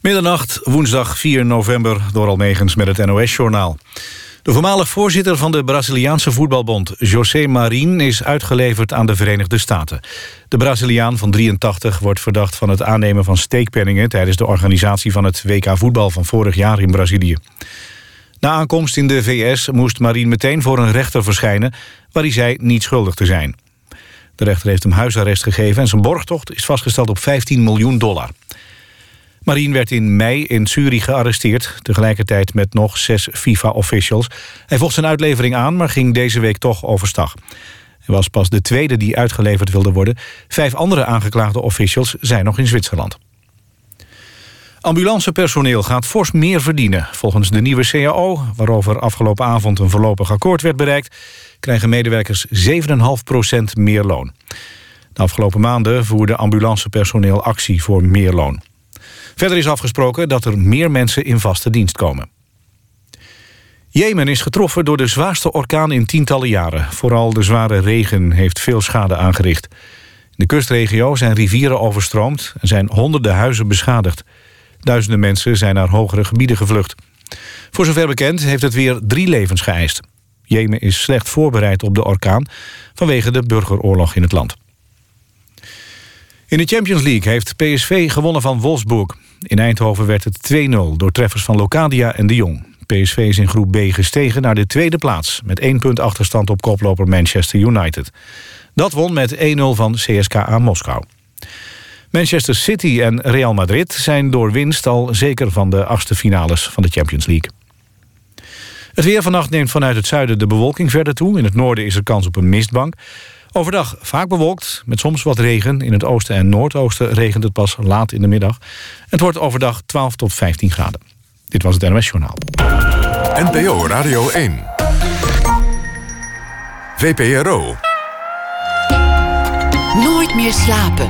Middernacht, woensdag 4 november, door Almegens met het NOS-journaal. De voormalig voorzitter van de Braziliaanse voetbalbond, José Marin, is uitgeleverd aan de Verenigde Staten. De Braziliaan van 83 wordt verdacht van het aannemen van steekpenningen... tijdens de organisatie van het WK voetbal van vorig jaar in Brazilië. Na aankomst in de VS moest Marin meteen voor een rechter verschijnen... waar hij zei niet schuldig te zijn. De rechter heeft hem huisarrest gegeven en zijn borgtocht is vastgesteld op 15 miljoen dollar. Marien werd in mei in Zurich gearresteerd... tegelijkertijd met nog zes FIFA-officials. Hij vocht zijn uitlevering aan, maar ging deze week toch overstag. Hij was pas de tweede die uitgeleverd wilde worden. Vijf andere aangeklaagde officials zijn nog in Zwitserland. Ambulancepersoneel gaat fors meer verdienen. Volgens de nieuwe CAO, waarover afgelopen avond een voorlopig akkoord werd bereikt... krijgen medewerkers 7,5% meer loon. De afgelopen maanden voerde ambulancepersoneel actie voor meer loon. Verder is afgesproken dat er meer mensen in vaste dienst komen. Jemen is getroffen door de zwaarste orkaan in tientallen jaren. Vooral de zware regen heeft veel schade aangericht. In de kustregio zijn rivieren overstroomd en zijn honderden huizen beschadigd. Duizenden mensen zijn naar hogere gebieden gevlucht. Voor zover bekend heeft het weer drie levens geëist. Jemen is slecht voorbereid op de orkaan vanwege de burgeroorlog in het land. In de Champions League heeft PSV gewonnen van Wolfsburg. In Eindhoven werd het 2-0 door treffers van Locadia en de Jong. PSV is in groep B gestegen naar de tweede plaats... met één punt achterstand op koploper Manchester United. Dat won met 1-0 van CSKA Moskou. Manchester City en Real Madrid zijn door winst al zeker van de achtste finales van de Champions League. Het weer vannacht neemt vanuit het zuiden de bewolking verder toe. In het noorden is er kans op een mistbank. Overdag vaak bewolkt, met soms wat regen. In het oosten en noordoosten regent het pas laat in de middag. Het wordt overdag 12 tot 15 graden. Dit was het NOS Journaal. NPO Radio 1. VPRO. Nooit meer slapen.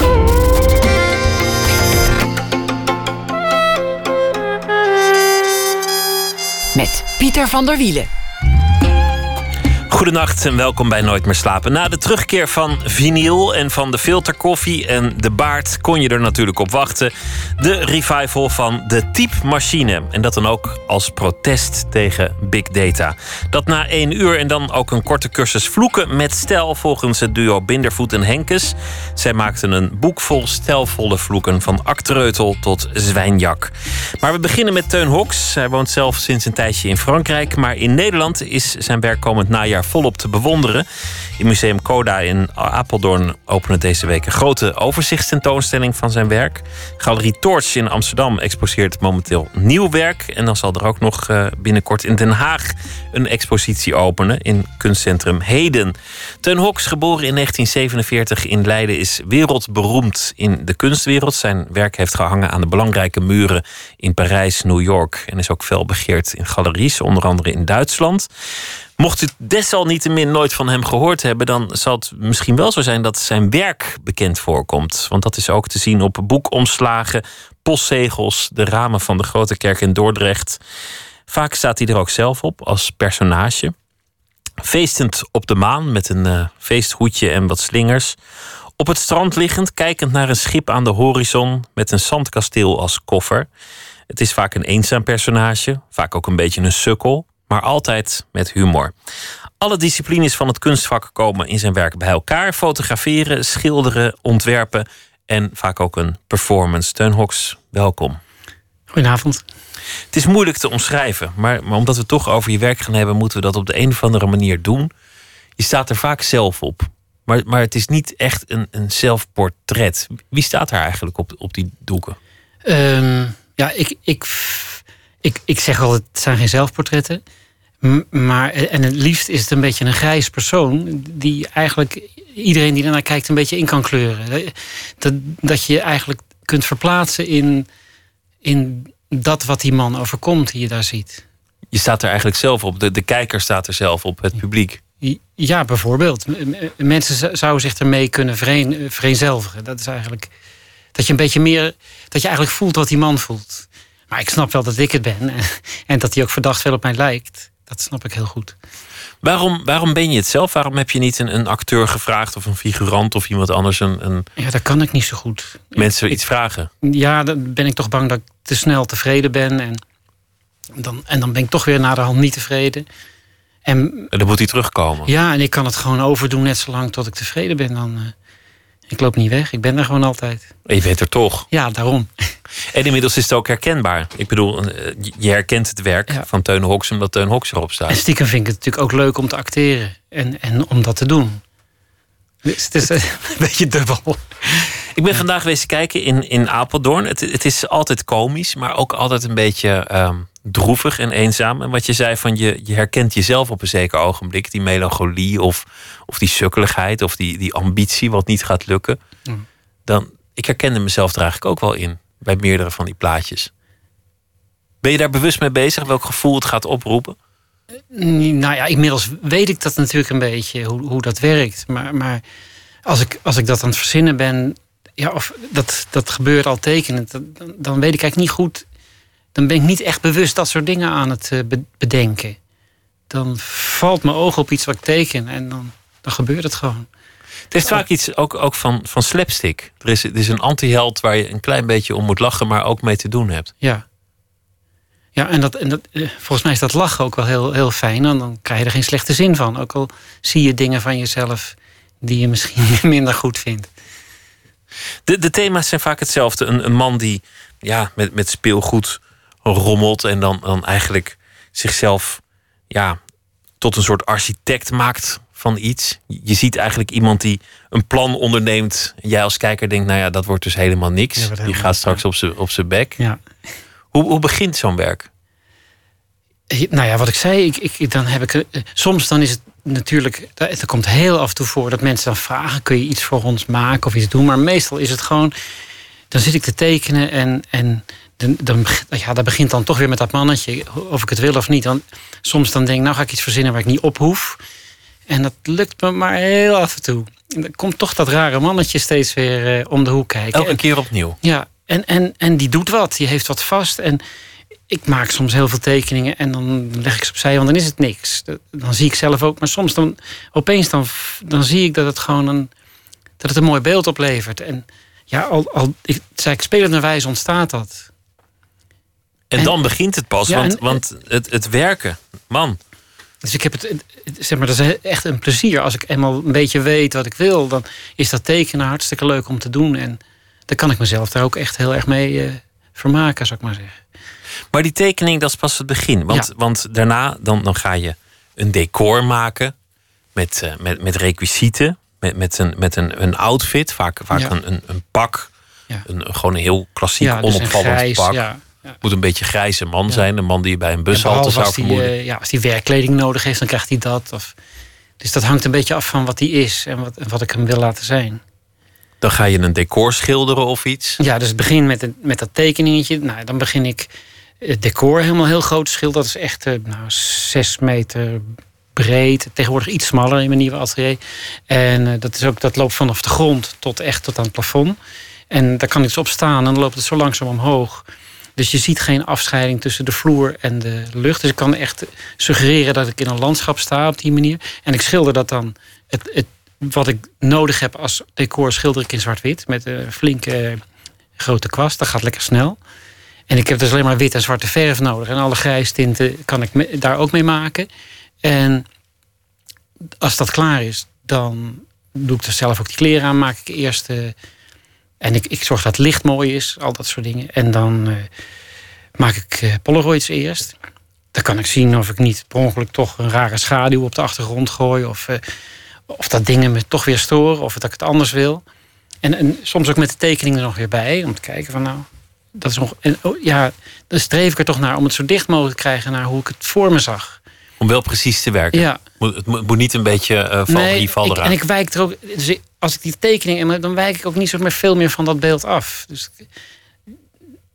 Met Pieter van der Wielen. Goedenacht en welkom bij Nooit meer slapen. Na de terugkeer van vinyl en van de filterkoffie en de baard kon je er natuurlijk op wachten. De revival van de typemachine. En dat dan ook als protest tegen big data. Dat na één uur en dan ook een korte cursus vloeken met stijl volgens het duo Bindervoet en Henkes. Zij maakten een boek vol stijlvolle vloeken van aktereutel tot zwijnjak. Maar we beginnen met Teun Hoks. Hij woont zelf sinds een tijdje in Frankrijk. Maar in Nederland is zijn werk komend najaar volop te bewonderen. In Museum Coda in Apeldoorn openen deze week een grote overzichtstentoonstelling van zijn werk. Galerie Torch in Amsterdam exposeert momenteel nieuw werk. En dan zal er ook nog eh, binnenkort in Den Haag een expositie openen in kunstcentrum Heden. Teun Hoks, geboren in 1947 in Leiden, is wereldberoemd in de kunstwereld. Zijn werk heeft gehangen aan de belangrijke muren in Parijs, New York en is ook fel begeerd in galeries, onder andere in Duitsland. Mocht u desalniettemin nooit van hem gehoord hebben, dan zal het misschien wel zo zijn dat zijn werk bekend voorkomt. Want dat is ook te zien op boekomslagen, postzegels, de ramen van de Grote Kerk in Dordrecht. Vaak staat hij er ook zelf op als personage. Feestend op de maan met een uh, feesthoedje en wat slingers. Op het strand liggend, kijkend naar een schip aan de horizon met een zandkasteel als koffer. Het is vaak een eenzaam personage, vaak ook een beetje een sukkel maar altijd met humor. Alle disciplines van het kunstvak komen in zijn werk bij elkaar: fotograferen, schilderen, ontwerpen en vaak ook een performance. Teun Hoks, welkom. Goedenavond. Het is moeilijk te omschrijven, maar, maar omdat we het toch over je werk gaan hebben, moeten we dat op de een of andere manier doen. Je staat er vaak zelf op, maar, maar het is niet echt een, een zelfportret. Wie staat er eigenlijk op, op die doeken? Um, ja, ik, ik, ik, ik zeg altijd, het zijn geen zelfportretten. Maar, en het liefst is het een beetje een grijs persoon. Die eigenlijk iedereen die ernaar kijkt een beetje in kan kleuren. Dat, dat je eigenlijk kunt verplaatsen in, in dat wat die man overkomt die je daar ziet. Je staat er eigenlijk zelf op. De, de kijker staat er zelf op, het publiek. Ja, bijvoorbeeld. Mensen zouden zich ermee kunnen vereenzelvigen. Dat is eigenlijk. Dat je een beetje meer. Dat je eigenlijk voelt wat die man voelt. Maar ik snap wel dat ik het ben. En dat hij ook verdacht veel op mij lijkt. Dat snap ik heel goed. Waarom, waarom ben je het zelf? Waarom heb je niet een, een acteur gevraagd of een figurant of iemand anders een, een Ja, dat kan ik niet zo goed. mensen iets vragen? Ja, dan ben ik toch bang dat ik te snel tevreden ben. En dan, en dan ben ik toch weer na de hand niet tevreden. En En dan moet hij terugkomen. ja, en ik kan het gewoon overdoen net zolang tot ik tevreden ben. Dan, eh, ik loop niet weg. Ik ben er gewoon altijd. En je bent er toch. Ja, daarom. En inmiddels is het ook herkenbaar. Ik bedoel, eh, je herkent het werk Ja. van Teun Hoks omdat Teun Hoks erop En staat. stiekem vind ik het natuurlijk ook leuk om te acteren. En, en om dat te doen. Dus het is een beetje dubbel. Ik ben vandaag geweest kijken in, in Apeldoorn. Het, het is altijd komisch, maar ook altijd een beetje ehm, droevig en eenzaam. En wat je zei van je, je herkent jezelf op een zeker ogenblik. Die melancholie of, of die sukkeligheid of die, die ambitie wat niet gaat lukken. Mm. Dan, ik herkende mezelf er eigenlijk ook wel in. Bij meerdere van die plaatjes. Ben je daar bewust mee bezig? Welk gevoel het gaat oproepen? Nou ja, inmiddels weet ik dat natuurlijk een beetje, hoe, hoe dat werkt. Maar, maar als, ik, als ik dat aan het verzinnen ben, ja, of dat, dat gebeurt al tekenend, dan, dan weet ik eigenlijk niet goed. Dan ben ik niet echt bewust dat soort dingen aan het eh, be- bedenken. Dan valt mijn oog op iets wat ik teken en dan, dan gebeurt het gewoon. Het heeft vaak iets ook, ook van, van slapstick. Er is, er is een anti-held waar je een klein beetje om moet lachen, maar ook mee te doen hebt. Ja. Ja, en, dat, en dat, eh, volgens mij is dat lachen ook wel heel, heel fijn. En dan krijg je er geen slechte zin van. Ook al zie je dingen van jezelf die je misschien minder goed vindt. De, de thema's zijn vaak hetzelfde. Een, een man die ja, met, met speelgoed rommelt en dan, dan eigenlijk zichzelf ja, tot een soort architect maakt van iets. Je ziet eigenlijk iemand die een plan onderneemt. En jij als kijker denkt, nou ja, dat wordt dus helemaal niks. Ja, die gaat straks op zijn op zijn bek. Ja. Hoe, hoe begint zo'n werk? Nou ja, wat ik zei, ik, ik, dan heb ik. eh, Soms dan is het natuurlijk. Het komt heel af en toe voor dat mensen dan vragen: kun je iets voor ons maken of iets doen? Maar meestal is het gewoon. Dan zit ik te tekenen en. en dan, dan, ja, dat begint dan toch weer met dat mannetje, of ik het wil of niet. Dan, soms dan denk ik, nou ga ik iets verzinnen waar ik niet op hoef. En dat lukt me maar heel af en toe. En dan komt toch dat rare mannetje steeds weer eh, om de hoek kijken. Elke En- keer opnieuw. ja, en, en, en die doet wat. Die heeft wat vast. En ik maak soms heel veel tekeningen en dan leg ik ze opzij, want dan is het niks. Dan zie ik zelf ook. Maar soms dan opeens dan, dan zie ik dat het gewoon een, dat het een mooi beeld oplevert. En ja, al, al ik, zei ik, spelenderwijs ontstaat dat. En, En- dan begint het pas. Ja, want en- want het, het werken, man. Dus ik heb het, zeg maar, dat is echt een plezier. Als ik eenmaal een beetje weet wat ik wil, dan is dat tekenen hartstikke leuk om te doen. En dan kan ik mezelf daar ook echt heel erg mee eh, vermaken, zou ik maar zeggen. Maar die tekening, dat is pas het begin. Want, Ja. want daarna dan, dan ga je een decor maken met, eh, met, met requisieten. Met, met, een, met een, een outfit, vaak, vaak Ja. een, een, een pak. Ja. Een, gewoon een heel klassiek, dus onopvallend grijs, pak. Moet een beetje grijze man zijn. Een man die je bij een En bushalte zou die, vermoeden. eh, ja, als die werkkleding nodig heeft, dan krijgt hij dat. Of, dus dat hangt een beetje af van wat hij is en wat, wat ik hem wil laten zijn. Dan ga je een decor schilderen of iets. Ja, dus het begin met, het- met dat tekeningetje. Nou, dan begin ik het decor helemaal heel groot schilderen. Dat is echt eh, nou, zes meter breed. Tegenwoordig iets smaller in mijn nieuwe atelier. En eh, dat, is ook, dat loopt vanaf de grond tot echt tot aan het plafond. En daar kan iets op staan en dan loopt het zo langzaam omhoog. Dus je ziet geen afscheiding tussen de vloer en de lucht. Dus ik kan echt suggereren dat ik in een landschap sta op die manier. En ik schilder dat dan. Het, het, wat ik nodig heb als decor schilder ik in zwart-wit. Met een flinke eh, grote kwast. Dat gaat lekker snel. En ik heb dus alleen maar wit en zwarte verf nodig. En alle grijstinten kan ik daar ook mee maken. En als dat klaar is, dan doe ik er zelf ook die kleren aan. Maak ik eerst. eh, en ik, ik zorg dat het licht mooi is, al dat soort dingen. En dan eh, maak ik eh, Polaroids eerst. Dan kan ik zien of ik niet per ongeluk toch een rare schaduw op de achtergrond gooi. Of, eh, of dat dingen me toch weer storen. Of dat ik het anders wil. En, en soms ook met de tekeningen er nog weer bij. Om te kijken van nou, dat is nog. Oh, ja, dan streef ik er toch naar om het zo dicht mogelijk te krijgen naar hoe ik het voor me zag. Om wel precies te werken. Ja. Het moet niet een beetje eh val Nee, hier, val ik, eraan. en ik wijk er ook. Dus als ik die tekening en dan- wijk ik ook niet zo meer veel meer van dat beeld af. Dus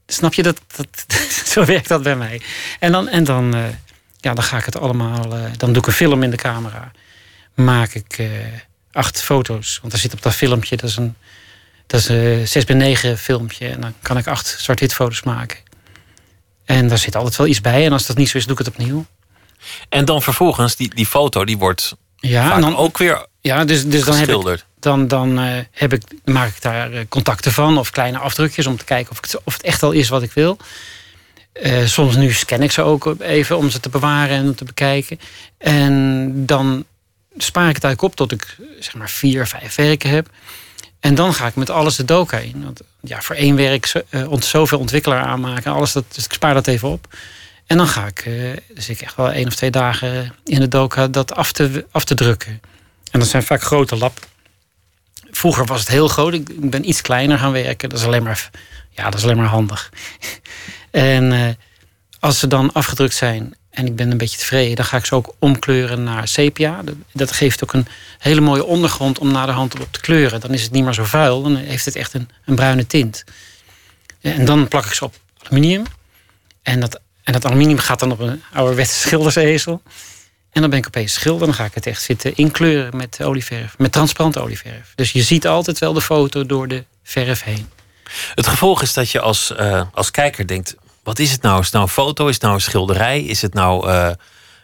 snap je dat, dat zo werkt dat bij mij. En dan, en dan, eh, ja, dan ga ik het allemaal. eh, dan doe ik een film in de camera. Maak ik acht foto's. Want er zit op dat filmpje, dat is een, dat is een 6 bij 9 filmpje. En dan kan ik acht zwart-wit foto's maken. En daar zit altijd wel iets bij. En als dat niet zo is, doe ik het opnieuw. En dan vervolgens, die, die foto die wordt Ja, dan ook weer Ja, dus, dus dan, heb ik, dan, dan eh, heb ik, maak ik daar eh, contacten van of kleine afdrukjes om te kijken of, ik het, of het echt al is wat ik wil. Eh, soms nu scan ik ze ook even om ze te bewaren en te bekijken. En dan spaar ik het eigenlijk op tot ik zeg maar vier, vijf werken heb. En dan ga ik met alles de doka in. Want ja, voor één werk ont- zoveel ontwikkelaar aanmaken. Alles dat, dus ik spaar dat even op. En dan ga ik, eh, dus ik echt wel één of twee dagen in de doka dat af te, af te drukken. En dat zijn vaak grote lab. Vroeger was het heel groot. Ik ben iets kleiner gaan werken. Dat is alleen maar, ja, dat is alleen maar handig. en eh, als ze dan afgedrukt zijn en ik ben een beetje tevreden, dan ga ik ze ook omkleuren naar sepia. Dat, dat geeft ook een hele mooie ondergrond om naar de hand op te kleuren. Dan is het niet meer zo vuil. Dan heeft het echt een, een bruine tint. En dan plak ik ze op aluminium. En dat, en dat aluminium gaat dan op een ouderwetse schildersezel. En dan ben ik opeens schilder. Dan ga ik het echt zitten inkleuren met olieverf. Met transparante olieverf. Dus je ziet altijd wel de foto door de verf heen. Het gevolg is dat je als, eh, als kijker denkt: wat is het nou? Is het nou een foto? Is het nou een schilderij? Is het nou eh,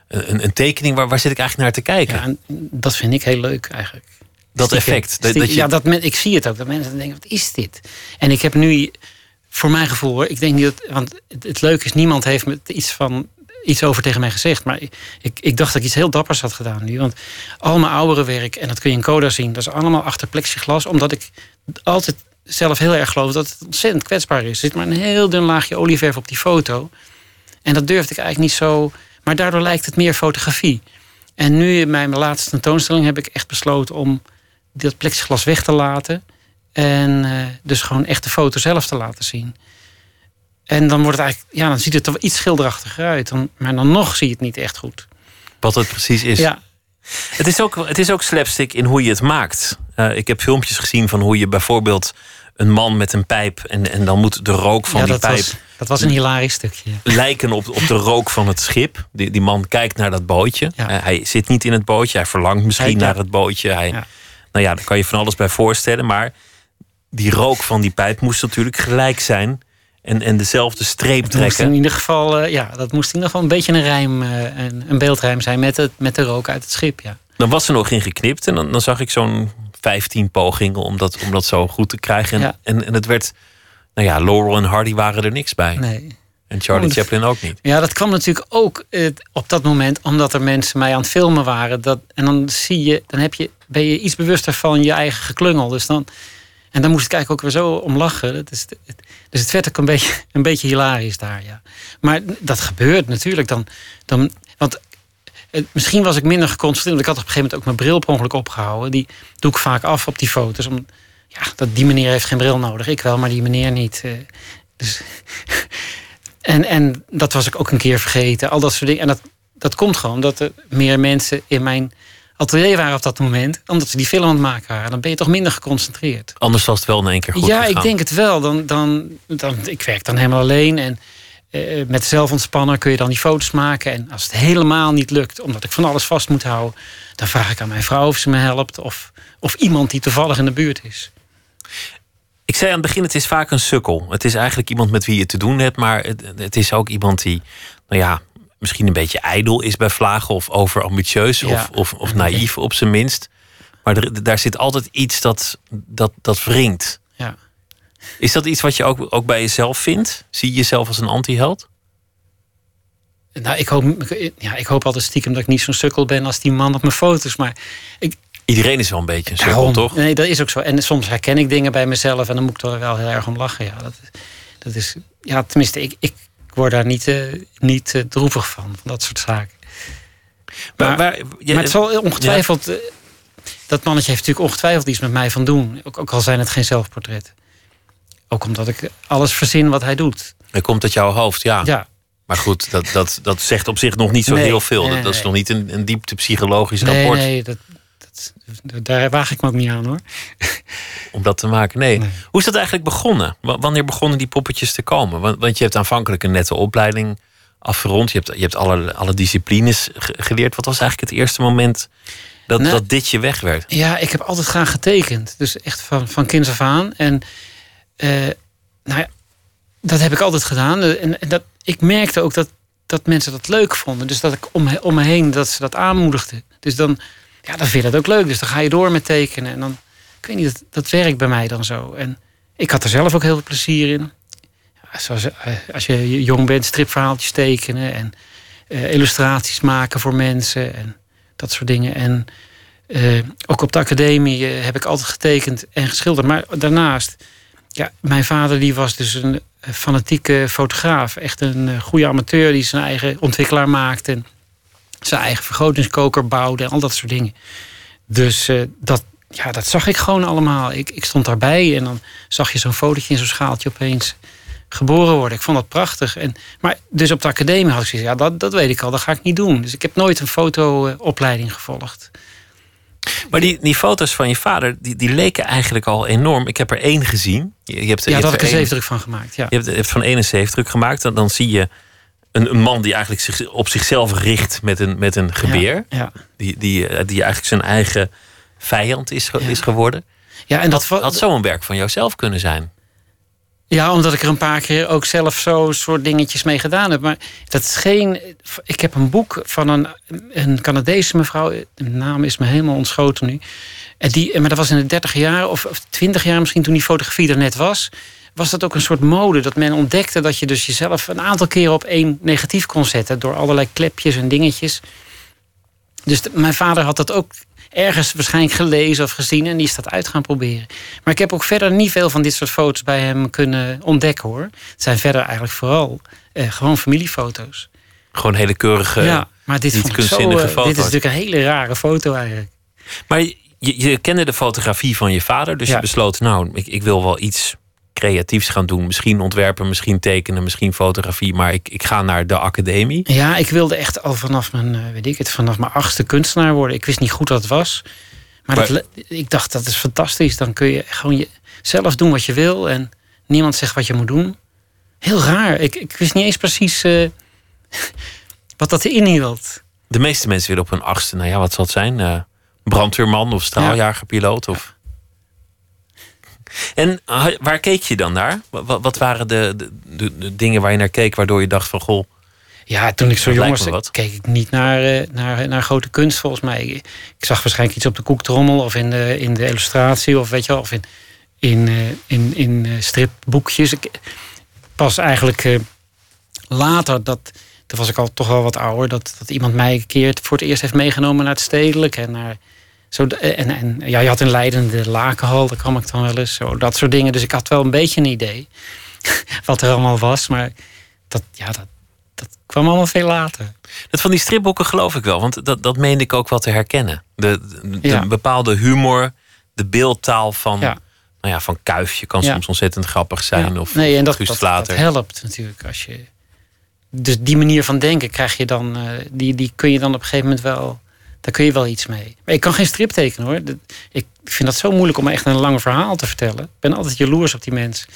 een, een tekening? Waar, waar zit ik eigenlijk naar te kijken? Ja, dat vind ik heel leuk eigenlijk. dat Stiekem. effect. Dat, dat je, Ja, dat men, ik zie het ook. Dat mensen denken, wat is dit? En ik heb nu, voor mijn gevoel ik denk niet dat, want het, leuke is, niemand heeft me iets van iets over tegen mij gezegd. Maar ik, ik, ik dacht dat ik iets heel dappers had gedaan nu. Want al mijn oudere werk, en dat kun je in Coda zien, dat is allemaal achter plexiglas, omdat ik altijd zelf heel erg geloof dat het ontzettend kwetsbaar is. Er zit maar een heel dun laagje olieverf op die foto. En dat durfde ik eigenlijk niet zo. Maar daardoor lijkt het meer fotografie. En nu in mijn laatste tentoonstelling heb ik echt besloten om dat plexiglas weg te laten. En eh, dus gewoon echt de foto zelf te laten zien. En dan wordt het eigenlijk, ja, dan ziet het er wel iets schilderachtiger uit. Dan, maar dan nog zie je het niet echt goed. wat het precies is. Ja, Het, is ook, het is ook slapstick in hoe je het maakt. Eh, ik heb filmpjes gezien van hoe je bijvoorbeeld een man met een pijp. en, en dan moet de rook van ja die dat, pijp. was, dat was een hilarisch stukje. lijken op, op de rook van het schip. Die, die man kijkt naar dat bootje. Ja. Eh, hij zit niet in het bootje. Hij verlangt misschien Hij- ja. naar het bootje. Hij, Ja. Nou ja, daar kan je van alles bij voorstellen. Maar die rook van die pijp moest natuurlijk gelijk zijn. En, en dezelfde streep moest in trekken. ieder geval, eh, ja, dat moest in ieder geval een beetje een rijm, eh, een, een beeldrijm zijn met, het, met de rook uit het schip. Ja. Dan was er nog in geknipt. En dan, dan zag ik zo'n 15 pogingen om dat, om dat zo goed te krijgen. En, Ja. en, en het werd... Nou ja, Laurel en Hardy waren er niks bij. Nee. En Charlie Chaplin ook niet. Ja, dat kwam natuurlijk ook eh, op dat moment omdat er mensen mij aan het filmen waren. Dat, en dan zie je, dan heb je, ben je iets bewuster van je eigen geklungel. Dus dan, en dan moest ik eigenlijk ook weer zo om lachen. Het- dus het werd ook een beetje, een beetje hilarisch daar, ja. Maar dat gebeurt natuurlijk. Dan, dan, want misschien was ik minder geconcentreerd. Want ik had op een gegeven moment ook mijn bril per ongeluk opgehouden. Die doe ik vaak af op die foto's. Om, ja, dat, die meneer heeft geen bril nodig. Ik wel, maar die meneer niet. eh. dus, en, en dat was ik ook een keer vergeten. Al dat soort dingen. En dat, dat komt gewoon omdat er meer mensen in mijn atelier waren op dat moment. Omdat ze die film aan het maken waren. Dan ben je toch minder geconcentreerd. Anders was het wel in één keer goed ja, gegaan. ik denk het wel. Dan, dan, dan, ik werk dan helemaal alleen. En eh, met zelfontspanner kun je dan die foto's maken. En als het helemaal niet lukt, omdat ik van alles vast moet houden... dan vraag ik aan mijn vrouw of ze me helpt. Of, of iemand die toevallig in de buurt is. Ik zei aan het begin, het is vaak een sukkel. Het is eigenlijk iemand met wie je te doen hebt, maar het, het is ook iemand die, nou ja, misschien een beetje ijdel is bij vlagen of overambitieus Ja. of, of, of naïef op zijn minst. Maar er, daar zit altijd iets dat, dat, dat wringt. Ja. Is dat iets wat je ook, ook bij jezelf vindt? Zie je jezelf als een anti-held? Nou, ik hoop, ja, ik hoop altijd stiekem dat ik niet zo'n sukkel ben als die man op mijn foto's. Maar ik, Iedereen is wel een beetje een sukkel, Daarom. toch? Nee, dat is ook zo. En soms herken ik dingen bij mezelf en dan moet ik er wel heel erg om lachen. Ja, dat, dat is, ja tenminste, ik, ik word daar niet, eh, niet eh, droevig van, van dat soort zaken. Maar, Maar- waar- je- maar het zal ongetwijfeld, eh, dat mannetje heeft natuurlijk ongetwijfeld iets met mij van doen. Ook, ook al zijn het geen zelfportretten. Ook omdat ik alles verzin wat hij doet. het komt uit jouw hoofd, ja. Ja, Maar goed, dat, dat, dat zegt op zich nog niet zo Nee, heel veel. nee, dat, dat is nog niet een, een diepte psychologisch nee, rapport. nee, dat, dat, daar waag ik me ook niet aan hoor. om dat te maken. Nee. Nee. Hoe is dat eigenlijk begonnen? W- Wanneer begonnen die poppetjes te komen? Want, want je hebt aanvankelijk een nette opleiding afgerond. Je hebt, je hebt alle, alle disciplines ge- geleerd. Wat was eigenlijk het eerste moment dat, Nou, dat dit je weg werd? Ja, ik heb altijd graag getekend. Dus echt van, van kinds af aan. En eh, nou ja, dat heb ik altijd gedaan. En, en dat, ik merkte ook dat, dat mensen dat leuk vonden. Dus dat ik om, om me heen dat ze dat aanmoedigden. Dus dan, ja, dan vind je dat ook leuk. Dus dan ga je door met tekenen. En dan, ik weet niet, dat, dat werkt bij mij dan zo. En ik had er zelf ook heel veel plezier in. Zoals, eh, als je jong bent, stripverhaaltjes tekenen en uh, illustraties maken voor mensen en dat soort dingen. En uh, ook op de academie heb ik altijd getekend en geschilderd. Maar daarnaast, ja, mijn vader die was dus een fanatieke fotograaf. Echt een goede amateur die zijn eigen ontwikkelaar maakte. En zijn eigen vergrotingskoker bouwde en al dat soort dingen. Dus uh, dat, ja, dat zag ik gewoon allemaal. Ik, ik stond daarbij en dan zag je zo'n fotootje in zo'n schaaltje opeens geboren worden. Ik vond dat prachtig. En, maar dus op de academie had ik gezegd, ja, dat, dat weet ik al, dat ga ik niet doen. Dus ik heb nooit een fotoopleiding gevolgd. Maar die, die foto's van je vader, die, die leken eigenlijk al enorm. Ik heb er één gezien. Je, je hebt, ja, je hebt heb ik een zeefdruk van gemaakt. Ja. Je hebt, je hebt van één een zeefdruk gemaakt. Dan, dan zie je een, een man die eigenlijk zich, op zichzelf richt met een, met een geweer. Ja, Die, die, eh, die eigenlijk zijn eigen vijand is, is geworden. ja, en dat, had zo'n werk van jouzelf kunnen zijn. Ja, omdat ik er een paar keer ook zelf zo soort dingetjes mee gedaan heb. Maar dat is geen. Ik heb een boek van een, een Canadese mevrouw. De naam is me helemaal ontschoten nu. En die, maar dat was in de 30 jaar of, of 20 jaar misschien toen die fotografie er net was. Was dat ook een soort mode dat men ontdekte dat je dus jezelf een aantal keren op één negatief kon zetten. Door allerlei klepjes en dingetjes. Dus mijn vader had dat ook ergens waarschijnlijk gelezen of gezien en die is dat uit gaan proberen. Maar ik heb ook verder niet veel van dit soort foto's bij hem kunnen ontdekken hoor. Het zijn verder eigenlijk vooral eh, gewoon familiefoto's. Gewoon hele keurige. ja, maar dit, niet ik zo, kunstzinnige eh, dit is natuurlijk een hele rare foto eigenlijk. Maar je, je kende de fotografie van je vader. Dus Ja. je besloot, nou, ik, ik wil wel iets creatiefs gaan doen. Misschien ontwerpen, misschien tekenen, misschien fotografie. Maar ik, ik ga naar de academie. Ja, ik wilde echt al vanaf mijn, eh, weet ik het, vanaf mijn achtste kunstenaar worden. Ik wist niet goed wat het was. Maar, Maar- dat le- ik dacht, dat is fantastisch. Dan kun je gewoon je, zelf doen wat je wil. En niemand zegt wat je moet doen. Heel raar. Ik, ik wist niet eens precies eh, wat dat inhield. De meeste mensen willen op hun achtste, nou ja, wat zal het zijn? Eh, brandweerman of straaljagerpiloot? Of... En waar keek je dan naar? Wat, wat waren de, de, dingen waar je naar keek waardoor je dacht van goh, Ja, toen ik zo jong was, keek ik niet naar, eh, naar, naar grote kunst volgens mij. Ik, ik zag waarschijnlijk iets op de koektrommel of in de, in de illustratie of weet je wel, of in, in, eh, in, in eh, stripboekjes. Ik, pas eigenlijk later, dat, toen was ik al toch wel wat ouder, dat, dat iemand mij een keer voor het eerst heeft meegenomen naar het stedelijk en naar. Zo, en, en ja, je had in Leiden de Lakenhal, daar kwam ik dan wel eens. Zo, dat soort dingen. Dus ik had wel een beetje een idee wat er allemaal was. Maar dat, ja, dat, dat kwam allemaal veel later. Dat van die stripboeken geloof ik wel, want dat, dat meende ik ook wel te herkennen. De, de, de Ja. bepaalde humor, de beeldtaal van, Ja. nou ja, van Kuifje kan Ja. soms ontzettend grappig zijn. Of nee, en dat, dat helpt natuurlijk als je. Dus die manier van denken krijg je dan, eh, die, die kun je dan op een gegeven moment wel. Daar kun je wel iets mee. Maar ik kan geen strip tekenen hoor. Ik vind dat zo moeilijk om echt een lang verhaal te vertellen. Ik ben altijd jaloers op die mensen.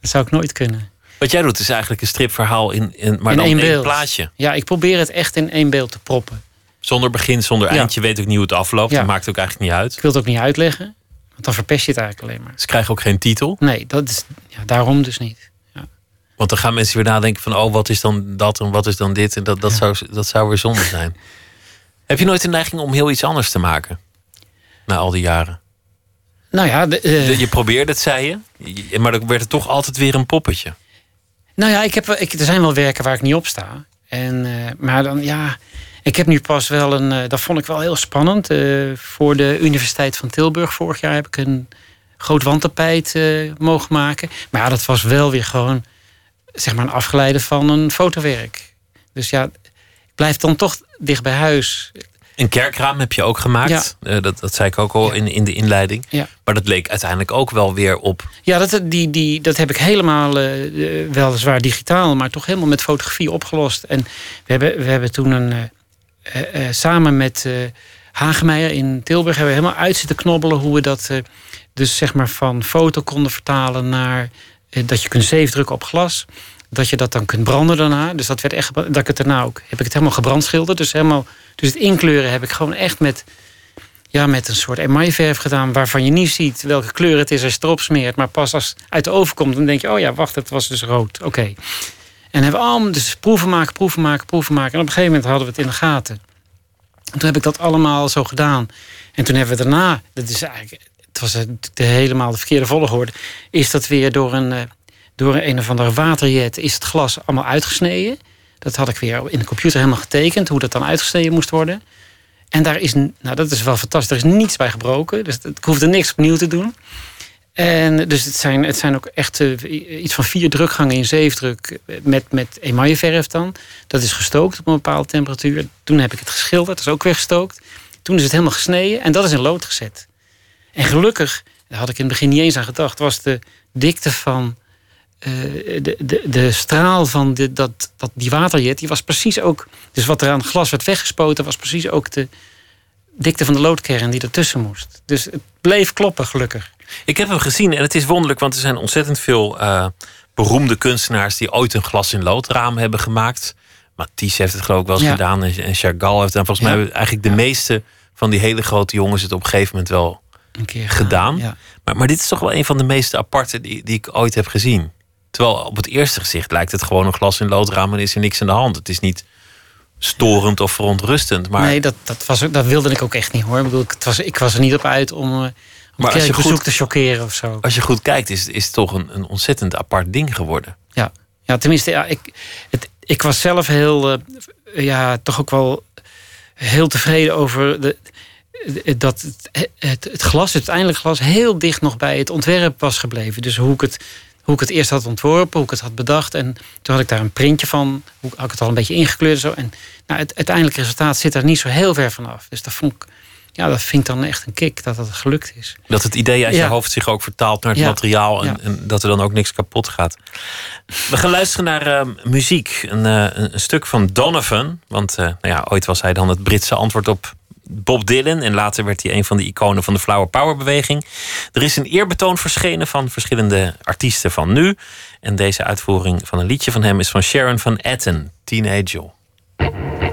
Dat zou ik nooit kunnen. Wat jij doet is eigenlijk een stripverhaal in, in maar In dan één één plaatje. Ja, ik probeer het echt in één beeld te proppen. Zonder begin, zonder Ja. eind. Je weet ook niet hoe het afloopt. Ja. Dat maakt ook eigenlijk niet uit. Ik wil het ook niet uitleggen. Want dan verpest je het eigenlijk alleen maar. Ze krijgen ook geen titel. Nee, dat is, ja, daarom dus niet. Want dan gaan mensen weer nadenken van... oh, wat is dan dat en wat is dan dit? En dat, dat, Ja. zou, dat zou weer zonde zijn. Heb je nooit de neiging om heel iets anders te maken? Na al die jaren. Nou ja, de, eh, Je probeerde het, zei je. Maar dan werd het toch altijd weer een poppetje. Nou ja, ik heb, ik, er zijn wel werken waar ik niet op sta. En, eh, maar dan, ja, ik heb nu pas wel een. eh, dat vond ik wel heel spannend. voor de Universiteit van Tilburg vorig jaar heb ik een groot wandtapijt mogen maken. Maar ja, dat was wel weer gewoon, zeg maar, een afgeleide van een fotowerk. Dus ja, blijf dan toch dicht bij huis. Een kerkraam heb je ook gemaakt. Eh, dat, dat zei ik ook al Ja. in, in de inleiding. Ja. Maar dat leek uiteindelijk ook wel weer op... Ja, dat, die, die, dat heb ik helemaal, eh, weliswaar digitaal, maar toch helemaal met fotografie opgelost. En we hebben, we hebben toen een, eh, samen met Hagemeijer in Tilburg hebben we helemaal uit zitten knobbelen hoe we dat dus zeg maar van foto konden vertalen naar dat je kunt zeefdrukken op glas. Dat je dat dan kunt branden daarna. Dus dat werd echt, dat ik het daarna ook, heb ik het helemaal gebrandschilderd. Dus helemaal, dus het inkleuren heb ik gewoon echt met ja, met een soort emailleverf gedaan... waarvan je niet ziet welke kleur het is als je erop smeert. Maar pas als het uit de oven komt, dan denk je... oh ja, wacht, het was dus rood. Oké. En hebben we allemaal dus proeven maken, proeven maken, proeven maken. En op een gegeven moment hadden we het in de gaten. En toen heb ik dat allemaal zo gedaan. En toen hebben we daarna, dat is eigenlijk, het was de helemaal de verkeerde volgorde, is dat weer door een, eh, door een of andere waterjet is het glas allemaal uitgesneden. Dat had ik weer in de computer helemaal getekend, hoe dat dan uitgesneden moest worden. En daar is, nou dat is wel fantastisch, er is niets bij gebroken. Dus ik hoefde niks opnieuw te doen. En dus het zijn, het zijn ook echt uh, iets van vier drukgangen in zeefdruk met, met emailleverf dan. Dat is gestookt op een bepaalde temperatuur. Toen heb ik het geschilderd, dat is ook weer gestookt. Toen is het helemaal gesneden en dat is in lood gezet. En gelukkig, daar had ik in het begin niet eens aan gedacht, was de dikte van de, de, de straal van de, dat, dat, die waterjet, die was precies ook. Dus wat er aan het glas werd weggespoten, was precies ook de dikte van de loodkern die ertussen moest. Dus het bleef kloppen, gelukkig. Ik heb hem gezien en het is wonderlijk, want er zijn ontzettend veel uh, beroemde kunstenaars die ooit een glas in loodraam hebben gemaakt. Matisse heeft het geloof ik wel eens gedaan en Chagall heeft en volgens mij hebben eigenlijk de meeste van die hele grote jongens het op een gegeven moment wel een keer gedaan. gedaan. Maar, maar dit is toch wel een van de meest aparte die, die ik ooit heb gezien. Terwijl op het eerste gezicht lijkt het gewoon een glas in loodraam en is er niks aan de hand. Het is niet storend of verontrustend. Maar... Nee, dat, dat, was, dat wilde ik ook echt niet hoor. Ik, bedoel, het was, ik was er niet op uit om, eh, om als je goed, te chockeren of zo. Als je goed kijkt, is, is het toch een, een ontzettend apart ding geworden. Ja, ja tenminste, ja, ik, het, ik was zelf heel, uh, ja, toch ook wel heel tevreden over de, dat het, het, het, glas, het uiteindelijk glas, heel dicht nog bij het ontwerp was gebleven. Dus hoe ik het hoe ik het eerst had ontworpen, hoe ik het had bedacht. En toen had ik daar een printje van. Hoe had ik het al een beetje ingekleurd. Zo. En nou, het uiteindelijke resultaat zit er niet zo heel ver vanaf. Dus dat vond ik, ja, dat vind ik dan echt een kick dat het gelukt is. Dat het idee uit je hoofd zich ook vertaalt naar het materiaal. En, en, dat er dan ook niks kapot gaat. We gaan luisteren naar uh, muziek. Een, uh, een, stuk van Donovan. Want uh, nou ja, ooit was hij dan het Britse antwoord op Bob Dylan. En later werd hij een van de iconen van de Flower Power beweging. Er is een eerbetoon verschenen van verschillende artiesten van nu. En deze uitvoering van een liedje van hem is van Sharon van Etten, Teen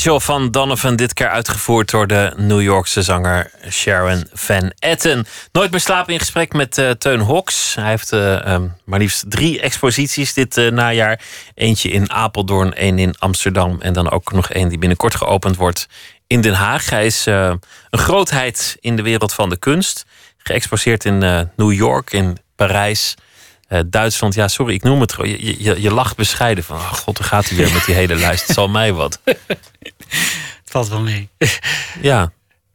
Angel van Donovan, dit keer uitgevoerd door de New Yorkse zanger Sharon Van Etten. Nooit meer slapen in gesprek met uh, Teun Hoks. Hij heeft uh, um, maar liefst drie exposities dit uh, najaar. Eentje in Apeldoorn, één in Amsterdam en dan ook nog één die binnenkort geopend wordt in Den Haag. Hij is een grootheid in de wereld van de kunst. Geëxposeerd in New York, in Parijs, Duitsland, ja, sorry, ik noem het gewoon. Je, je, je lacht bescheiden van. Oh god, hoe gaat hij weer met die hele lijst? Het zal mij wat. Valt wel mee. ja,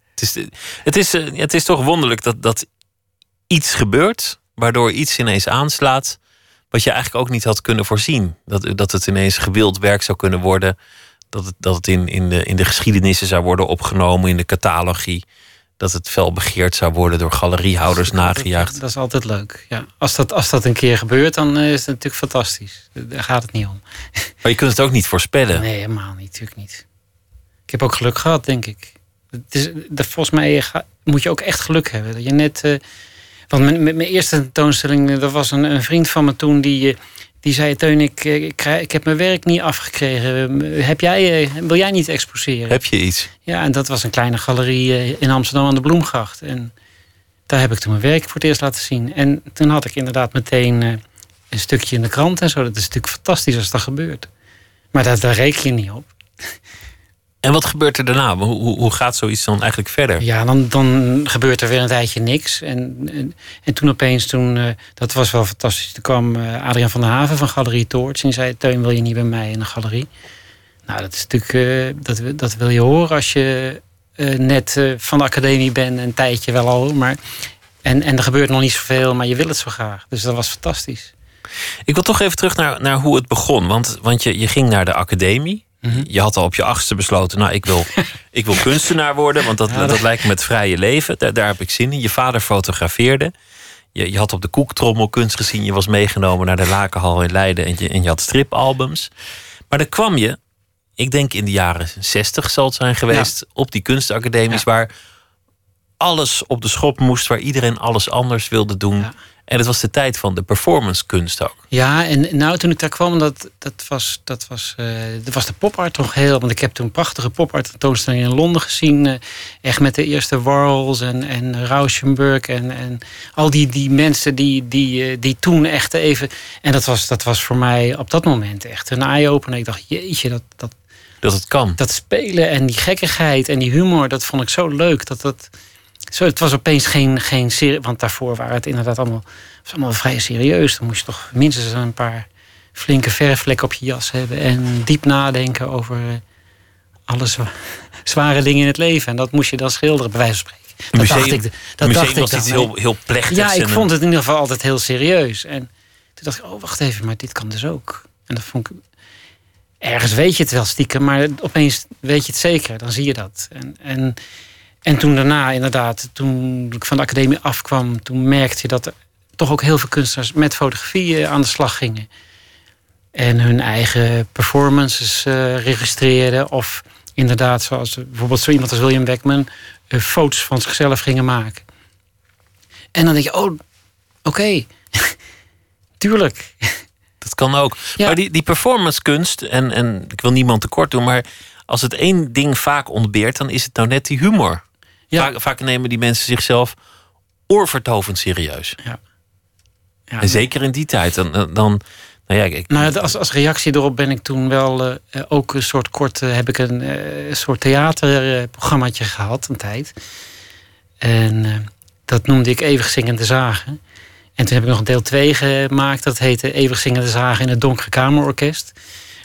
het is, het is, eh, het is toch wonderlijk dat, dat iets gebeurt. waardoor iets ineens aanslaat. wat je eigenlijk ook niet had kunnen voorzien. Dat, dat het ineens gewild werk zou kunnen worden. Dat het, dat het in, in, de, in de geschiedenissen zou worden opgenomen, in de catalogie dat het fel begeerd zou worden door galeriehouders nagejaagd. Dat is altijd leuk. Ja. Als, dat, als dat een keer gebeurt, dan is het natuurlijk fantastisch. Daar gaat het niet om. Maar je kunt het ook niet voorspellen. Nee, helemaal niet. Natuurlijk niet. Ik heb ook geluk gehad, denk ik. Het is, dat, volgens mij moet je ook echt geluk hebben. Dat je net. Uh, want met, met, mijn eerste tentoonstelling, dat was een, een vriend van me toen die. Uh, die zei, Teun, ik, ik, ik, heb mijn werk niet afgekregen. Heb jij, eh, wil jij niet exposeren? Heb je iets? Ja, en dat was een kleine galerie eh, in Amsterdam aan de Bloemgracht. En daar heb ik toen mijn werk voor het eerst laten zien. En toen had ik inderdaad meteen eh, een stukje in de krant en zo. Dat is natuurlijk fantastisch als dat gebeurt. Maar daar, daar reken je niet op. En wat gebeurt er daarna? Hoe, hoe gaat zoiets dan eigenlijk verder? Ja, dan, dan gebeurt er weer een tijdje niks. En, en, en toen opeens, toen, uh, dat was wel fantastisch. Toen kwam uh, Adriaan van der Haven van Galerie Toorts. En zei, Teun, wil je niet bij mij in de galerie? Nou, dat is natuurlijk, uh, dat, dat wil je horen als je net van de academie bent. Een tijdje wel al, maar... En, en er gebeurt nog niet zoveel, maar je wil het zo graag. Dus dat was fantastisch. Ik wil toch even terug naar, naar hoe het begon. Want, want je, je ging naar de academie. Mhm. Je had al op je achtste besloten, nou, ik wil, ik wil kunstenaar worden, want dat, dat, lijkt me het vrije leven. Daar, daar heb ik zin in. Je vader fotografeerde. Je, je had op de koektrommel kunst gezien. Je was meegenomen naar de Lakenhal in Leiden en je, en je had stripalbums. Maar dan kwam je, ik denk in de jaren zestig zal het zijn geweest, op die kunstacademies waar alles op de schop moest, waar iedereen alles anders wilde doen. En het was de tijd van de performance kunst ook. Ja, en nou toen ik daar kwam, dat, dat, was, dat, was, uh, dat was de popart toch heel. Want ik heb toen prachtige popart tentoonstellingen in Londen gezien. Uh, echt met de eerste Warhols en, en Rauschenberg. En, en al die, die mensen die, die, uh, die toen echt even. En dat was, dat was voor mij op dat moment echt een eye-opener. Ik dacht, jeetje, dat, dat, dat het kan. Dat spelen en die gekkigheid en die humor, dat vond ik zo leuk. Dat dat zo, het was opeens geen, geen serie, want daarvoor waren het inderdaad allemaal, was allemaal vrij serieus. Dan moest je toch minstens een paar flinke verfvlekken op je jas hebben en diep nadenken over eh, alle zware dingen in het leven. En dat moest je dan schilderen, bij wijze van spreken. Dat museum, dacht ik, dat dacht was ik iets heel, heel plechtigs. Ja, ik vond het in ieder geval altijd heel serieus. En toen dacht ik, oh wacht even, maar dit kan dus ook. En dat vond ik. Ergens weet je het wel stiekem, maar opeens weet je het zeker. Dan zie je dat. En, en en toen daarna, inderdaad, toen ik van de academie afkwam, toen merkte je dat er toch ook heel veel kunstenaars met fotografie eh, aan de slag gingen. En hun eigen performances uh, registreerden. Of inderdaad, zoals bijvoorbeeld zo iemand als William Beckman, uh, foto's van zichzelf gingen maken. En dan denk je, oh, oké, okay. tuurlijk. Dat kan ook. Ja. Maar die, die performance kunst, en, en ik wil niemand tekort doen, maar als het één ding vaak ontbeert, dan is het nou net die humor. Ja. Vaak, nemen die mensen zichzelf oorvertovend serieus. Ja. ja en zeker in die tijd. Dan, dan, nou ja, ik, nou, als, als reactie erop ben ik toen wel uh, ook een soort kort... Uh, heb ik een uh, soort theaterprogrammaatje gehad, een tijd. En dat noemde ik Eeuwig Zingende Zagen. En toen heb ik nog een deel 2 gemaakt. Dat heette Eeuwig Zingende Zagen in het Donkere Kamerorkest.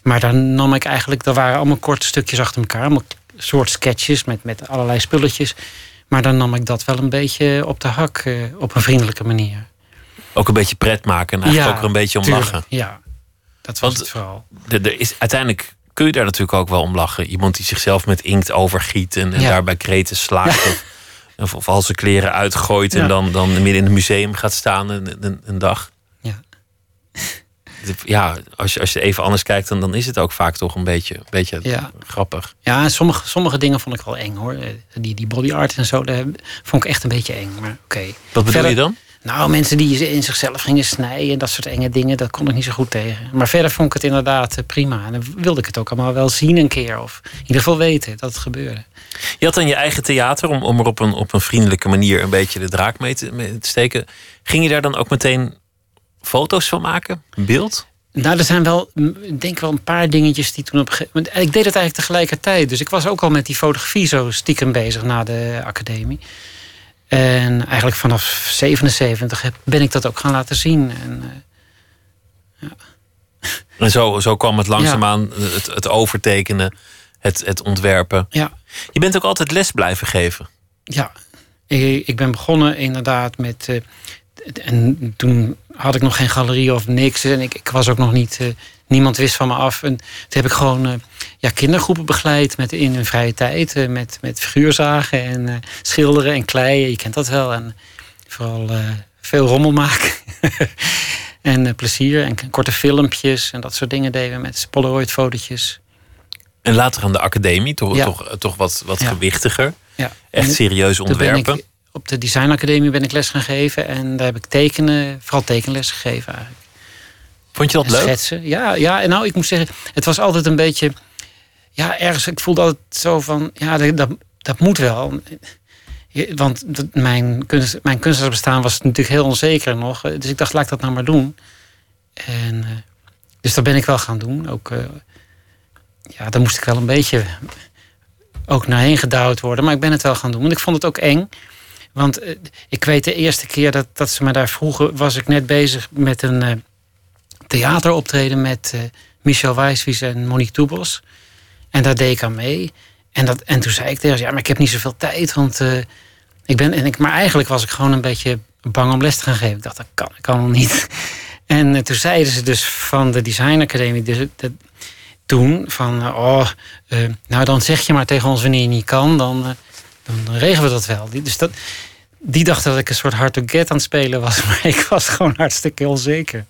Maar daar nam ik eigenlijk... Dat waren allemaal korte stukjes achter elkaar. Allemaal soort sketches met, met allerlei spulletjes. Maar dan nam ik dat wel een beetje op de hak, eh, op een vriendelijke manier. Ook een beetje pret maken en eigenlijk ook er een beetje om lachen. Ja, dat was het vooral. Er is, uiteindelijk kun je daar natuurlijk ook wel om lachen. Iemand die zichzelf met inkt overgiet en, en daarbij kreten slaat. Of, of, of al zijn kleren uitgooit en dan, dan midden in het museum gaat staan een, een, een dag. Ja als je, als je even anders kijkt, dan, dan is het ook vaak toch een beetje, een beetje grappig. Ja, sommige, sommige dingen vond ik wel eng hoor. Die, die body art en zo, dat vond ik echt een beetje eng. Maar oké. Wat bedoel je dan? Nou, mensen die in zichzelf gingen snijden en dat soort enge dingen, dat kon ik niet zo goed tegen. Maar verder vond ik het inderdaad eh, prima. En dan wilde ik het ook allemaal wel zien een keer. Of in ieder geval weten dat het gebeurde. Je had dan je eigen theater om, om er op een, op een vriendelijke manier een beetje de draak mee te, mee te steken. Ging je daar dan ook meteen foto's van maken? Beeld? Nou, er zijn wel, ik denk wel een paar dingetjes die toen op een gegeven moment. Ik deed het eigenlijk tegelijkertijd. Dus ik was ook al met die fotografie zo stiekem bezig na de academie. En eigenlijk vanaf 77 heb- ben ik dat ook gaan laten zien. En, eh, En zo, zo kwam het langzaamaan, het, het overtekenen, het, het ontwerpen. ja, Je bent ook altijd les blijven geven. ja. Ik, ik ben begonnen inderdaad met. eh, en toen had ik nog geen galerie of niks. En ik, ik was ook nog niet. eh, niemand wist van me af. En toen heb ik gewoon eh, ja, kindergroepen begeleid met, in hun vrije tijd. eh, met, met figuurzagen en schilderen en kleien. Je kent dat wel. En vooral veel rommel maken. en plezier. En korte filmpjes en dat soort dingen deden we met Polaroid fotootjes. En later aan de academie, toch, Ja. toch, toch wat, wat Ja. gewichtiger. Ja. Echt serieus ontwerpen. Op de designacademie ben ik les gaan geven. En daar heb ik tekenen, vooral tekenles gegeven eigenlijk. Vond je dat En leuk? Schetsen. Ja, ja, en nou, ik moet zeggen, het was altijd een beetje. Ja, ergens, ik voelde altijd zo van. Ja, dat, dat, moet wel. Want mijn, kunst, mijn kunstenaarsbestaan was natuurlijk heel onzeker nog. Dus ik dacht, laat ik dat nou maar doen. En, eh, dus dat ben ik wel gaan doen. Ook, eh, ja, daar moest ik wel een beetje ook naarheen gedouwd worden. Maar ik ben het wel gaan doen. Want ik vond het ook eng. Want eh, ik weet de eerste keer dat, dat ze me daar vroegen... was ik net bezig met een eh, theateroptreden... met eh, Michel Wijswies en Monique Toebos. En daar deed ik aan mee. En, dat, en toen zei ik tegen ze... ja, maar ik heb niet zoveel tijd, want... ik ben, en ik, maar eigenlijk was ik gewoon een beetje bang om les te gaan geven. Ik dacht, dat kan ik allemaal niet. En toen zeiden ze dus van de Design Academie... Dus, dat, toen van, oh, nou dan zeg je maar tegen ons wanneer je niet kan, dan, dan, regelen we dat wel. Die, dus dat, die dachten dat ik een soort hard to get aan het spelen was, maar ik was gewoon hartstikke onzeker.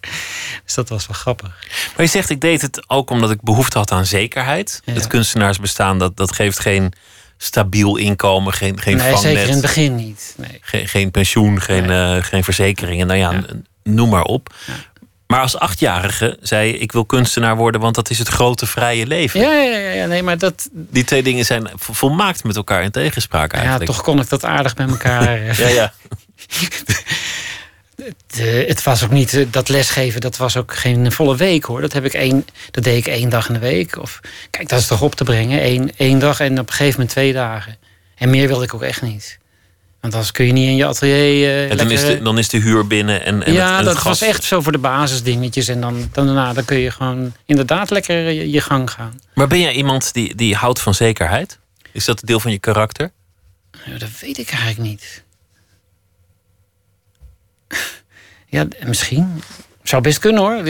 Dus dat was wel grappig. Maar je zegt, ik deed het ook omdat ik behoefte had aan zekerheid. Ja. Het kunstenaarsbestaan, dat, dat geeft geen stabiel inkomen, geen, geen nee, zeker in het begin niet. Nee. Geen, geen pensioen, geen, eh, geen verzekeringen. Nou ja, Ja. noem maar op. Maar als achtjarige zei je, ik wil kunstenaar worden... want dat is het grote vrije leven. Ja, ja, ja, ja, nee, maar dat, Die twee dingen zijn vo- volmaakt met elkaar in tegenspraak ja, eigenlijk. toch kon ik dat aardig bij elkaar. eh, Ja, ja. de- het was ook niet, eh, dat lesgeven, dat was ook geen volle week hoor. Dat, heb ik één, dat deed ik één dag in de week. Of, kijk, dat is toch op te brengen. Eén, één dag en op een gegeven moment twee dagen. En meer wilde ik ook echt niet. Want anders kun je niet in je atelier. eh, En dan, is de, dan is de huur binnen en, en ja, het, en dat het was echt zo voor de basisdingetjes. En dan, dan daarna dan kun je gewoon inderdaad lekker je, je gang gaan. Maar ben jij iemand die, die houdt van zekerheid? Is dat deel van je karakter? Ja, dat weet ik eigenlijk niet. Ja, misschien. Zou best kunnen hoor.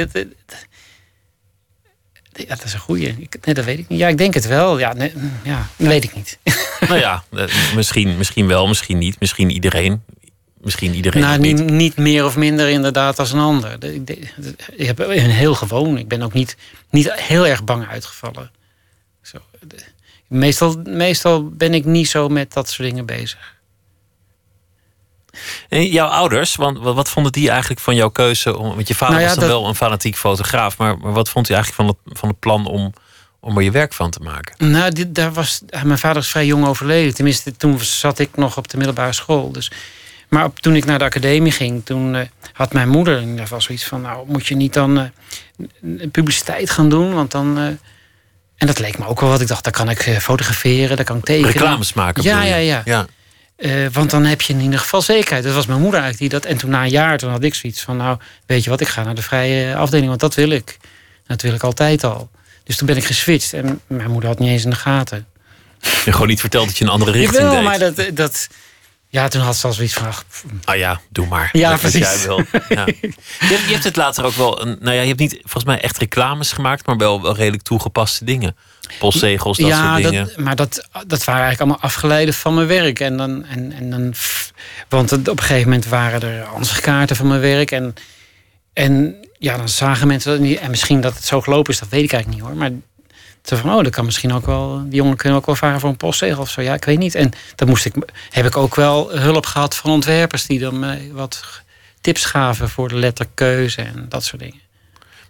Ja, dat is een goeie. Ik, nee, dat weet ik niet. Ja, ik denk het wel. Ja, nee, ja dat weet ik niet. nou ja, eh, misschien, misschien wel, misschien niet. Misschien iedereen. Misschien iedereen nou, niet, niet. meer of minder inderdaad als een ander. De- Ik, heb een heel gewoon. Ik ben ook niet, niet heel erg bang uitgevallen. Zo, meestal, meestal ben ik niet zo met dat soort dingen bezig. En jouw ouders, want wat, vonden die eigenlijk van jouw keuze? Om, want je vader Nou ja, was dan dat- wel een fanatiek fotograaf. Maar, maar wat vond hij eigenlijk van het, van het plan om, om er je werk van te maken? Nou, dit, daar was, mijn vader is vrij jong overleden. Tenminste, toen zat ik nog op de middelbare school. Dus, maar op, toen ik naar de academie ging, toen eh, had mijn moeder... daar was zoiets van, nou, moet je niet dan eh, publiciteit gaan doen? Want dan... eh, en dat leek me ook wel wat. Ik dacht, daar kan ik fotograferen, daar kan ik tekenen. Reclames maken Ja, ja, ja. ja. Eh, want dan heb je in ieder geval zekerheid. Dat was mijn moeder eigenlijk die dat... En toen na een jaar, toen had ik zoiets van... nou, weet je wat, ik ga naar de vrije afdeling, want dat wil ik. Dat wil ik altijd al. Dus toen ben ik geswitcht. En mijn moeder had niet eens in de gaten. Je gewoon niet verteld dat je een andere richting deed. maar dat, dat... Ja, toen had ze al zoiets van... ach, Ah ja, doe maar. Ja, Dat precies. jij wel. Ja. Je, hebt- je hebt het later ook wel... Nou ja, je hebt niet volgens mij echt reclames gemaakt... maar wel, wel redelijk toegepaste dingen. Postzegels, dat ja, soort dingen. dat, maar dat, dat waren eigenlijk allemaal afgeleiden van mijn werk. En dan, en, en dan, want op een gegeven moment waren er ansichtkaarten van mijn werk. En, en ja, dan zagen mensen dat niet. En misschien dat het zo gelopen is, dat weet ik eigenlijk niet hoor. Maar zo van, oh, dat kan misschien ook wel... Die jongen kunnen ook wel vragen voor een postzegel of zo. Ja, ik weet niet. En dan moest ik, heb ik ook wel hulp gehad van ontwerpers... die dan mij wat tips gaven voor de letterkeuze en dat soort dingen.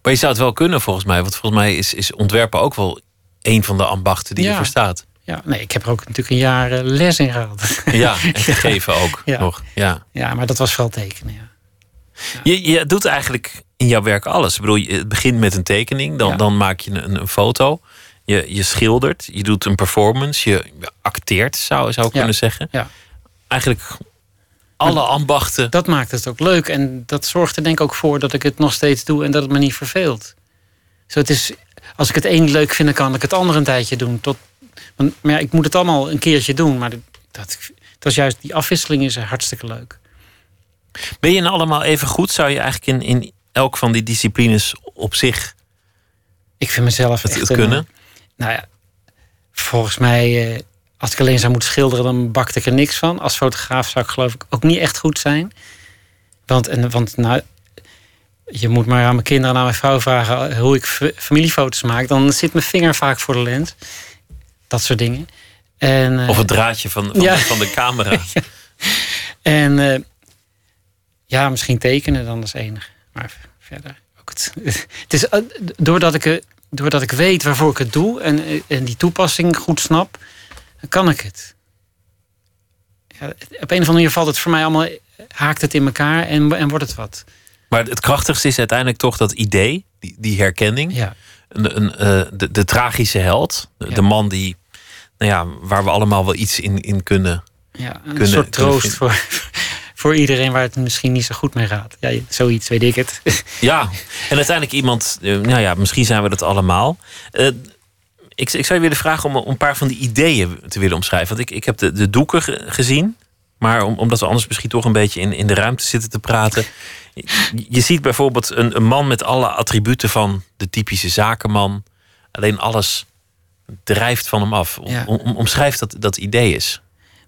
Maar je zou het wel kunnen volgens mij. Want volgens mij is, is ontwerpen ook wel een van de ambachten die Ja. je verstaat. Ja, nee, ik heb er ook natuurlijk een jaar eh, les in gehad. Ja, en gegeven ook Ja. nog. Ja. ja, maar dat was vooral tekenen. Ja. Je, je doet eigenlijk in jouw werk alles. Ik bedoel, je- het begint met een tekening, dan, dan maak je een, een foto. Je, je schildert, je doet een performance, je acteert, zou, zou ik kunnen zeggen. Ja. Eigenlijk alle ambachten. Dat maakt het ook leuk. En dat zorgt er denk ik ook voor dat ik het nog steeds doe en dat het me niet verveelt. Zo, het is, als ik het een leuk vind, dan kan ik het andere een tijdje doen. Tot, want, maar ja, ik moet het allemaal een keertje doen. Maar dat, dat, dat is juist, die afwisseling is hartstikke leuk. Ben je nou allemaal even goed? Zou je eigenlijk in, in elk van die disciplines op zich Ik vind mezelf het, echt het een, kunnen? Nou ja, volgens mij, eh, als ik alleen zou moeten schilderen, dan bakte ik er niks van. Als fotograaf zou ik geloof ik ook niet echt goed zijn. Want, en, want nou, je moet maar aan mijn kinderen en aan mijn vrouw vragen hoe ik familiefoto's maak. Dan zit mijn vinger vaak voor de lens. Dat soort dingen. En, eh, Of het draadje van, van, Ja. de, van de camera? En eh, ja, misschien tekenen dan als enige. Maar verder ook het. het is, eh, doordat, ik, eh, doordat ik weet waarvoor ik het doe en, eh, en die toepassing goed snap, dan kan ik het. Ja, op een of andere manier valt het voor mij allemaal, eh, haakt het in elkaar en, en wordt het wat. Maar het krachtigste is uiteindelijk toch dat idee, die, die herkenning. Ja, Een, een, eh, de, de tragische held. De, Ja. de man die, nou ja, waar we allemaal wel iets in, in kunnen. ja een Kunnen- soort troost voor, voor iedereen waar het misschien niet zo goed mee gaat. Ja, zoiets weet ik het. Ja, en uiteindelijk iemand, eh, nou ja, misschien zijn we dat allemaal. Eh, ik, ik zou je willen vragen om, een paar van die ideeën te willen omschrijven. Want ik, ik heb de, de doeken ge- gezien. Maar om, omdat we anders misschien toch een beetje in, in de ruimte zitten te praten. Je, ziet bijvoorbeeld een, een man met alle attributen van de typische zakenman. Alleen alles drijft van hem af. Ja. om, omschrijf dat, dat idee is.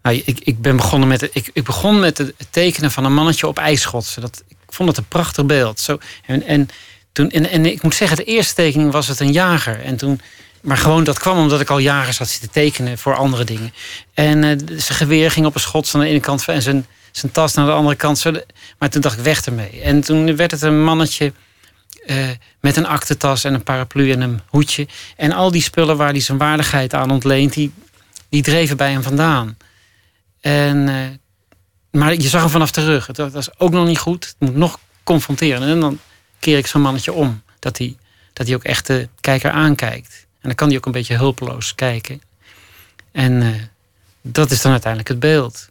Nou, ik, ik ben begonnen met, het- ik, ik begon met het tekenen van een mannetje op ijsschotsen. Dat, ik vond het een prachtig beeld. Zo, en, en, toen, en, en ik moet zeggen, de eerste tekening was het een jager. En toen, maar gewoon dat kwam omdat ik al jagers had zitten tekenen voor andere dingen. En eh, zijn geweer ging op een schots aan de ene kant en zijn, zijn tas naar de andere kant. Maar toen dacht ik weg ermee. En toen werd het een mannetje eh, met een aktentas en een paraplu en een hoedje. En al die spullen waar hij zijn waardigheid aan ontleent, die, die dreven bij hem vandaan. En, eh, maar je zag hem vanaf de rug. Het was- dat is ook nog niet goed. Het moet nog confronteren. En dan keer ik zo'n mannetje om. Dat hij, dat hij ook echt de kijker aankijkt. En dan kan hij ook een beetje hulpeloos kijken. En eh, dat is dan uiteindelijk het beeld.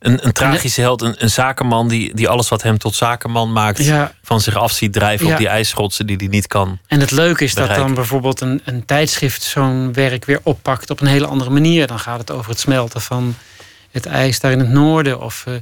Een, een tragische held, een, een zakenman die, die alles wat hem tot zakenman maakt... Ja, van zich af ziet drijven Ja. op die ijsschotsen die hij niet kan. en het leuke is dat dan bijvoorbeeld een, een tijdschrift zo'n werk weer oppakt op een hele andere manier. Dan gaat het over het smelten van het ijs daar in het noorden. Of, eh,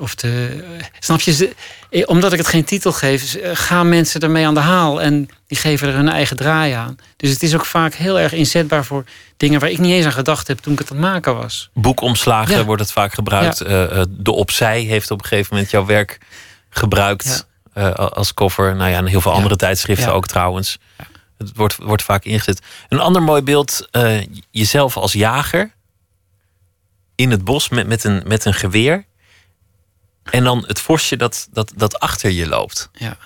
of de. snap je? Eh, Omdat ik het geen titel geef, eh, gaan mensen ermee aan de haal. En die geven er hun eigen draai aan. Dus het is ook vaak heel erg inzetbaar voor dingen waar ik niet eens aan gedacht heb toen ik het aan het maken was. Boekomslagen Ja. wordt het vaak gebruikt. Eh, de Opzij heeft op een gegeven moment jouw werk gebruikt als cover. Nou ja, en heel veel andere tijdschriften ook trouwens. Het wordt, wordt vaak ingezet. Een ander mooi beeld, jezelf als jager in het bos met, met, een, met een geweer. En dan het vosje dat, dat, dat achter je loopt. Ja.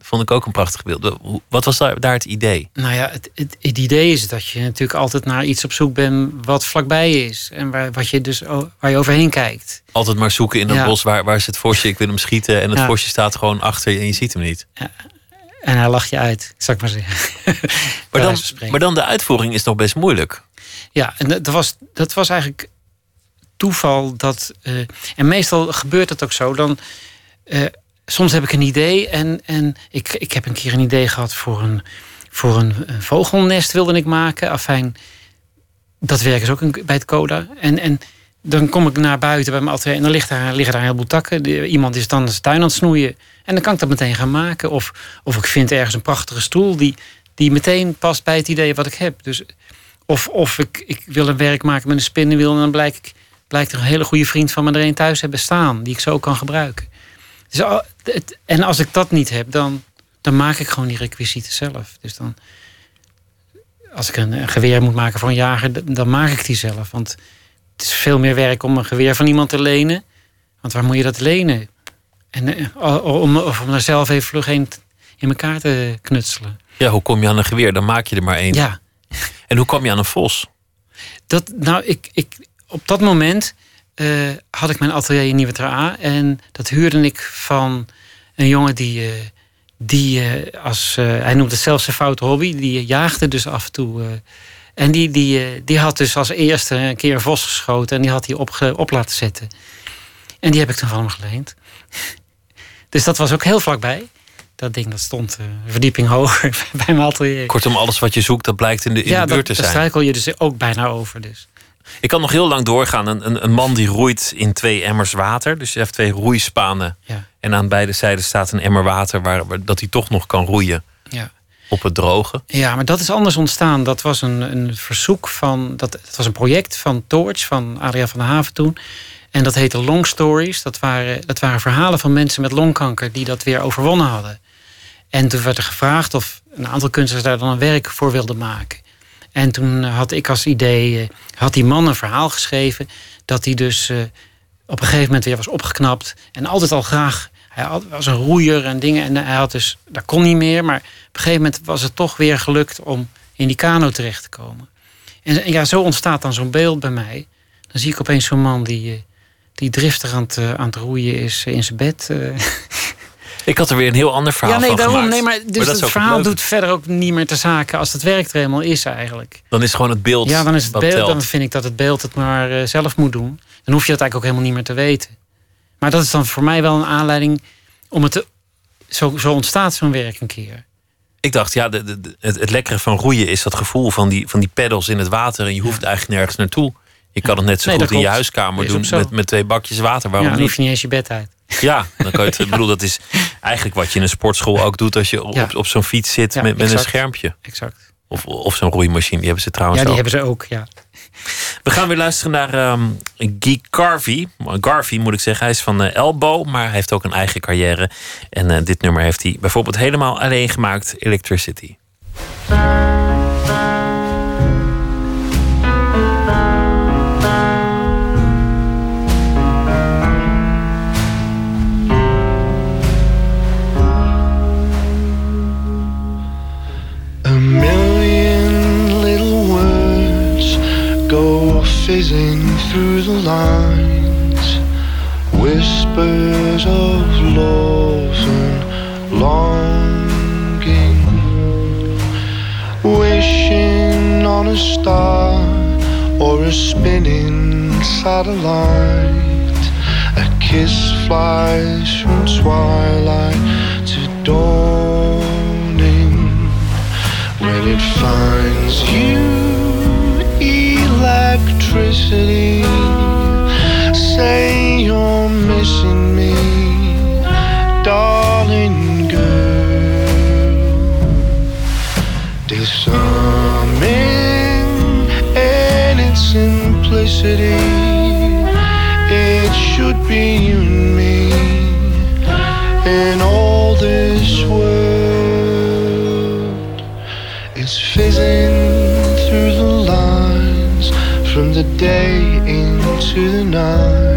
Vond ik ook een prachtig beeld. Wat was daar, daar het idee? Nou ja, het, het, het idee is dat je natuurlijk altijd naar iets op zoek bent wat vlakbij is. En waar, wat je dus, o- waar je overheen kijkt. Altijd maar zoeken in een Ja. bos. Waar, waar is het vosje? Ik wil hem schieten. En het Ja. vosje staat gewoon achter je en je ziet hem niet. En hij lacht je uit, zal ik maar zeggen. Maar dan, maar dan de uitvoering is nog best moeilijk. Ja, en dat was, dat was eigenlijk toeval. Dat, eh, en meestal gebeurt het ook zo. Dan, eh, soms heb ik een idee en, en ik, ik heb een keer een idee gehad voor een, voor een, een vogelnest wilde ik maken. Afijn, dat werk is ook bij het Coda. En, en dan kom ik naar buiten bij mijn atelier en dan ligt daar, liggen daar een heleboel takken. Iemand is dan zijn tuin aan het snoeien. En dan kan ik dat meteen gaan maken. Of, of ik vind ergens een prachtige stoel die, die meteen past bij het idee wat ik heb. Dus, of of ik, ik wil een werk maken met een spinnenwiel en dan blijkt, ik, blijkt er een hele goede vriend van me er een thuis hebben staan die ik zo kan gebruiken. Dus, al- het, en als ik dat niet heb, dan, dan maak ik gewoon die requisieten zelf. Dus dan, als ik een, een geweer moet maken voor een jager, dan, maak ik die zelf. Want het is veel meer werk om een geweer van iemand te lenen. Want waar moet je dat lenen? En uh, om, of om daar zelf even vlug heen in elkaar te knutselen. Ja, hoe kom je aan een geweer? Dan maak je er maar één. Ja. En hoe kwam je aan een vos? Dat, nou, ik, ik, op dat moment uh, had ik mijn atelier in Nieuwe A. En dat huurde ik van een jongen die, uh, die uh, als, hij noemt het zelfs zijn foute hobby, die jaagde dus af en toe. en die, die, die had dus als eerste een keer een vos geschoten en die had hij op, op laten zetten. En die heb ik toen van hem geleend. dus dat was ook heel vlakbij. Dat ding dat stond een verdieping hoger bij mijn atelier. Kortom, alles wat je zoekt, dat blijkt in de, in ja, de buurt te zijn. Ja, daar struikel je dus ook bijna over. Dus. Ik kan nog heel lang doorgaan. Een, een, een, man die roeit in twee emmers water. Dus je hebt twee roeispanen. Ja. En aan beide zijden staat een emmer water... Waar, waar, dat hij toch nog kan roeien ja. op het droge. Ja, maar dat is anders ontstaan. Dat was een, een verzoek van... Dat, dat was een project van Torch, van Adriaan van der Haven toen. En dat heette Long Stories. Dat waren, dat waren verhalen van mensen met longkanker... die dat weer overwonnen hadden. En toen werd er gevraagd of een aantal kunstenaars daar dan een werk voor wilden maken. En toen had ik als idee, eh, had die man een verhaal geschreven... dat hij dus uh, op een gegeven moment weer was opgeknapt... en altijd al graag, hij was een roeier en dingen... en hij had dus, dat kon niet meer... maar op een gegeven moment was het toch weer gelukt om in die kano terecht te komen. En, ja, zo ontstaat dan zo'n beeld bij mij. Dan zie ik opeens zo'n man die, uh, die driftig aan het, aan het roeien is in zijn bed... Ik had er weer een heel ander verhaal ja, nee, van daarom, gemaakt. Nee, maar dus maar het verhaal doet verder ook niet meer te zaken als het werk er helemaal is eigenlijk. Dan is gewoon het beeld. Ja, dan is het beeld. Telt. Dan vind ik dat het beeld het maar uh, zelf moet doen. Dan hoef je dat eigenlijk ook helemaal niet meer te weten. Maar dat is dan voor mij wel een aanleiding om het te. Zo, zo ontstaat zo'n werk een keer. Ik dacht, ja, de, de, het, het lekkere van roeien is dat gevoel van die, van die pedals in het water. En je hoeft ja. eigenlijk nergens naartoe. Je kan het net zo nee, goed in je huiskamer doen met, met twee bakjes water. Waarom ja, dan niet? hoef je niet eens je bed uit. Ja, dan kan je het. Ik bedoel, dat is eigenlijk wat je in een sportschool ook doet als je op, Ja. op, zo'n fiets zit Ja, met, met een schermpje. Exact. Of, of zo'n roeimachine. Die hebben ze trouwens Ja, die ook. hebben ze ook. Ja. We gaan weer luisteren naar ehm Guy Garvey. Garvey moet ik zeggen. Hij is van eh, Elbow, maar hij heeft ook een eigen carrière. En eh, dit nummer heeft hij bijvoorbeeld helemaal alleen gemaakt: Electricity. Fizzing through the lines. Whispers of love and longing. Wishing on a star or a spinning satellite. A kiss flies from twilight to dawning when it finds you electricity. Say you're missing me darling girl. Disarming in its simplicity. It should be you and me in all this world. It's fizzing the day into the night.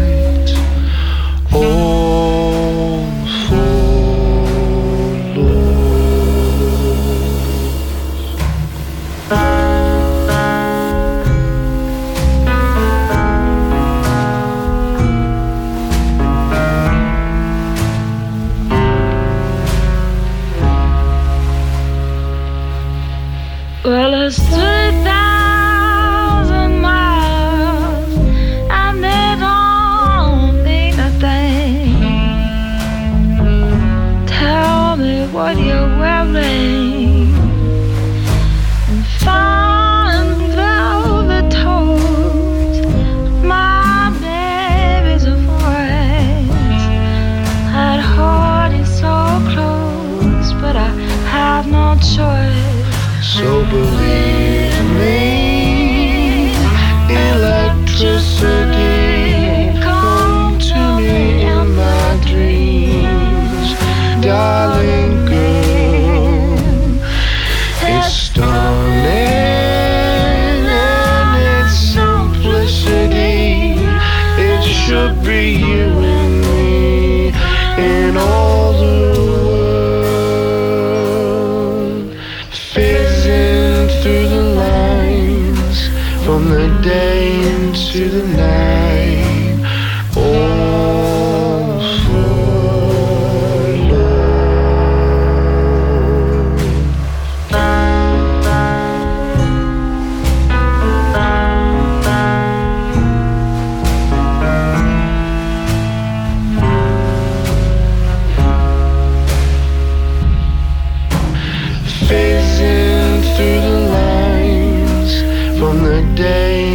Day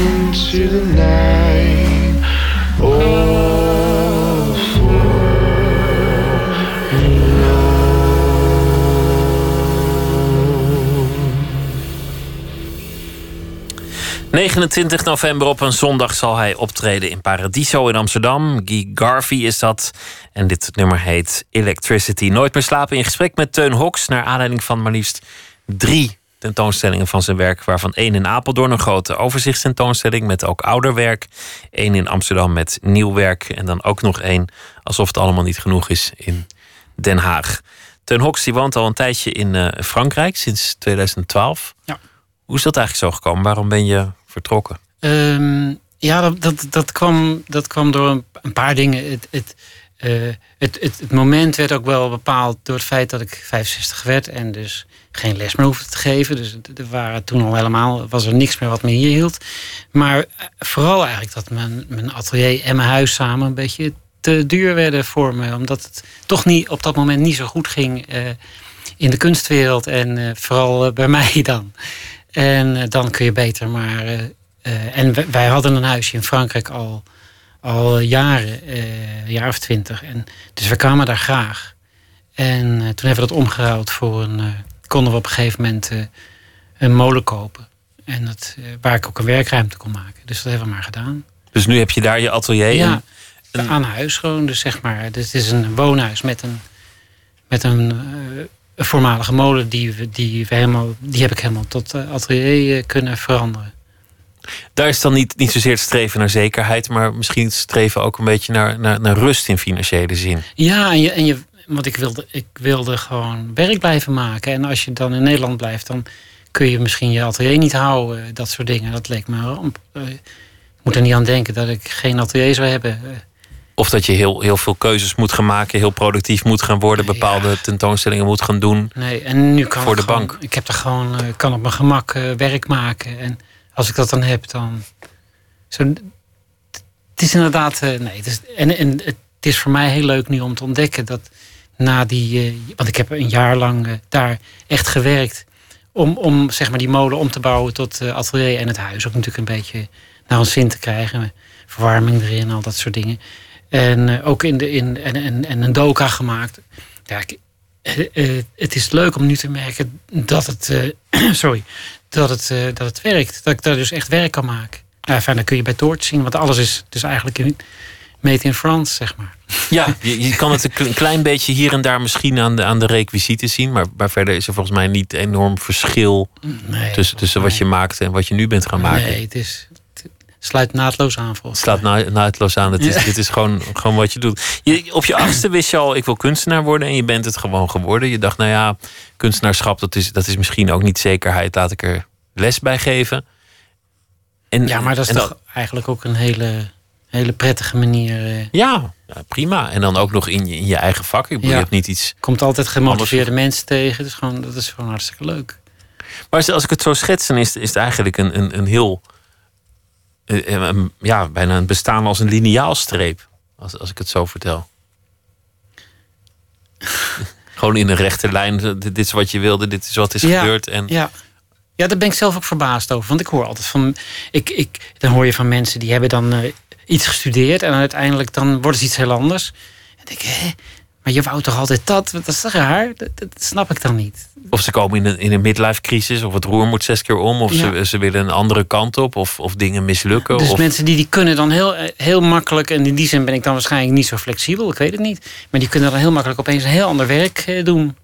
the night. All for 29 november op een zondag zal hij optreden in Paradiso in Amsterdam. Guy Garvey is dat. En dit nummer heet Electricity. Nooit meer slapen in gesprek met Teun Hoks. Naar aanleiding van maar liefst drie tentoonstellingen van zijn werk. Waarvan één in Apeldoorn, een grote overzichtstentoonstelling met ook ouder werk. Eén in Amsterdam met nieuw werk. En dan ook nog één, alsof het allemaal niet genoeg is, in Den Haag. Teun Hoks die woont al een tijdje in eh, Frankrijk, sinds 2012. Ja. Hoe is dat eigenlijk zo gekomen? Waarom ben je vertrokken? Ehm, ja, dat, dat, dat, kwam, dat kwam door een, paar dingen. Het, het, eh, het, het, het moment werd ook wel bepaald door het feit dat ik 65 werd en dus geen les meer hoefde te geven. Dus er waren toen al helemaal, was er niks meer wat me hier hield. Maar eh, vooral eigenlijk dat mijn, mijn atelier en mijn huis samen een beetje te duur werden voor me. Omdat het toch niet, op dat moment niet zo goed ging eh, in de kunstwereld. En eh, vooral bij mij dan. En dan kun je beter maar. en wij, hadden een huisje in Frankrijk al, al jaren, een jaar of twintig. En, dus we kwamen daar graag. En toen hebben we dat omgeruild voor een. Konden we op een gegeven moment eh, een molen kopen. En dat, eh, waar ik ook een werkruimte kon maken. Dus dat hebben we maar gedaan. Dus nu heb je daar je atelier. Ja, en- aan huis gewoon. Dus zeg maar, dus het is een woonhuis met een, met een, eh, een voormalige molen. Die, we- die, we helemaal, die heb ik helemaal tot atelier kunnen veranderen. daar is dan niet, niet zozeer het streven naar zekerheid, maar misschien het streven ook een beetje naar, naar, naar rust in financiële zin. Ja, en je, en je, want ik wilde, ik wilde gewoon werk blijven maken. En als je dan in Nederland blijft, dan kun je misschien je atelier niet houden. Dat soort dingen. Dat leek me een ramp. Eh, Ik moet er niet aan denken dat ik geen atelier zou hebben. Eh, Of dat je heel, heel veel keuzes moet gaan maken, heel productief moet gaan worden, bepaalde tentoonstellingen moet gaan doen. Nee, en nu kan Voor ik de gewoon- bank. Ik heb er gewoon, eh, kan op mijn gemak werk maken. En als ik dat dan heb, dan. Zo, het is inderdaad. nee, het is, en, en het is voor mij heel leuk nu om te ontdekken dat na die. eh, want ik heb een jaar lang eh, daar echt gewerkt. Om, om zeg maar die molen om te bouwen tot eh, atelier en het huis ook natuurlijk een beetje naar ons zin te krijgen. Verwarming erin, al dat soort dingen. En ook in de, in, en, en, en een doka gemaakt. Ja, ik, het is leuk om nu te merken dat het, sorry, dat het, dat het werkt. Dat ik daar dus echt werk kan maken. Nou, fijn, dan kun je bij Toort zien, want alles is dus eigenlijk in, made in France, zeg maar. Ja, je, je kan het een klein beetje hier en daar misschien aan de, aan de requisieten zien, maar, maar verder is er volgens mij niet enorm verschil Nee, tussen, tussen wat je maakte en wat je nu bent gaan maken. Nee, het is het sluit naadloos aan volgens Het mij. na, naadloos aan. Het is, Ja. Dit is gewoon, gewoon wat je doet. Je, op je achtste wist je al, ik wil kunstenaar worden. En je bent het gewoon geworden. Je dacht, nou ja, kunstenaarschap, dat is, dat is misschien ook niet zekerheid. Laat ik er les bij geven. En, Ja, maar dat is toch eigenlijk ook een hele, hele prettige manier. eh. ja, ja, prima. En dan ook nog in je, in je eigen vak. Ik bedoel, Ja. Je hebt niet iets... komt altijd gemotiveerde mensen tegen. Dus gewoon, dat is gewoon hartstikke leuk. Maar als- ik het zo schets, dan is, is het eigenlijk een, een, een heel... eh, een- ja, bijna een bestaan als een lineaalstreep. Als, als ik het zo vertel. Gewoon in een rechte lijn. Dit is wat je wilde, dit is wat is Ja, gebeurd. En Ja. ja, daar ben ik zelf ook verbaasd over. Want ik hoor altijd van. Ik, ik, dan hoor je van mensen die hebben dan eh, iets gestudeerd. En uiteindelijk dan worden ze iets heel anders. En denk ik, hè? Maar je wou toch altijd dat? Dat is toch raar? Dat, dat snap ik dan niet. Of ze komen in een, in een midlife crisis, of het roer moet zes keer om, of Ja. ze, ze willen een andere kant op, of, of dingen mislukken. Dus of, mensen die, die kunnen dan heel, eh, heel makkelijk. En in die zin ben ik dan waarschijnlijk niet zo flexibel. Ik weet het niet. Maar die kunnen dan heel makkelijk opeens een heel ander werk eh, doen.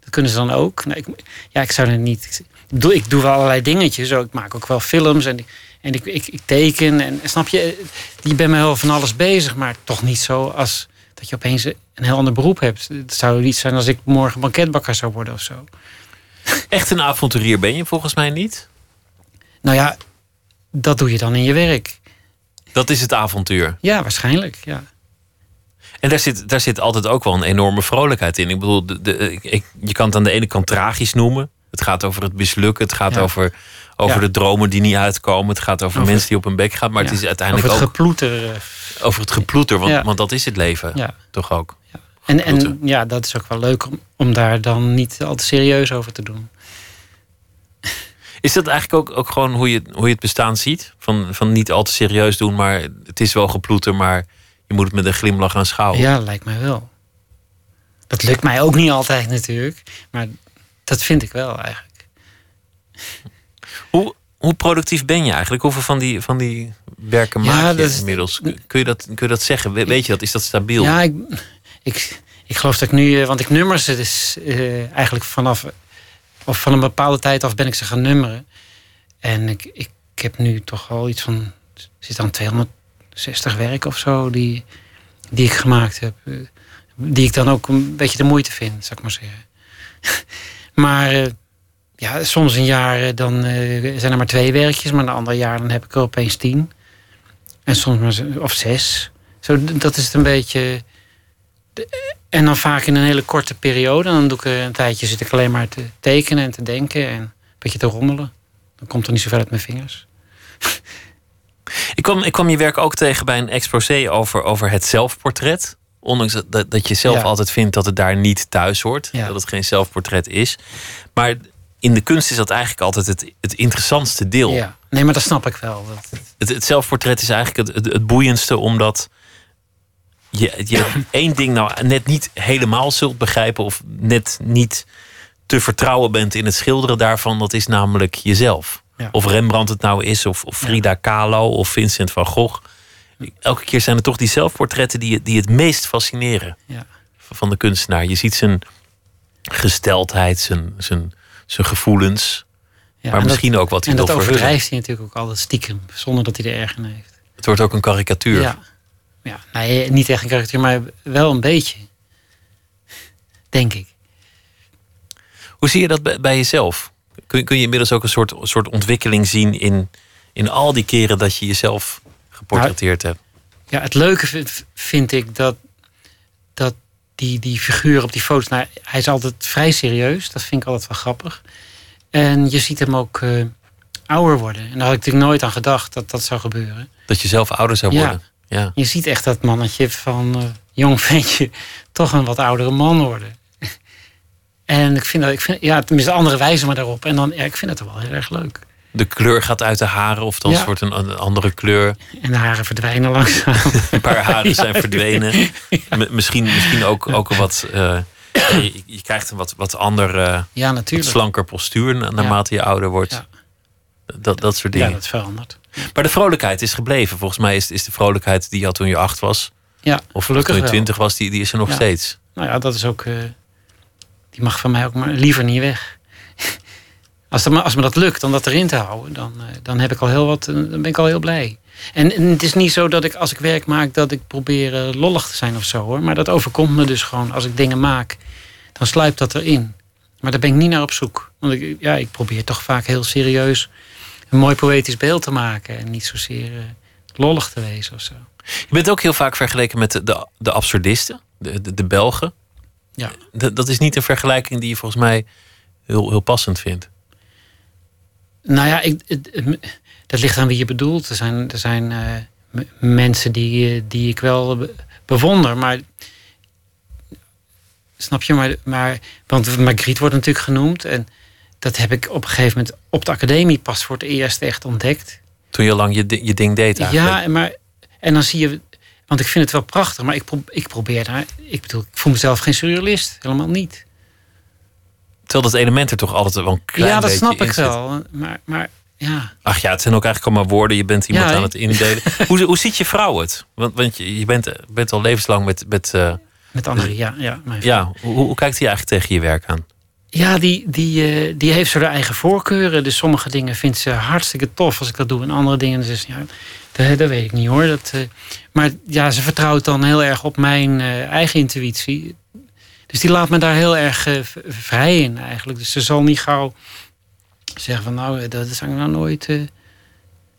Dat kunnen ze dan ook. Nou, ik, ja, ik zou er niet. Ik doe, ik doe wel allerlei dingetjes. Ik maak ook wel films en, ik- en ik, ik, ik teken. En snap je, je bent me wel van alles bezig, maar toch niet zo als dat je opeens een heel ander beroep hebt. Het zou niet zijn als ik morgen banketbakker zou worden of zo. Echt een avonturier ben je volgens mij niet. Nou ja, dat doe je dan in je werk. Dat is het avontuur. Ja, waarschijnlijk. Ja. En daar zit, daar zit altijd ook wel een enorme vrolijkheid in. Ik bedoel, de, de, ik, je kan het aan de ene kant tragisch noemen. Het gaat over het mislukken. Het gaat Ja. over, over Ja. de dromen die niet uitkomen. Het gaat over, Over- mensen die op hun bek gaan. Maar Ja. het is uiteindelijk Over het ook geploeter. eh, over het geploeter. Want, want dat is het leven. Toch ook. En, en ja, dat is ook wel leuk om, om daar dan niet al te serieus over te doen. Is dat eigenlijk ook, ook gewoon hoe je, hoe je het bestaan ziet? Van, van niet al te serieus doen, maar het is wel geploeter, maar je moet het met een glimlach aanschouwen. Ja, lijkt mij wel. Dat lukt mij ook niet altijd natuurlijk. Maar dat vind ik wel eigenlijk. Hoe, hoe productief ben je eigenlijk? Hoeveel van die, van die werken Ja, maak je dat inmiddels? Kun je, dat, kun je dat zeggen? We- Weet je dat? Is dat stabiel? Ja, ik, ik, ik geloof dat ik nu... eh, Want ik nummer ze dus eh, eigenlijk vanaf... Of van een bepaalde tijd af ben ik ze gaan nummeren. En ik, ik, ik heb nu toch al iets van... zit aan 260 werken of zo die, die ik gemaakt heb. eh, Die ik dan ook een beetje de moeite vind, zou ik maar zeggen. maar ja, soms een jaar eh, dan eh, zijn er maar twee werkjes. Maar een ander jaar dan heb ik er opeens tien. En soms maar of zes. Zo, dat is het een beetje... de- En dan vaak in een hele korte periode. Dan doe ik een tijdje zit ik alleen maar te tekenen en te denken. En een beetje te rommelen. Dan komt er niet zoveel uit mijn vingers. Ik, kwam, ik kwam je werk ook tegen bij een exposé over, over het zelfportret. Ondanks dat, dat, dat je zelf Ja. altijd vindt dat het daar niet thuis hoort. Ja. Dat het geen zelfportret is. Maar in de kunst is dat eigenlijk altijd het, het interessantste deel. Ja. Nee, maar dat snap ik wel. Dat, Het, het zelfportret is eigenlijk het, het, het boeiendste, omdat je, je één ding nou net niet helemaal zult begrijpen of net niet te vertrouwen bent in het schilderen daarvan. Dat is namelijk jezelf. Ja. Of Rembrandt het nou is, of, of Frida Kahlo, of Vincent van Gogh. Elke keer zijn het toch die zelfportretten die, die het meest fascineren ja. van de kunstenaar. Je ziet zijn gesteldheid, zijn, zijn, zijn gevoelens, Ja, maar en misschien ook wat hij En dat wil overdrijft hij natuurlijk ook altijd stiekem. Zonder dat hij er erg in heeft. Het wordt ook een karikatuur. Ja. ja. Nee, niet echt een karakter, maar wel een beetje. Denk ik. Hoe zie je dat bij, bij jezelf? Kun, kun je inmiddels ook een soort, soort ontwikkeling zien in, in al die keren dat je jezelf geportretteerd hebt? Ja, het leuke vind, vind ik dat, dat die, die figuur op die foto's... Nou, hij is altijd vrij serieus. Dat vind ik altijd wel grappig. En je ziet hem ook eh, ouder worden. En daar had ik natuurlijk nooit aan gedacht dat dat zou gebeuren. Dat je zelf ouder zou worden? Ja. Je ziet echt dat mannetje van eh, jong ventje... toch een wat oudere man worden. En ik vind dat, ik vind, ja, tenminste anderen wijzen me daarop. En dan, ja, ik vind het wel heel erg leuk. De kleur gaat uit de haren of dan Ja. wordt een, een andere kleur. En de haren verdwijnen langzaam. Een paar haren Ja, zijn verdwenen. Misschien, misschien ook, ook wat. eh, je, je krijgt een wat, wat ander, Ja, wat natuurlijk. slanker postuur na- naarmate je ouder wordt. Ja. Dat, dat soort Ja, dingen. dat verandert. Maar de vrolijkheid is gebleven. Volgens mij is, is de vrolijkheid die je had toen je acht was. Ja, Of gelukkig toen je twintig was, die, die is er nog Ja. steeds. Nou ja, dat is ook. eh, die mag van mij ook maar liever niet weg. Als, dat, als me dat lukt om dat erin te houden, dan, eh, dan heb ik al heel wat. eh, Dan ben ik al heel blij. En, en het is niet zo dat ik als ik werk maak, dat ik probeer eh, lollig te zijn of zo hoor. Maar dat overkomt me dus gewoon. Als ik dingen maak, dan sluipt dat erin. Maar daar ben ik niet naar op zoek. Want ik, ja, ik probeer toch vaak heel serieus een mooi poëtisch beeld te maken. En niet zozeer lollig te wezen of zo. Je bent ook heel vaak vergeleken met de, de, de absurdisten, de, de, de Belgen. Ja. Dat, dat is niet een vergelijking die je volgens mij heel, heel passend vindt. Nou ja, ik, dat ligt aan wie je bedoelt. Er zijn, er zijn eh, mensen die, eh, die ik wel be- bewonder, maar. Snap je? Maar, maar, want Magritte wordt natuurlijk genoemd. En dat heb ik op een gegeven moment op de academie pas voor het eerst echt ontdekt. Toen je lang je, di- je ding deed eigenlijk. Ja, maar, en dan zie je. Want ik vind het wel prachtig, maar ik, pro, ik probeer daar. Ik bedoel, ik voel mezelf geen surrealist. Helemaal niet. Terwijl dat element er toch altijd wel een klein ja, dat snap ik wel. Maar, maar ja. Ach ja, het zijn ook eigenlijk allemaal woorden. Je bent iemand Ja, aan het indelen. hoe, hoe ziet je vrouw het? Want, want je, je bent, bent al levenslang met... met eh, Met anderen, ja. ja, ja, hoe, hoe kijkt hij eigenlijk tegen je werk aan? Ja, die, die, eh, die heeft zo haar eigen voorkeuren. Dus sommige dingen vindt ze hartstikke tof als ik dat doe. En andere dingen, dus ja, dat, dat weet ik niet hoor. Dat, eh, maar ja, ze vertrouwt dan heel erg op mijn eigen intuïtie. Dus die laat me daar heel erg eh, vrij in eigenlijk. Dus ze zal niet gauw zeggen van nou, eh, dat zou ik nou nooit... eh.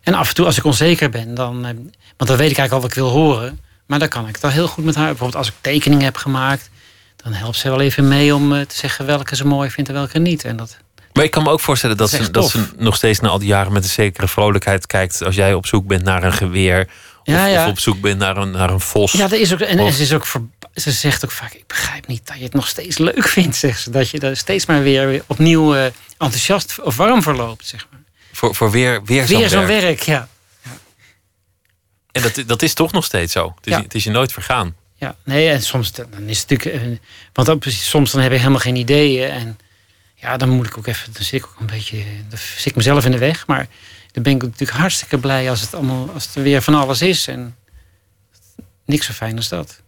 En af en toe als ik onzeker ben, dan... want dan weet ik eigenlijk al wat ik wil horen. Maar dan kan ik al heel goed met haar. Bijvoorbeeld als ik tekeningen heb gemaakt... dan helpt ze wel even mee om te zeggen welke ze mooi vindt en welke niet. En dat, Maar ik kan me ook voorstellen dat, Dat ze, dat ze nog steeds na al die jaren met een zekere vrolijkheid kijkt. als jij op zoek bent naar een geweer. Of, Ja, ja. of op zoek bent naar een, naar een vos. Ja, dat is ook, en Of- ze, is ook ver- ze zegt ook vaak: Ik begrijp niet dat je het nog steeds leuk vindt. Zegt ze. Dat je er steeds maar weer opnieuw eh, enthousiast of warm voor loopt. Zeg maar. Voor, voor weer, weer zo'n Weer werk. werk, ja. En dat, dat is toch nog steeds zo. Het is, Ja. het is je nooit vergaan. ja. Nee, en soms dan is het natuurlijk. eh, Want dan, soms dan heb ik helemaal geen ideeën. En ja, dan moet ik ook even. Dan zit ik ook een beetje. Dan zit ik mezelf in de weg. Maar dan ben ik natuurlijk hartstikke blij als het allemaal. Als er weer van alles is. En niks zo fijn als dat.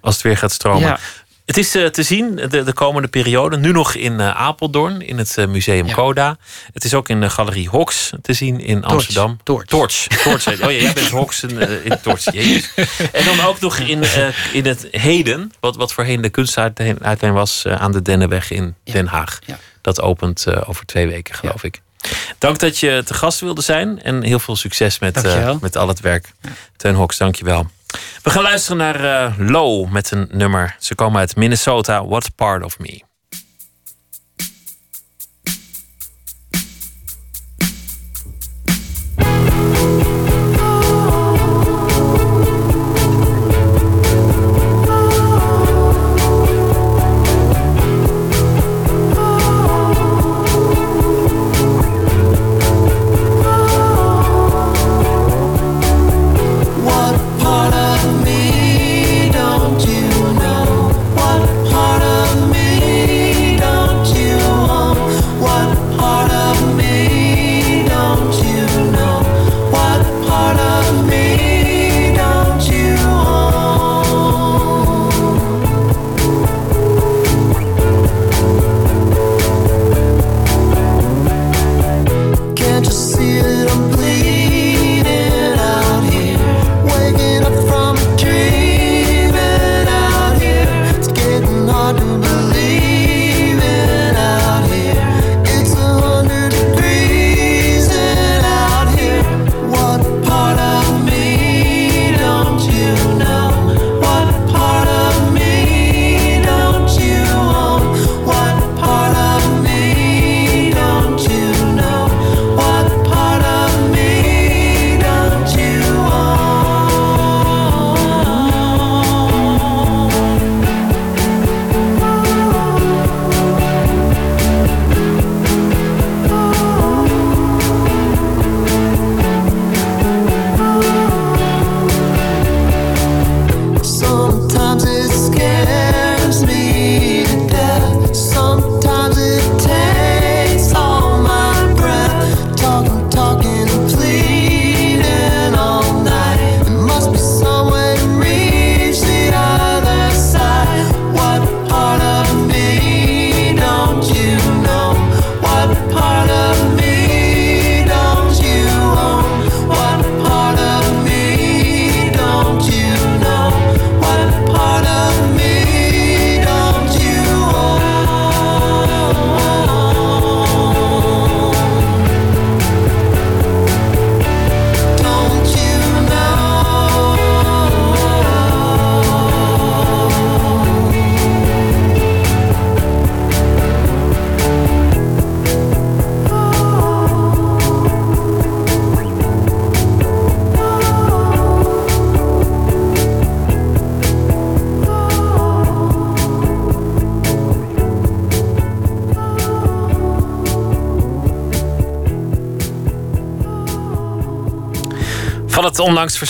Als het weer gaat stromen. Ja. Het is eh, te zien de, de komende periode. Nu nog in eh, Apeldoorn, in het eh, Museum Ja. Coda. Het is ook in de Galerie Hox te zien in Amsterdam. Torch. Torch. Torch. Oh ja, jij bent Hox en, eh, in Torch. Jezus. En dan ook nog in, in het Heden. Wat, wat voorheen de kunstuitlijn was aan de Dennenweg in. Den Haag. Ja. Dat opent over twee weken, geloof ik. Dank dat je te gast wilde zijn. En heel veel succes met, eh, met al het werk. Teun Hox, dankjewel. We gaan luisteren naar eh, Low met een nummer. Ze komen uit Minnesota. What part of me?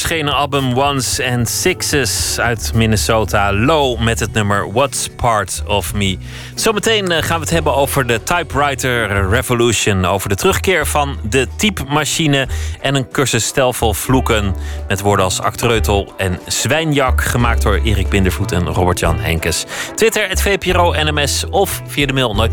Verschenen album Ones and Sixes uit Minnesota. Low met het nummer What's Part of Me. Zometeen eh, gaan we het hebben over de Typewriter Revolution. Over de terugkeer van de typemachine. En een cursus stijlvol vloeken. Met woorden als actreutel en zwijnjak. Gemaakt door Erik Bindervoet en Robert-Jan Henkes. Twitter, het VPRO NMS. Of via de mail nooit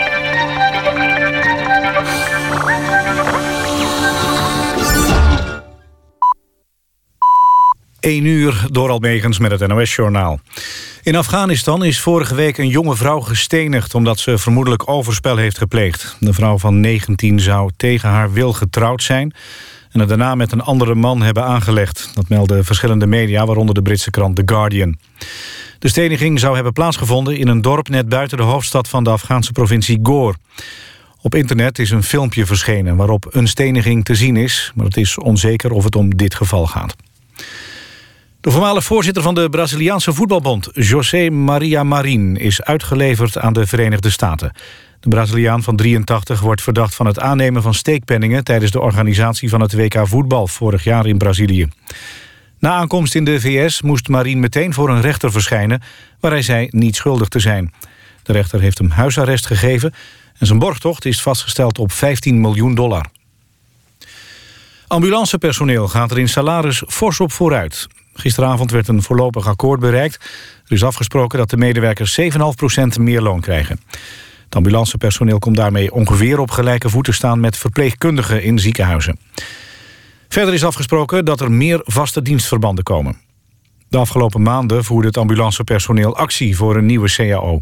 1 uur door Almegens met het NOS-journaal. In Afghanistan is vorige week een jonge vrouw gestenigd... omdat ze vermoedelijk overspel heeft gepleegd. De vrouw van 19 zou tegen haar wil getrouwd zijn... en het daarna met een andere man hebben aangelegd. Dat melden verschillende media, waaronder de Britse krant The Guardian. De steniging zou hebben plaatsgevonden in een dorp... net buiten de hoofdstad van de Afghaanse provincie Gore. Op internet is een filmpje verschenen waarop een steniging te zien is... maar het is onzeker of het om dit geval gaat. De voormalig voorzitter van de Braziliaanse voetbalbond, José Maria Marin, is uitgeleverd aan de Verenigde Staten. De Braziliaan van 83 wordt verdacht van het aannemen van steekpenningen... tijdens de organisatie van het WK voetbal vorig jaar in Brazilië. Na aankomst in de VS moest Marin meteen voor een rechter verschijnen... waar hij zei niet schuldig te zijn. De rechter heeft hem huisarrest gegeven... en zijn borgtocht is vastgesteld op 15 miljoen dollar. Ambulancepersoneel gaat er in salaris fors op vooruit. Gisteravond werd een voorlopig akkoord bereikt. Er is afgesproken dat de medewerkers 7,5% meer loon krijgen. Het ambulancepersoneel komt daarmee ongeveer op gelijke voeten staan... met verpleegkundigen in ziekenhuizen. Verder is afgesproken dat er meer vaste dienstverbanden komen. De afgelopen maanden voerde het ambulancepersoneel actie voor een nieuwe CAO.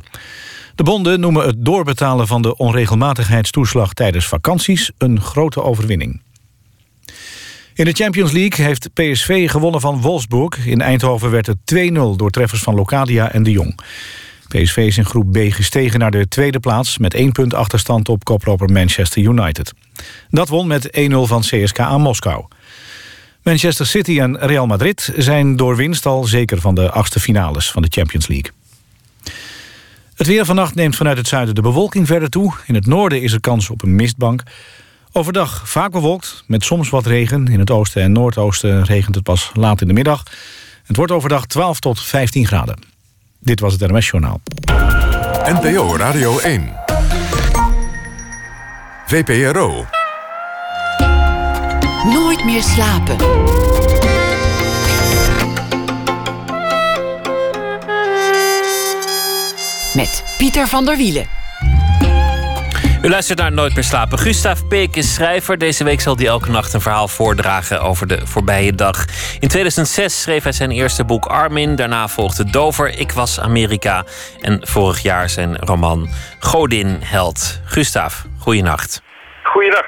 De bonden noemen het doorbetalen van de onregelmatigheidstoeslag tijdens vakanties een grote overwinning. In de Champions League heeft PSV gewonnen van Wolfsburg. In Eindhoven werd het 2-0 door treffers van Locadia en de Jong. PSV is in groep B gestegen naar de tweede plaats... met één punt achterstand op koploper Manchester United. Dat won met 1-0 van CSKA Moskou. Manchester City en Real Madrid zijn door winst al zeker van de achtste finales van de Champions League. Het weer vannacht neemt vanuit het zuiden de bewolking verder toe. In het noorden is er kans op een mistbank. Overdag vaak bewolkt, met soms wat regen. In het oosten en noordoosten regent het pas laat in de middag. Het wordt overdag 12 tot 15 graden. Dit was het NMS Journaal. NPO Radio 1. VPRO. Nooit meer slapen. Met Pieter van der Wielen. U luistert naar Nooit meer slapen. Gustav Peek is schrijver. Deze week zal hij elke nacht een verhaal voordragen over de voorbije dag. In 2006 schreef hij zijn eerste boek Armin. Daarna volgde Dover, Ik was Amerika. En vorig jaar zijn roman Godin Held. Gustav, goeienacht. Goeiedag.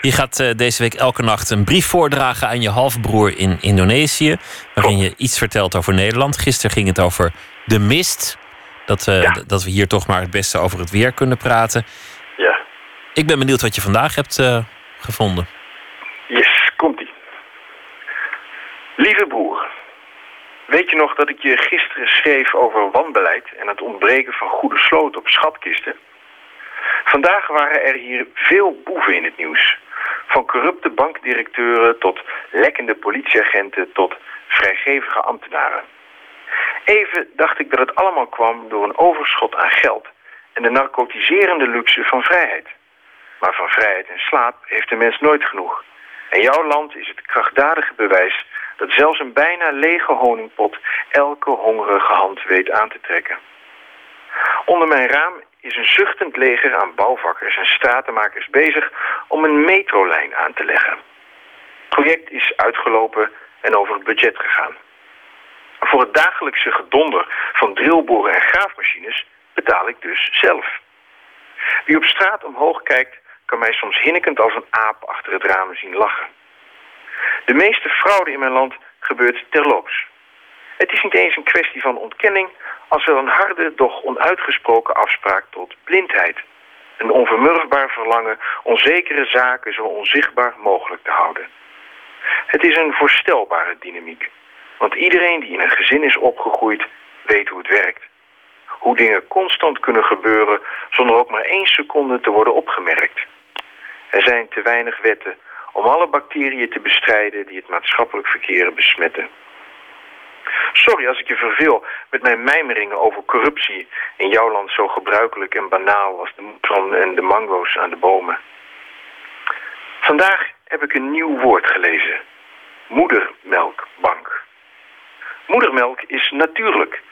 Je gaat eh, deze week elke nacht een brief voordragen aan je halfbroer in Indonesië. Waarin je iets vertelt over Nederland. Gisteren ging het over de mist. Dat, eh, Ja. dat we hier toch maar het beste over het weer kunnen praten. Ik ben benieuwd wat je vandaag hebt eh, gevonden. Yes, komt-ie. Lieve broer. Weet je nog dat ik je gisteren schreef over wanbeleid en het ontbreken van goede sloten op schatkisten? Vandaag waren er hier veel boeven in het nieuws. Van corrupte bankdirecteuren tot lekkende politieagenten tot vrijgevige ambtenaren. Even dacht ik dat het allemaal kwam door een overschot aan geld en de narcotiserende luxe van vrijheid. Maar van vrijheid en slaap heeft de mens nooit genoeg. En jouw land is het krachtdadige bewijs dat zelfs een bijna lege honingpot elke hongerige hand weet aan te trekken. Onder mijn raam is een zuchtend leger aan bouwvakkers en stratenmakers bezig om een metrolijn aan te leggen. Het project is uitgelopen en over het budget gegaan. Voor het dagelijkse gedonder van drillboren en graafmachines betaal ik dus zelf. Wie op straat omhoog kijkt, kan mij soms hinnikend als een aap achter het raam zien lachen. De meeste fraude in mijn land gebeurt terloops. Het is niet eens een kwestie van ontkenning als wel een harde, doch onuitgesproken afspraak tot blindheid. Een onvermurfbaar verlangen onzekere zaken zo onzichtbaar mogelijk te houden. Het is een voorstelbare dynamiek. Want iedereen die in een gezin is opgegroeid, weet hoe het werkt. Hoe dingen constant kunnen gebeuren zonder ook maar één seconde te worden opgemerkt. Er zijn te weinig wetten om alle bacteriën te bestrijden die het maatschappelijk verkeer besmetten. Sorry als ik je verveel met mijn mijmeringen over corruptie in jouw land zo gebruikelijk en banaal als de moesson en de mango's aan de bomen. Vandaag heb ik een nieuw woord gelezen. Moedermelkbank. Moedermelk is natuurlijk.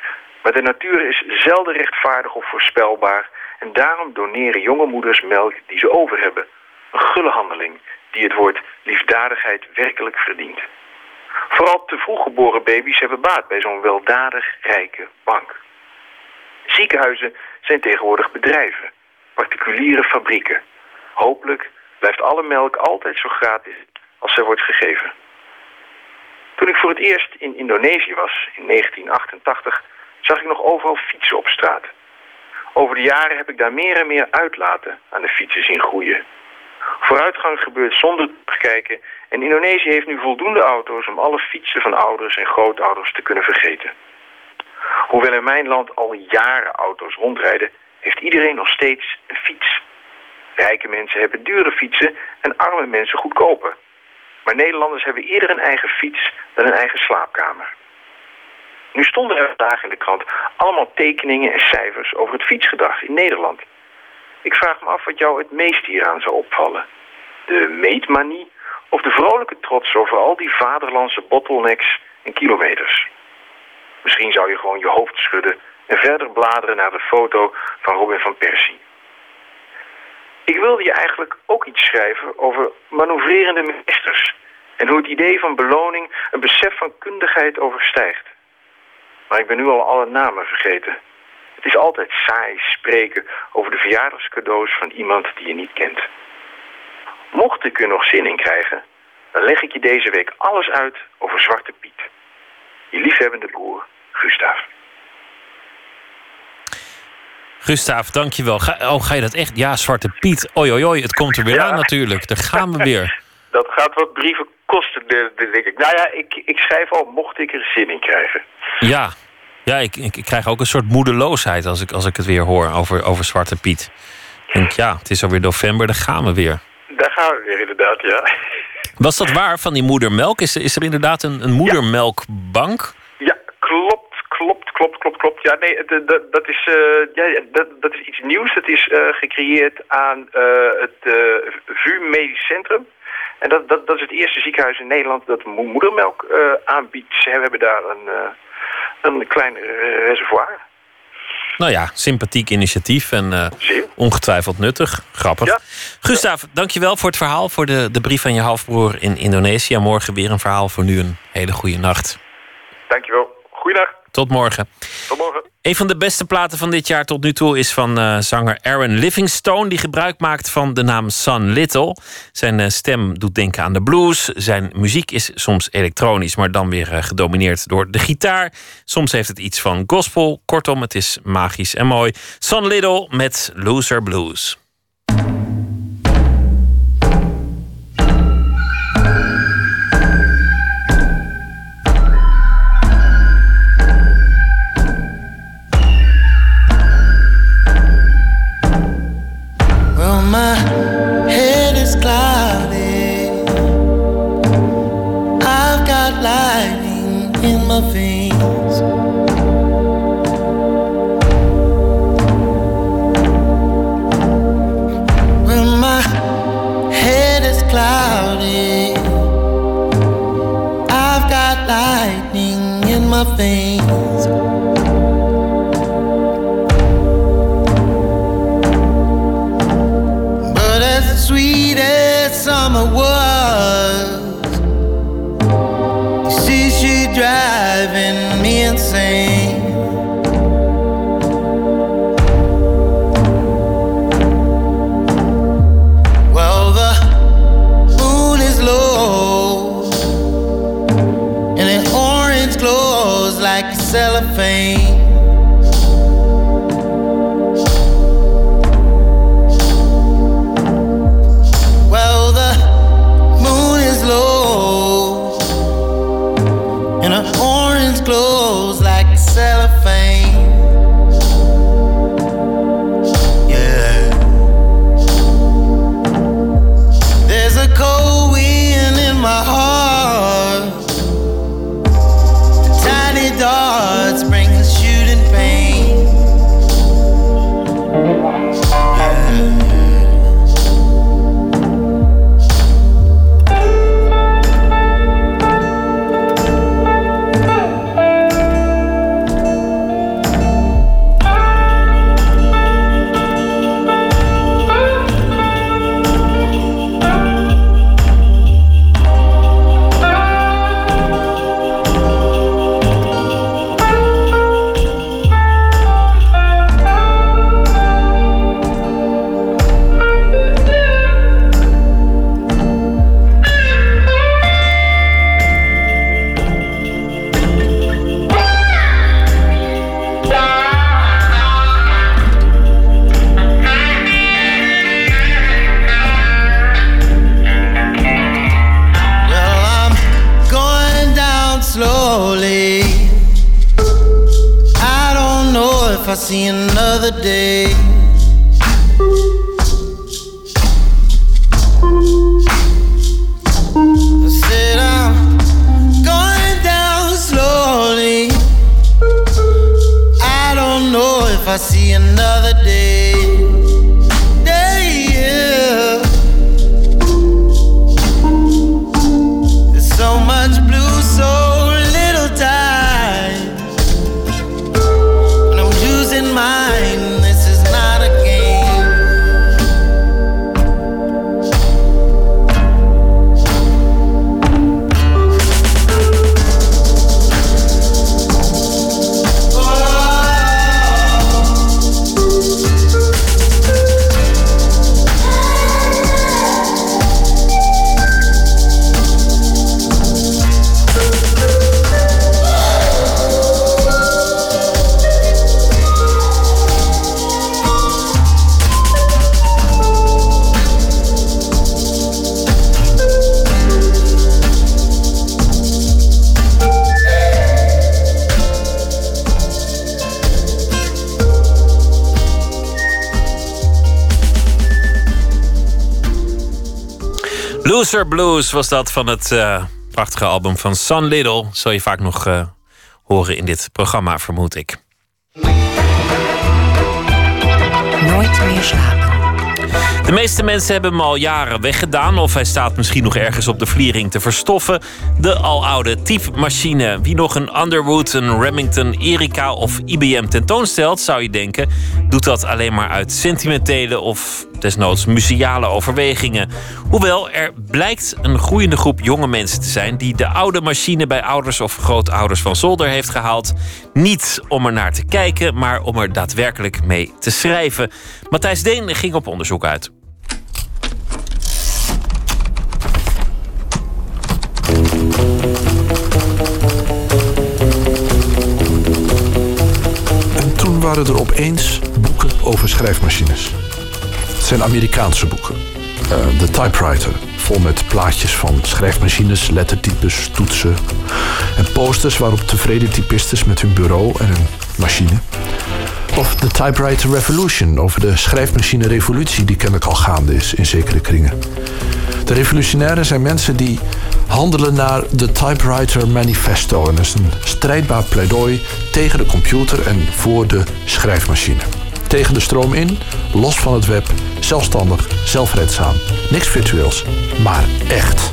Maar de natuur is zelden rechtvaardig of voorspelbaar en daarom doneren jonge moeders melk die ze over hebben. Gulle handeling die het woord liefdadigheid werkelijk verdient. Vooral te vroeg geboren baby's hebben baat bij zo'n weldadig rijke bank. Ziekenhuizen zijn tegenwoordig bedrijven, particuliere fabrieken. Hopelijk blijft alle melk altijd zo gratis als zij wordt gegeven. Toen ik voor het eerst in Indonesië was, in 1988, zag ik nog overal fietsen op straat. Over de jaren heb ik daar meer en meer uitlaten aan de fietsen zien groeien. Vooruitgang gebeurt zonder terugkijken en Indonesië heeft nu voldoende auto's om alle fietsen van ouders en grootouders te kunnen vergeten. Hoewel in mijn land al jaren auto's rondrijden, heeft iedereen nog steeds een fiets. Rijke mensen hebben dure fietsen en arme mensen goedkope. Maar Nederlanders hebben eerder een eigen fiets dan een eigen slaapkamer. Nu stonden er vandaag in de krant allemaal tekeningen en cijfers over het fietsgedrag in Nederland. Ik vraag me af wat jou het meest hieraan zou opvallen. De meetmanie of de vrolijke trots over al die vaderlandse bottlenecks en kilometers. Misschien zou je gewoon je hoofd schudden en verder bladeren naar de foto van Robin van Persie. Ik wilde je eigenlijk ook iets schrijven over manoeuvrerende ministers en hoe het idee van beloning een besef van kundigheid overstijgt. Maar ik ben nu al alle namen vergeten. Het is altijd saai spreken over de verjaardagscadeaus van iemand die je niet kent. Mocht ik er nog zin in krijgen, dan leg ik je deze week alles uit over Zwarte Piet. Je liefhebbende broer, Gustav. Gustav, dankjewel. Ga, oh, ga je dat echt? Ja, Zwarte Piet. Oi, oi, oi. Het komt er weer Ja. aan natuurlijk. Daar gaan we weer. Dat gaat wat brieven kosten, de- de- denk ik. Nou ja, ik, ik schrijf al, mocht ik er zin in krijgen. Ja, ja ik, ik, ik krijg ook een soort moedeloosheid als ik, als ik het weer hoor over, over Zwarte Piet. Ik denk, ja, het is alweer november, daar gaan we weer. Daar gaan we weer inderdaad, ja. Was dat waar van die moedermelk? Is, er- is er inderdaad een, een moedermelkbank? Ja, klopt, klopt, klopt, klopt, klopt. Ja, nee, eh, dat, dat, is, eh, ja, dat, dat is iets nieuws. Het is eh, gecreëerd aan het VU Medisch Centrum. En dat, dat, dat is het eerste ziekenhuis in Nederland dat mo- moedermelk aanbiedt. Ze hebben daar een, een klein eh, reservoir. Nou ja, sympathiek initiatief en eh, ongetwijfeld nuttig. Grappig. Ja. Gustav, dankjewel voor het verhaal, voor de, de brief van je halfbroer in Indonesië. Morgen weer een verhaal voor nu een hele goede nacht. Dankjewel. Goeiedag. Tot morgen. Tot morgen. Een van de beste platen van dit jaar tot nu toe is van eh, zanger Aaron Livingstone, die gebruik maakt van de naam Son Little. Zijn eh, stem doet denken aan de blues. Zijn muziek is soms elektronisch, maar dan weer eh, gedomineerd door de gitaar. Soms heeft het iets van gospel. Kortom, het is magisch en mooi. Son Little met Loser Blues. My veins. But as sweet as summer was, you see, she driving me insane. fame. Loser Blues was dat van het eh, prachtige album van Sun Little. Zal je vaak nog eh, horen in dit programma, vermoed ik. Nooit meer slapen. De meeste mensen hebben hem al jaren weggedaan of hij staat misschien nog ergens op de vliering te verstoffen. De aloude typemachine. Wie nog een Underwood, een Remington, Erika of IBM tentoonstelt, zou je denken, doet dat alleen maar uit sentimentele of desnoods museale overwegingen. Hoewel er blijkt een groeiende groep jonge mensen te zijn die de oude machine bij ouders of grootouders van zolder heeft gehaald. Niet om er naar te kijken, maar om er daadwerkelijk mee te schrijven. Matthijs Deen ging op onderzoek uit. En toen waren er opeens boeken over schrijfmachines. Zijn Amerikaanse boeken. Eh, De typewriter, vol met plaatjes van schrijfmachines, lettertypes, toetsen. En posters waarop tevreden typistes met hun bureau en hun machine. Of de Typewriter Revolution, over de schrijfmachine-revolutie die kennelijk al gaande is in zekere kringen. De revolutionairen zijn mensen die handelen naar de Typewriter Manifesto. En dat is een strijdbaar pleidooi tegen de computer en voor de schrijfmachine. Tegen de stroom in, los van het web, zelfstandig, zelfredzaam. Niks virtueels, maar echt.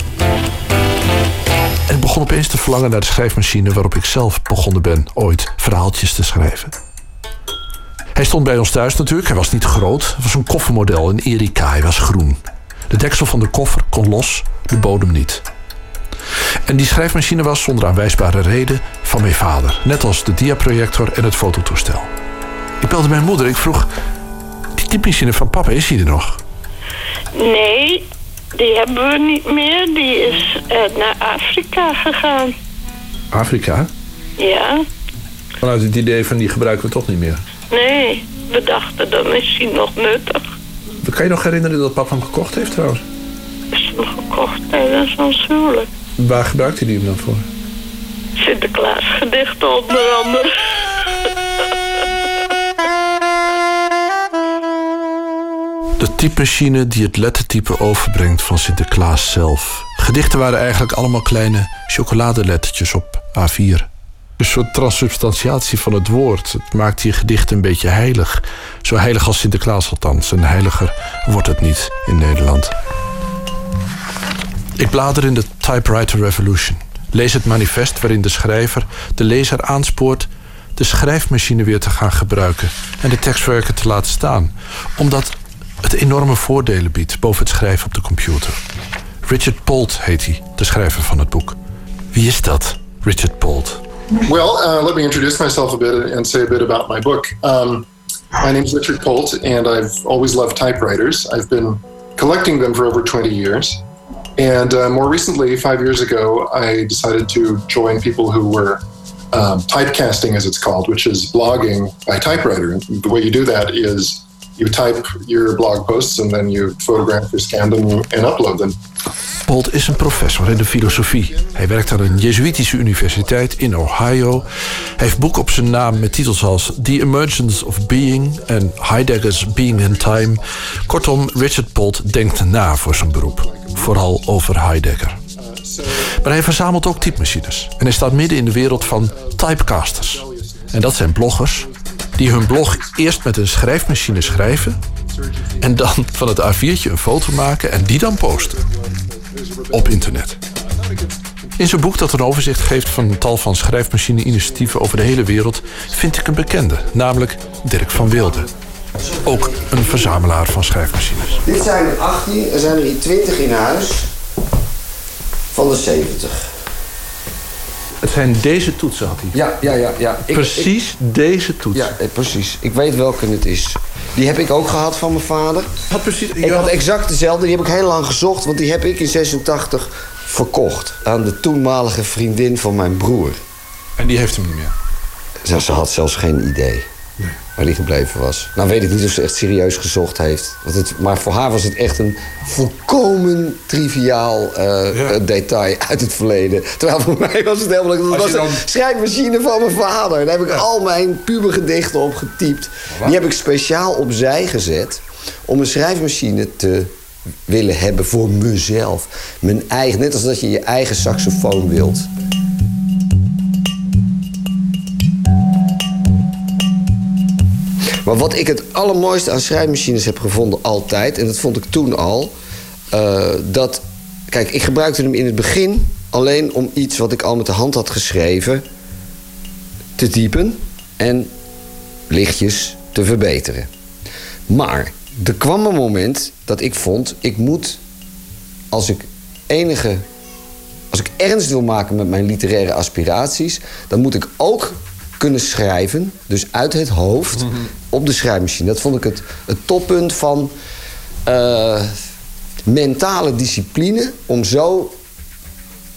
En ik begon opeens te verlangen naar de schrijfmachine waarop ik zelf begonnen ben ooit verhaaltjes te schrijven. Hij stond bij ons thuis natuurlijk. Hij was niet groot. Het was een koffermodel, een Erika. Hij was groen. De deksel van de koffer kon los, de bodem niet. En die schrijfmachine was zonder aanwijsbare reden van mijn vader. Net als de diaprojector en het fototoestel. Ik belde mijn moeder. Ik vroeg, die typemachine van papa, is die er nog? Nee, die hebben we niet meer. Die is eh, naar Afrika gegaan. Afrika? Ja, Vanuit het idee van die gebruiken we toch niet meer. nee. We dachten dan is hij nog nuttig. Kan je nog herinneren dat papa hem gekocht heeft trouwens? Is hem gekocht tijdens ons huwelijk. Waar gebruikte hij hem dan voor? Sinterklaas gedichten onder andere. Typemachine die het lettertype overbrengt van Sinterklaas zelf. Gedichten waren eigenlijk allemaal kleine chocoladelettertjes op A4. Een soort transubstantiatie van het woord. Het maakt die gedichten een beetje heilig. Zo heilig als Sinterklaas althans. En heiliger wordt het niet in Nederland. Ik blader in de Typewriter Revolution. Lees het manifest waarin de schrijver de lezer aanspoort de schrijfmachine weer te gaan gebruiken en de tekstwerken te laten staan, omdat het enorme voordelen biedt boven het schrijven op de computer. Richard Polt heet hij, de schrijver van het boek. Wie is dat, Richard Polt? Well, uh, let me introduce myself a bit and say a bit about my book. Um, my name is Richard Colt, and I've always loved typewriters. I've been collecting them for over 20 years. And uh, more recently, five years ago, I decided to join people who were um, typecasting, as it's called, which is blogging by typewriter. And the way you do that is you type your blog posts and then you photograph scan them and upload them. Polt is een professor in de filosofie. Hij werkt aan een Jezuïtische universiteit in Ohio. Hij heeft boeken op zijn naam met titels als The Emergence of Being en Heidegger's Being in Time. Kortom, Richard Polt denkt na voor zijn beroep. Vooral over Heidegger. Maar hij verzamelt ook typemachines. En hij staat midden in de wereld van typecasters. En dat zijn bloggers die hun blog eerst met een schrijfmachine schrijven... en dan van het A4'tje een foto maken en die dan posten. Op internet. In zijn boek dat een overzicht geeft van een tal van schrijfmachine-initiatieven over de hele wereld... vind ik een bekende, namelijk Dirk van Wilde. Ook een verzamelaar van schrijfmachines. Dit zijn er 18, er zijn er hier 20 in huis van de 70. Het zijn deze toetsen, had hij. Ja, ja, ja. ja. Ik- Precies deze toets. Ja, eh, precies. Ik weet welke het is. Die heb ik ook gehad van mijn vader. Had precies, Ik had exact dezelfde. Die heb ik heel lang gezocht, want die heb ik in 86 verkocht aan de toenmalige vriendin van mijn broer. En die heeft hem niet meer. Ze had zelfs geen idee waar die gebleven was. Nou weet ik niet of ze echt serieus gezocht heeft. Want het, maar voor haar was het echt een volkomen triviaal eh, eh, detail uit het verleden. Terwijl voor mij was het helemaal... Dat Als was dan- een schrijfmachine van mijn vader. Daar heb ik al mijn pubergedichten op getypt. Die heb ik speciaal opzij gezet om een schrijfmachine te willen hebben voor mezelf. Mijn eigen, net als dat je je eigen saxofoon wilt. Maar wat ik het allermooiste aan schrijfmachines heb gevonden altijd... en dat vond ik toen al... eh, dat... Kijk, ik gebruikte hem in het begin alleen om iets wat ik al met de hand had geschreven... te typen en lichtjes te verbeteren. Maar er kwam een moment dat ik vond... ik moet, als ik enige... als ik ernst wil maken met mijn literaire aspiraties... dan moet ik ook kunnen schrijven, dus uit het hoofd, op de schrijfmachine. Dat vond ik het, het toppunt van eh, mentale discipline... om zo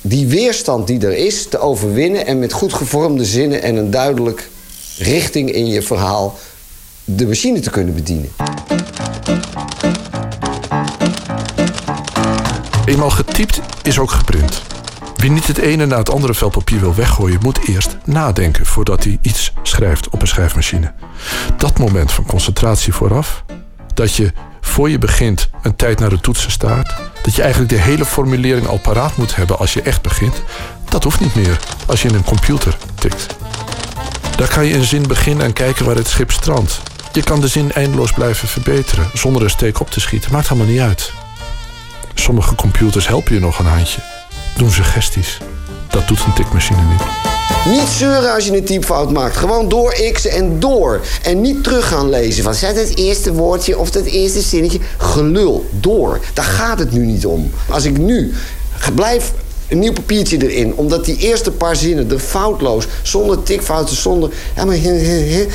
die weerstand die er is te overwinnen... en met goed gevormde zinnen en een duidelijk richting in je verhaal... de machine te kunnen bedienen. Eenmaal getypt is ook geprint. Wie niet het ene na het andere vel papier wil weggooien, moet eerst nadenken voordat hij iets schrijft op een schrijfmachine. Dat moment van concentratie vooraf, dat je voor je begint een tijd naar de toetsen staat, dat je eigenlijk de hele formulering al paraat moet hebben als je echt begint, dat hoeft niet meer als je in een computer tikt. Daar kan je een zin beginnen en kijken waar het schip strandt. Je kan de zin eindeloos blijven verbeteren zonder een steek op te schieten. Maakt allemaal niet uit. Sommige computers helpen je nog een handje. Doen suggesties. Dat doet een tikmachine niet. Niet zeuren als je een typfout maakt. Gewoon door xen en door. En niet terug gaan lezen van zet het eerste woordje of het eerste zinnetje. Gelul, door. Daar gaat het nu niet om. Als ik nu blijf een nieuw papiertje erin, omdat die eerste paar zinnen er foutloos, zonder tikfouten, zonder. Ja, maar,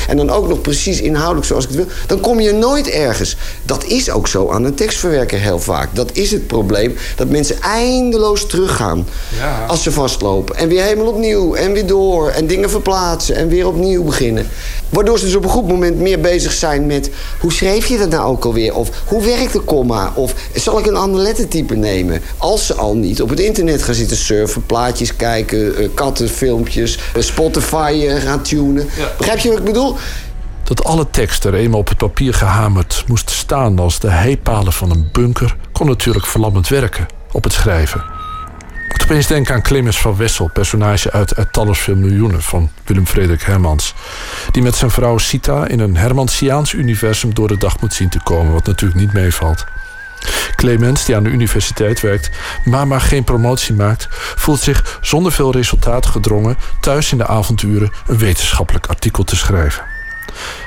en dan ook nog precies inhoudelijk zoals ik het wil, dan kom je nooit ergens. Dat is ook zo aan een tekstverwerker heel vaak. Dat is het probleem, dat mensen eindeloos teruggaan als ze vastlopen. En weer helemaal opnieuw en weer door en dingen verplaatsen en weer opnieuw beginnen. Waardoor ze dus op een goed moment meer bezig zijn met hoe schreef je dat nou ook alweer? Of hoe werkt de komma? Of zal ik een ander lettertype nemen? Als ze al niet op het internet gaan zitten surfen, plaatjes kijken, eh, kattenfilmpjes, eh, Spotify eh, gaan tunen. Begrijp je wat ik bedoel? Dat alle tekst er eenmaal op het papier gehamerd moest staan als de heipalen van een bunker, kon natuurlijk verlammend werken op het schrijven. Ik moet opeens denken aan Clemens van Wessel, personage uit, uit Tallersfilm Miljoenen van Willem Frederik Hermans. Die met zijn vrouw Sita in een Hermansiaans universum door de dag moet zien te komen, wat natuurlijk niet meevalt. Clemens, die aan de universiteit werkt, maar maar geen promotie maakt, voelt zich zonder veel resultaat gedrongen thuis in de avonduren een wetenschappelijk artikel te schrijven.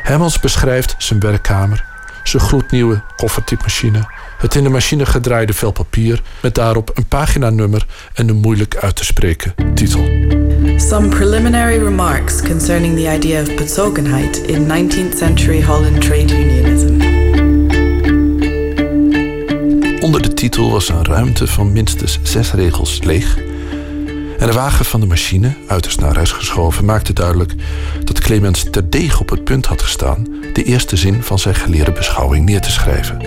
Hermans beschrijft zijn werkkamer, zijn gloednieuwe koffertypemachine, het in de machine gedraaide vel papier met daarop een paginanummer en een moeilijk uit te spreken titel. Some preliminary remarks concerning the idea of Bezogenheit in 19th century Holland trade unionism. Titel was een ruimte van minstens zes regels leeg. En de wagen van de machine, uiterst naar rechts geschoven, maakte duidelijk dat Clemens terdege op het punt had gestaan de eerste zin van zijn geleerde beschouwing neer te schrijven.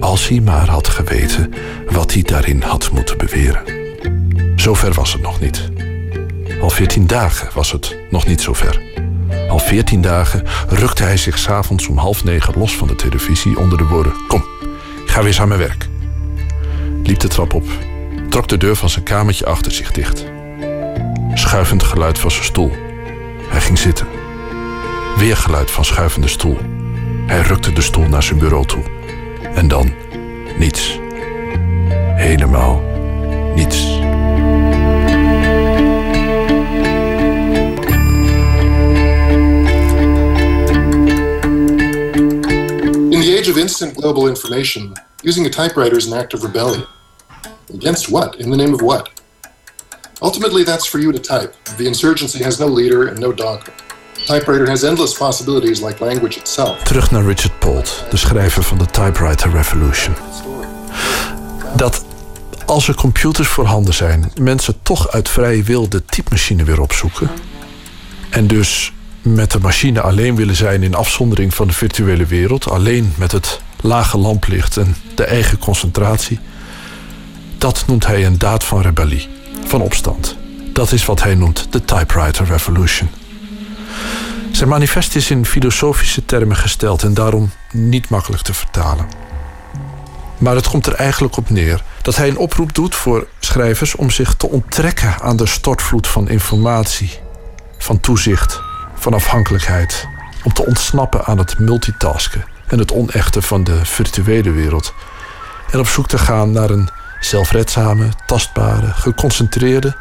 Als hij maar had geweten wat hij daarin had moeten beweren. Zover was het nog niet. Al veertien dagen was het nog niet zover. Al veertien dagen rukte hij zich s'avonds om half negen los van de televisie onder de woorden: Kom, ga weer aan mijn werk. Liep de trap op, trok de deur van zijn kamertje achter zich dicht. Schuivend geluid van zijn stoel. Hij ging zitten. Weer geluid van schuivende stoel. Hij rukte de stoel naar zijn bureau toe. En dan niets. Helemaal niets. In the age of instant global information, using a typewriter is an act of rebellion. Against what? In the name of what? Ultimately, that's for you to type. The insurgency has no leader and no dogma. Typewriter has endless possibilities like language itself. Terug naar Richard Polt, de schrijver van de Typewriter Revolution. Dat als er computers voorhanden zijn, mensen toch uit vrije wil de typemachine weer opzoeken. En dus met de machine alleen willen zijn in afzondering van de virtuele wereld, alleen met het lage lamplicht en de eigen concentratie. Dat noemt hij een daad van rebellie, van opstand. Dat is wat hij noemt de Typewriter Revolution. Zijn manifest is in filosofische termen gesteld en daarom niet makkelijk te vertalen. Maar het komt er eigenlijk op neer dat hij een oproep doet voor schrijvers om zich te onttrekken aan de stortvloed van informatie, van toezicht, van afhankelijkheid, om te ontsnappen aan het multitasken en het onechte van de virtuele wereld en op zoek te gaan naar een zelfredzame, tastbare, geconcentreerde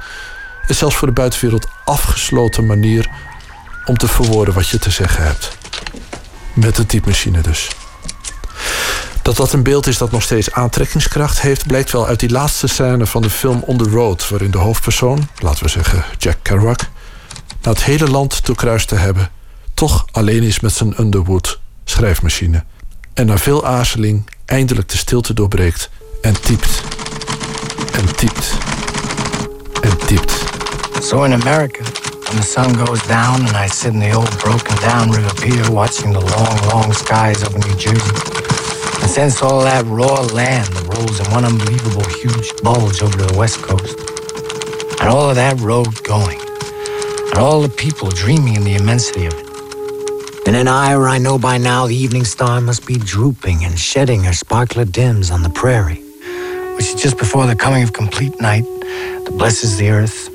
en zelfs voor de buitenwereld afgesloten manier om te verwoorden wat je te zeggen hebt. Met de typemachine dus. Dat dat een beeld is dat nog steeds aantrekkingskracht heeft, blijkt wel uit die laatste scène van de film On the Road, waarin de hoofdpersoon, laten we zeggen Jack Kerouac, na het hele land doorkruist te hebben, toch alleen is met zijn Underwood schrijfmachine. En na veel aarzeling eindelijk de stilte doorbreekt en typt. En typt. En typt. So in America, when the sun goes down and I sit in the old broken down river pier watching the long, long skies over New Jersey, and sense all that raw land that rolls in one unbelievable huge bulge over to the west coast, and all of that road going, and all the people dreaming in the immensity of it. In an hour, I know by now the evening star must be drooping and shedding her sparkler dims on the prairie, which is just before the coming of complete night that blesses the earth,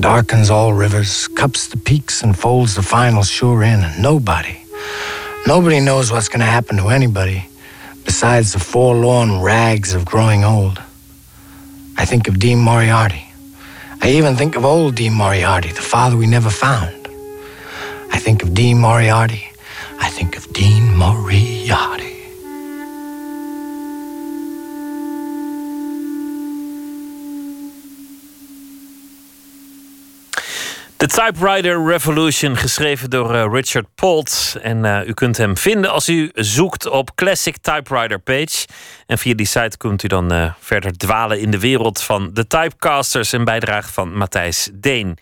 darkens all rivers, cups the peaks, and folds the final shore in, and nobody, nobody knows what's going to happen to anybody besides the forlorn rags of growing old. I think of Dean Moriarty. I even think of old Dean Moriarty, the father we never found. I think of Dean Moriarty. I think of Dean Moriarty. The Typewriter Revolution, geschreven door eh, Richard Polt. En eh, u kunt hem vinden als u zoekt op Classic Typewriter Page. En via die site kunt u dan eh, verder dwalen in de wereld van de typecasters. en bijdrage van Matthijs Deen.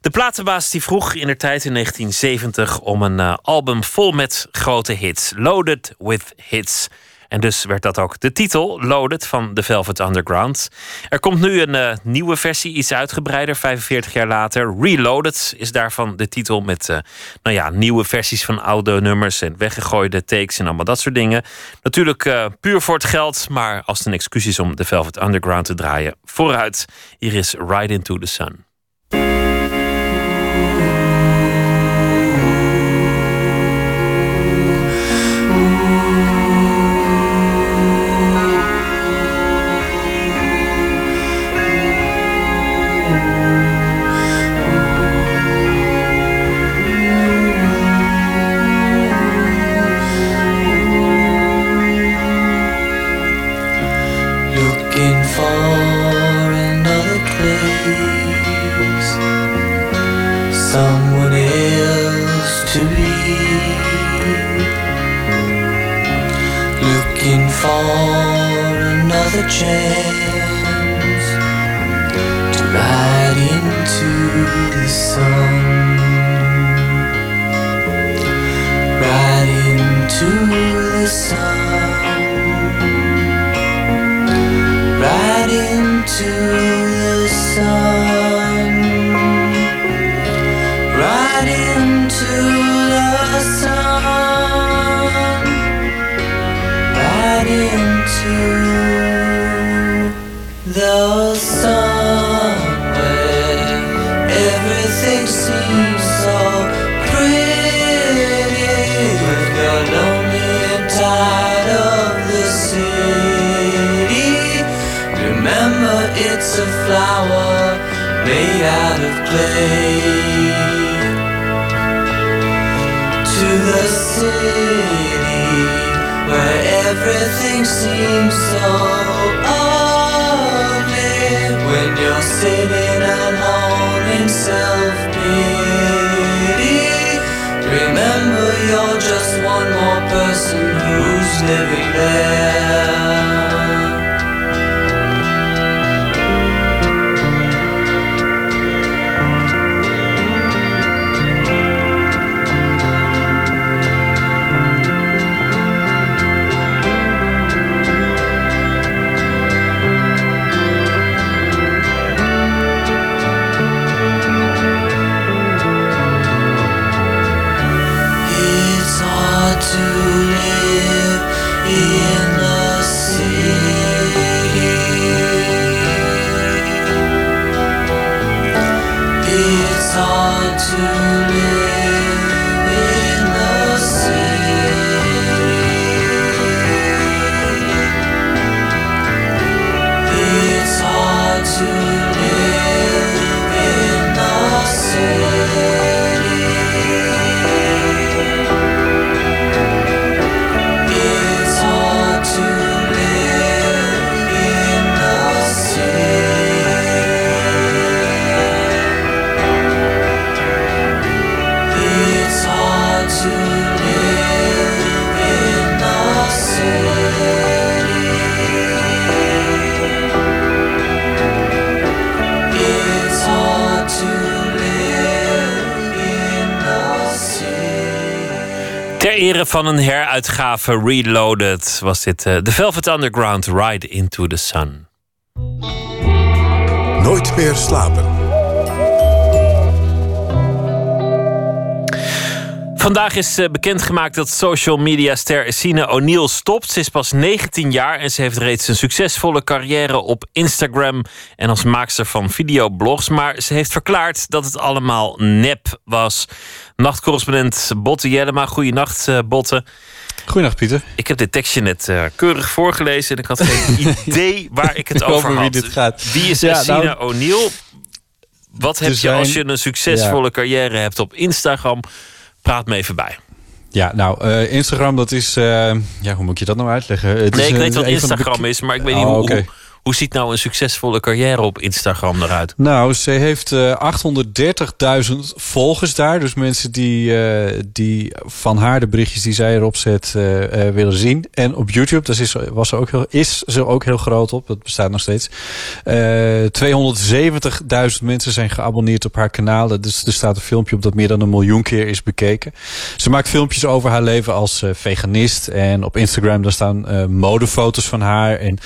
De platenbaas die vroeg in de tijd in 1970 om een album vol met grote hits. Loaded with Hits. En dus werd dat ook de titel, Loaded, van The Velvet Underground. Er komt nu een uh, nieuwe versie, iets uitgebreider, 45 jaar later. Reloaded is daarvan de titel met uh, nou ja, nieuwe versies van oude nummers en weggegooide takes en allemaal dat soort dingen. Natuurlijk uh, puur voor het geld, maar als het een excuus is om The Velvet Underground te draaien, vooruit. Hier is Ride Into the Sun. Someone else to be. Looking for another chance to ride in the sun. Right into the sun. Right into the sun. It's a flower made out of clay. To the city where everything seems so ugly when you're sitting alone in self pity. Remember, you're just one more person who's living there. Van een heruitgave Reloaded was dit eh, The Velvet Underground Ride into the Sun. Nooit meer slapen. Vandaag is eh, bekendgemaakt dat social media ster Sine O'Neill stopt. Ze is pas 19 jaar en ze heeft reeds een succesvolle carrière op Instagram en als maakster van videoblogs. Maar ze heeft verklaard dat het allemaal nep was. Nachtcorrespondent Botte Jellema, goeienacht uh, Botte. Goeienacht Pieter. Ik heb dit tekstje net uh, keurig voorgelezen en ik had geen idee waar ik het over, over had. wie dit gaat. Wie is Ja, nou, O'Neill? Wat heb je zijn- als je een succesvolle carrière hebt op Instagram? Praat me even bij. Ja, nou, eh, Instagram, dat is... eh, ja, hoe moet je dat nou uitleggen? Het nee, is, ik eh, weet wat Instagram is, maar ik weet Oh, niet hoe, oké. hoe, hoe ziet nou een succesvolle carrière op Instagram eruit? Nou, ze heeft eh 830.000 volgers daar. Dus mensen die, eh, die van haar de berichtjes die zij erop zet eh, willen zien. En op YouTube, daar is, was ze ook heel, is ze ook heel groot op. Dat bestaat nog steeds. Eh 270.000 mensen zijn geabonneerd op haar kanalen. Dus er staat een filmpje op dat meer dan een miljoen keer is bekeken. Ze maakt filmpjes over haar leven als veganist. En op Instagram daar staan modefoto's van haar. En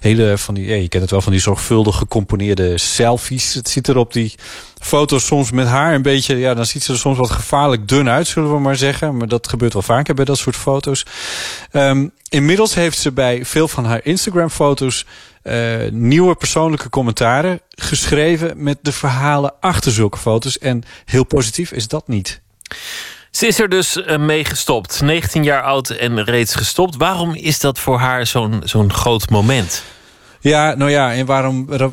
hele van die, ja, je kent het wel, van die zorgvuldig gecomponeerde selfies. Het ziet er op die foto's soms met haar een beetje... Ja, dan ziet ze er soms wat gevaarlijk dun uit, zullen we maar zeggen. Maar dat gebeurt wel vaker bij dat soort foto's. Ehm, inmiddels heeft ze bij veel van haar Instagram-foto's... eh, nieuwe persoonlijke commentaren geschreven... met de verhalen achter zulke foto's. En heel positief is dat niet. Ze is er dus eh, mee gestopt. 19 jaar oud en reeds gestopt. Waarom is dat voor haar zo'n zo'n groot moment? Ja, nou ja, en waarom ra-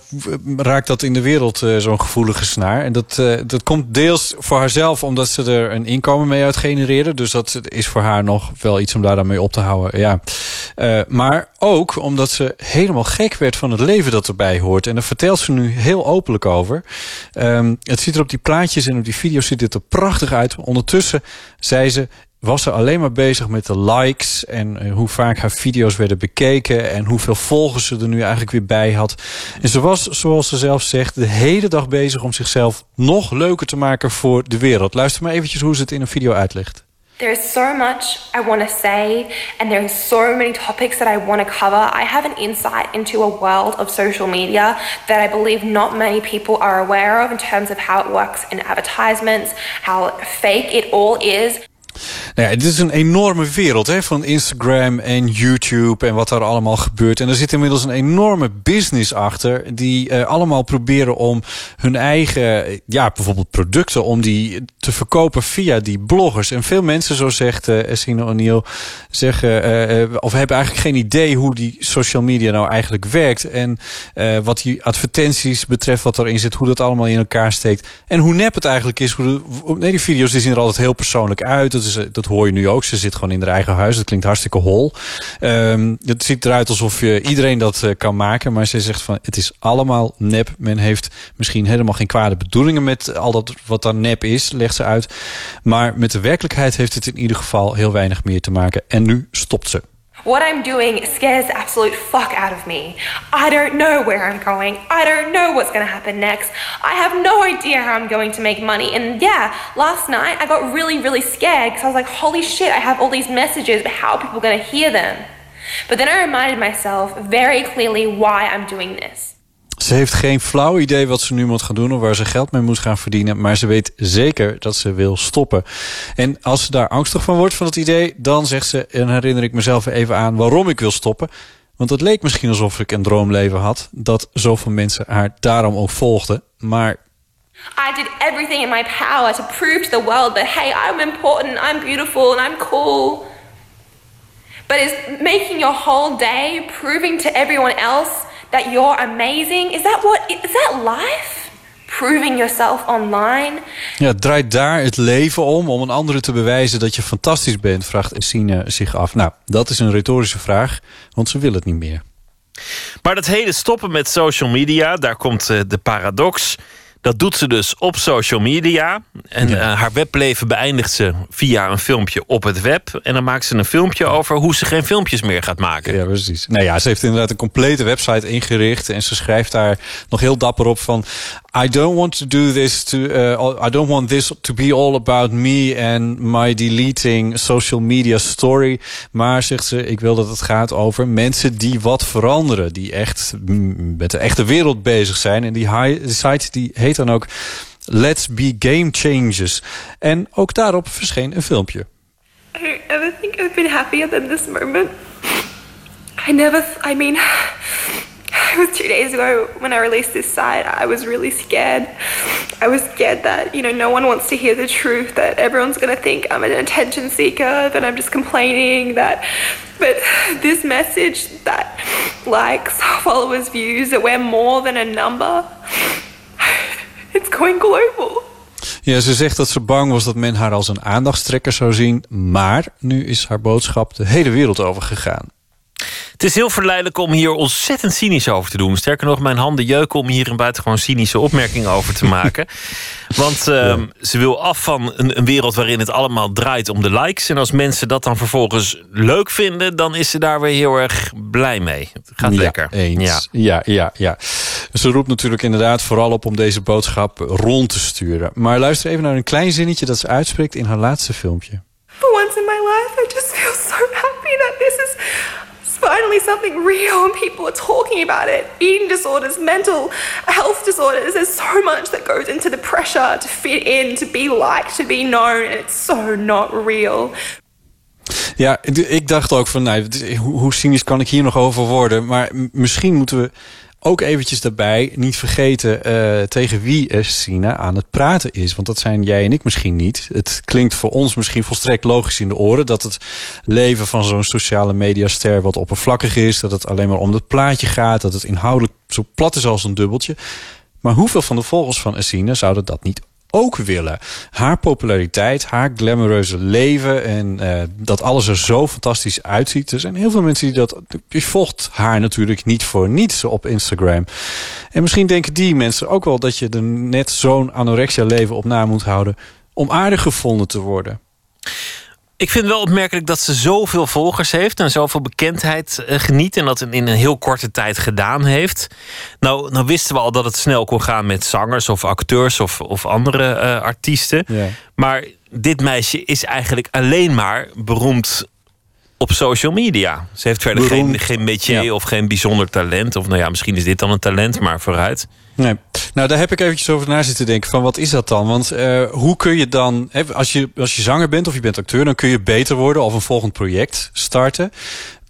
raakt dat in de wereld eh, zo'n gevoelige snaar? En dat, eh, dat komt deels voor haarzelf omdat ze er een inkomen mee uit genereren. Dus dat is voor haar nog wel iets om daar dan mee op te houden. Ja. Eh, maar ook omdat ze helemaal gek werd van het leven dat erbij hoort. En daar vertelt ze nu heel openlijk over. Ehm, het ziet er op die plaatjes en op die video's ziet het er prachtig uit. Ondertussen zei ze... was ze alleen maar bezig met de likes en eh, hoe vaak haar video's werden bekeken en hoeveel volgers ze er nu eigenlijk weer bij had. En ze was, zoals ze zelf zegt, de hele dag bezig om zichzelf nog leuker te maken voor de wereld. Luister maar eventjes hoe ze het in een video uitlegt. There is so much I want to say, and there is so many topics that I want to cover. I have an insight into a world of social media that I believe not many people are aware of in terms of how it works in advertisements, how fake it all is. Nou ja, dit is een enorme wereld hè, van Instagram en YouTube en wat daar allemaal gebeurt. En er zit inmiddels een enorme business achter. Die eh, allemaal proberen om hun eigen, ja, bijvoorbeeld producten, om die te verkopen via die bloggers. En veel mensen, zo zegt eh Essine O'Neill, zeggen eh, eh, of hebben eigenlijk geen idee hoe die social media nou eigenlijk werkt. En eh, wat die advertenties betreft, wat erin zit, hoe dat allemaal in elkaar steekt. En hoe nep het eigenlijk is. Nee, die video's zien er altijd heel persoonlijk uit. Dat, eh, dat hoor je nu ook. Ze zit gewoon in haar eigen huis. Dat klinkt hartstikke hol. Ehm, het ziet eruit alsof je iedereen dat eh, kan maken. Maar ze zegt van het is allemaal nep. Men heeft misschien helemaal geen kwade bedoelingen met al dat wat dan nep is, legt ze uit. Maar met de werkelijkheid heeft het in ieder geval heel weinig meer te maken. En nu stopt ze. What I'm doing scares the absolute fuck out of me. I don't know where I'm going. I don't know what's going to happen next. I have no idea how I'm going to make money. And yeah, last night I got really, really scared because I was like, holy shit, I have all these messages, but how are people going to hear them? But then I reminded myself very clearly why I'm doing this. Ze heeft geen flauw idee wat ze nu moet gaan doen of waar ze geld mee moet gaan verdienen. Maar ze weet zeker dat ze wil stoppen. En als ze daar angstig van wordt van het idee, dan zegt ze, en herinner ik mezelf even aan waarom ik wil stoppen. Want het leek misschien alsof ik een droomleven had, dat zoveel mensen haar daarom ook volgden. Maar I did everything in my power to prove to the world that, hey, I'm important, I'm beautiful, and I'm cool. But is making your whole day proving to everyone else that you're amazing, is that what, is that life? Proving yourself online? ja, het draait daar het leven om, om een andere te bewijzen dat je fantastisch bent, vraagt Essine zich af. Nou, dat is een retorische vraag, want ze wil het niet meer. Maar dat hele stoppen met social media, daar komt eh, de paradox. Dat doet ze dus op social media. En eh, haar webleven beëindigt ze via een filmpje op het web. En dan maakt ze een filmpje over hoe ze geen filmpjes meer gaat maken. Ja, precies. Nou ja, ze heeft inderdaad een complete website ingericht. En ze schrijft daar nog heel dapper op van... I don't want to do this to... uh, I don't want this to be all about me and my deleting social media story. Maar, zegt ze, ik wil dat het gaat over mensen die wat veranderen. Die echt met de echte wereld bezig zijn. En die site die heet dan ook... Let's be game changers. En ook daarop verscheen een filmpje. I don't think I've been happier than this moment. I never, I mean, it was two days ago when I released this site. I was really scared. I was scared that, you know, no one wants to hear the truth, that everyone's going to think I'm an attention seeker, that I'm just complaining, that. But this message that likes, followers, views, that we're more than a number, it's going global. Ja, ze zegt dat ze bang was dat men haar als een aandachtstrekker zou zien. Maar nu is haar boodschap de hele wereld overgegaan. Het is heel verleidelijk om hier ontzettend cynisch over te doen. Sterker nog, mijn handen jeuken om hier een buitengewoon cynische opmerking over te maken. Want ehm, ze wil af van een, een wereld waarin het allemaal draait om de likes. En als mensen dat dan vervolgens leuk vinden, dan is ze daar weer heel erg blij mee. Het gaat Ja, lekker. Eens. Ja. Ja. ja, ja, Ze roept natuurlijk inderdaad vooral op om deze boodschap rond te sturen. Maar luister even naar een klein zinnetje dat ze uitspreekt in haar laatste filmpje. For once in my life, I just feel so happy that this is finally something real and people are talking about it. Eating disorders, mental health disorders, there's so much that goes into the pressure to fit in, to be liked, to be known, and it's so not real. Ja, ik dacht ook van, nou, hoe, cynisch kan ik hier nog over worden? Maar misschien moeten we ook eventjes daarbij niet vergeten eh, tegen wie eh, Sina aan het praten is. Want dat zijn jij en ik misschien niet. Het klinkt voor ons misschien volstrekt logisch in de oren... dat het leven van zo'n sociale mediaster wat oppervlakkig is... dat het alleen maar om het plaatje gaat... dat het inhoudelijk zo plat is als een dubbeltje. Maar hoeveel van de volgers van Essine zouden dat niet ook willen. Haar populariteit, haar glamoureuze leven en eh, dat alles er zo fantastisch uitziet. Er zijn heel veel mensen die dat. Je volgt haar natuurlijk niet voor niets op Instagram. En misschien denken die mensen ook wel dat je er net zo'n anorexia leven op na moet houden om aardig gevonden te worden. Ik vind wel opmerkelijk dat ze zoveel volgers heeft en zoveel bekendheid eh, geniet. En dat in in een heel korte tijd gedaan heeft. Nou, nou wisten we al dat het snel kon gaan met zangers of acteurs of, of andere eh, artiesten. Maar dit meisje is eigenlijk alleen maar beroemd op social media. Ze heeft verder geen, Beroemd, geen métier of geen bijzonder talent. Of nou ja, misschien is dit dan een talent, maar vooruit. Nee. Nou, daar heb ik eventjes over na zitten denken. Van wat is dat dan? Want eh, hoe kun je dan, als, je, als je zanger bent of je bent acteur, dan kun je beter worden of een volgend project starten.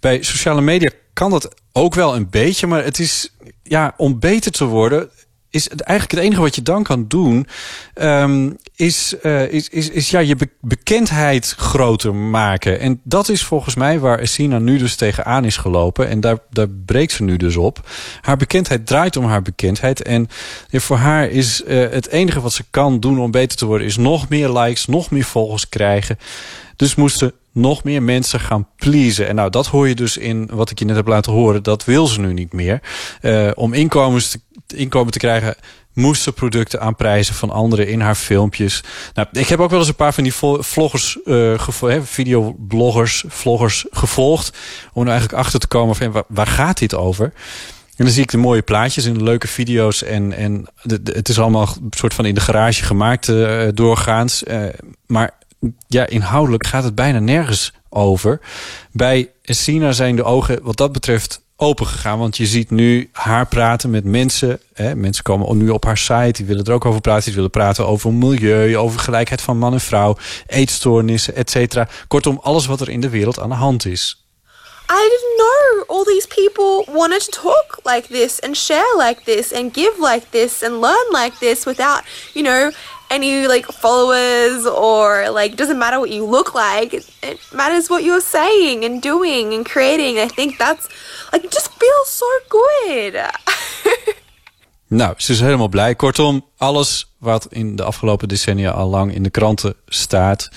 Bij sociale media kan dat ook wel een beetje, maar het is, ja, om beter te worden, is het eigenlijk het enige wat je dan kan doen, ehm, is, eh, is, is, is ja, je be- bekendheid groter maken. En dat is volgens mij waar Essina nu dus tegenaan is gelopen. En daar, daar breekt ze nu dus op. Haar bekendheid draait om haar bekendheid. En voor haar is eh, het enige wat ze kan doen om beter te worden, is nog meer likes, nog meer volgers krijgen. Dus moesten nog meer mensen gaan pleasen. En nou, dat hoor je dus in wat ik je net heb laten horen. Dat wil ze nu niet meer. Eh, om inkomens te, inkomen te krijgen moest ze producten aanprijzen van anderen in haar filmpjes. Nou, ik heb ook wel eens een paar van die vloggers, hè, videobloggers, vloggers gevolgd. Om er eigenlijk achter te komen van waar, gaat dit over? En dan zie ik de mooie plaatjes en leuke video's. En, en het is allemaal een soort van in de garage gemaakt eh, doorgaans. Maar ja, inhoudelijk gaat het bijna nergens over. Bij Essina zijn de ogen wat dat betreft open gegaan. Want je ziet nu haar praten met mensen. Hè, mensen komen nu op haar site. Die willen er ook over praten. Die willen praten over milieu, over gelijkheid van man en vrouw. Eetstoornissen, et cetera. Kortom, alles wat er in de wereld aan de hand is. I didn't know all these people wanted to talk like this and share like this and give like this and learn like this without, you know, any like followers or like doesn't matter what you look like. It, matters what you're saying and doing and creating. I think that's like just feels so good. Nou, ze is helemaal blij. Kortom, alles wat in de afgelopen decennia al lang in de kranten staat.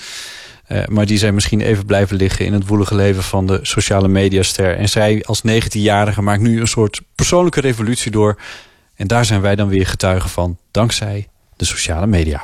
eh, maar die zijn misschien even blijven liggen in het woelige leven van de sociale mediaster. En zij als 19-jarige maakt nu een soort persoonlijke revolutie door. En daar zijn wij dan weer getuigen van, dankzij de sociale media.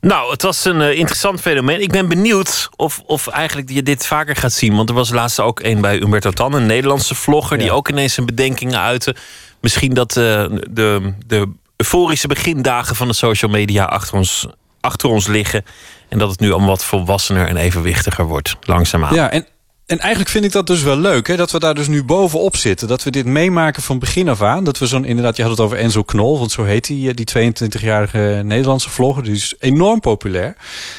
Nou, het was een eh, interessant fenomeen. Ik ben benieuwd of, of eigenlijk je dit vaker gaat zien. Want er was laatst ook een bij Umberto Tan, een Nederlandse vlogger... die ook ineens zijn bedenkingen uitte. Misschien dat eh, de, de euforische begindagen van de social media achter ons, achter ons liggen... en dat het nu allemaal wat volwassener en evenwichtiger wordt, langzaamaan. Ja, en, en eigenlijk vind ik dat dus wel leuk, hè, dat we daar dus nu bovenop zitten. Dat we dit meemaken van begin af aan. Dat we zo'n, inderdaad, je had het over Enzo Knol, want zo heet die, eh, die 22-jarige Nederlandse vlogger. Die is enorm populair.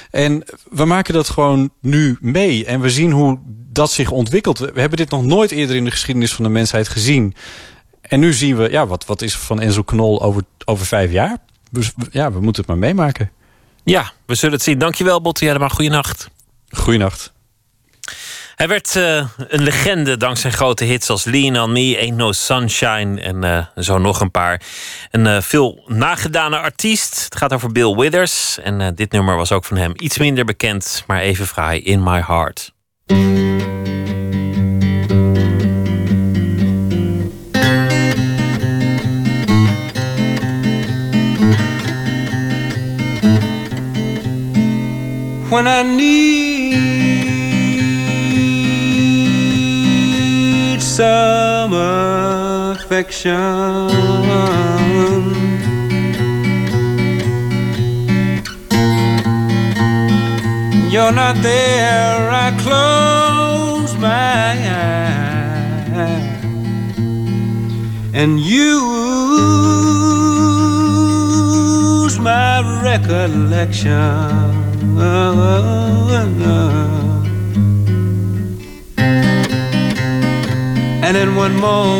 En we maken dat gewoon nu mee. En we zien hoe dat zich ontwikkelt. We hebben dit nog nooit eerder in de geschiedenis van de mensheid gezien. En nu zien we, ja, wat, wat is van Enzo Knol over, over vijf jaar? Dus ja, we moeten het maar meemaken. Ja, we zullen het zien. Dankjewel, Botte Jellema. Goeienacht. Goeienacht. Hij werd eh, een legende dankzij grote hits als Lean on Me, Ain't No Sunshine en eh, zo nog een paar. Een eh, veel nagedane artiest. Het gaat over Bill Withers. En dit nummer was ook van hem iets minder bekend, maar even fraai, In My Heart. when I need some affection. You're not there, I close my eyes and use my recollection. And in one moment,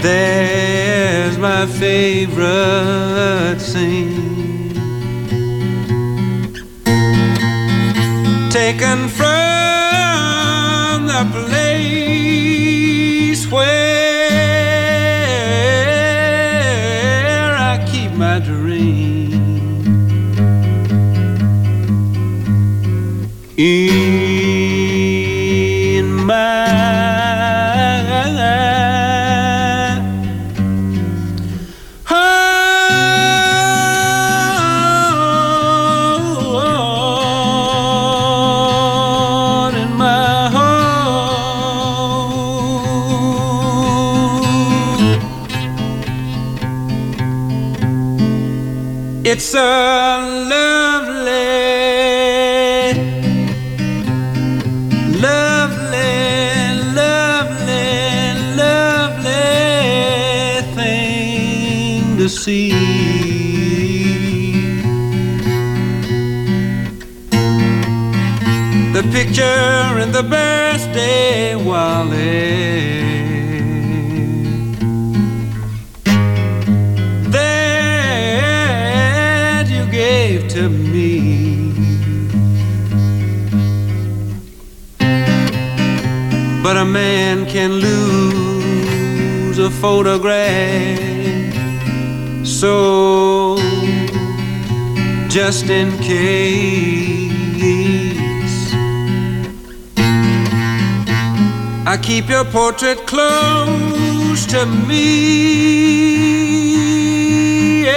there's my favorite scene, taken from the place where in my heart, in my heart. It's a Picture in the birthday wallet that you gave to me. But a man can lose a photograph. So, just in case, I keep your portrait close to me in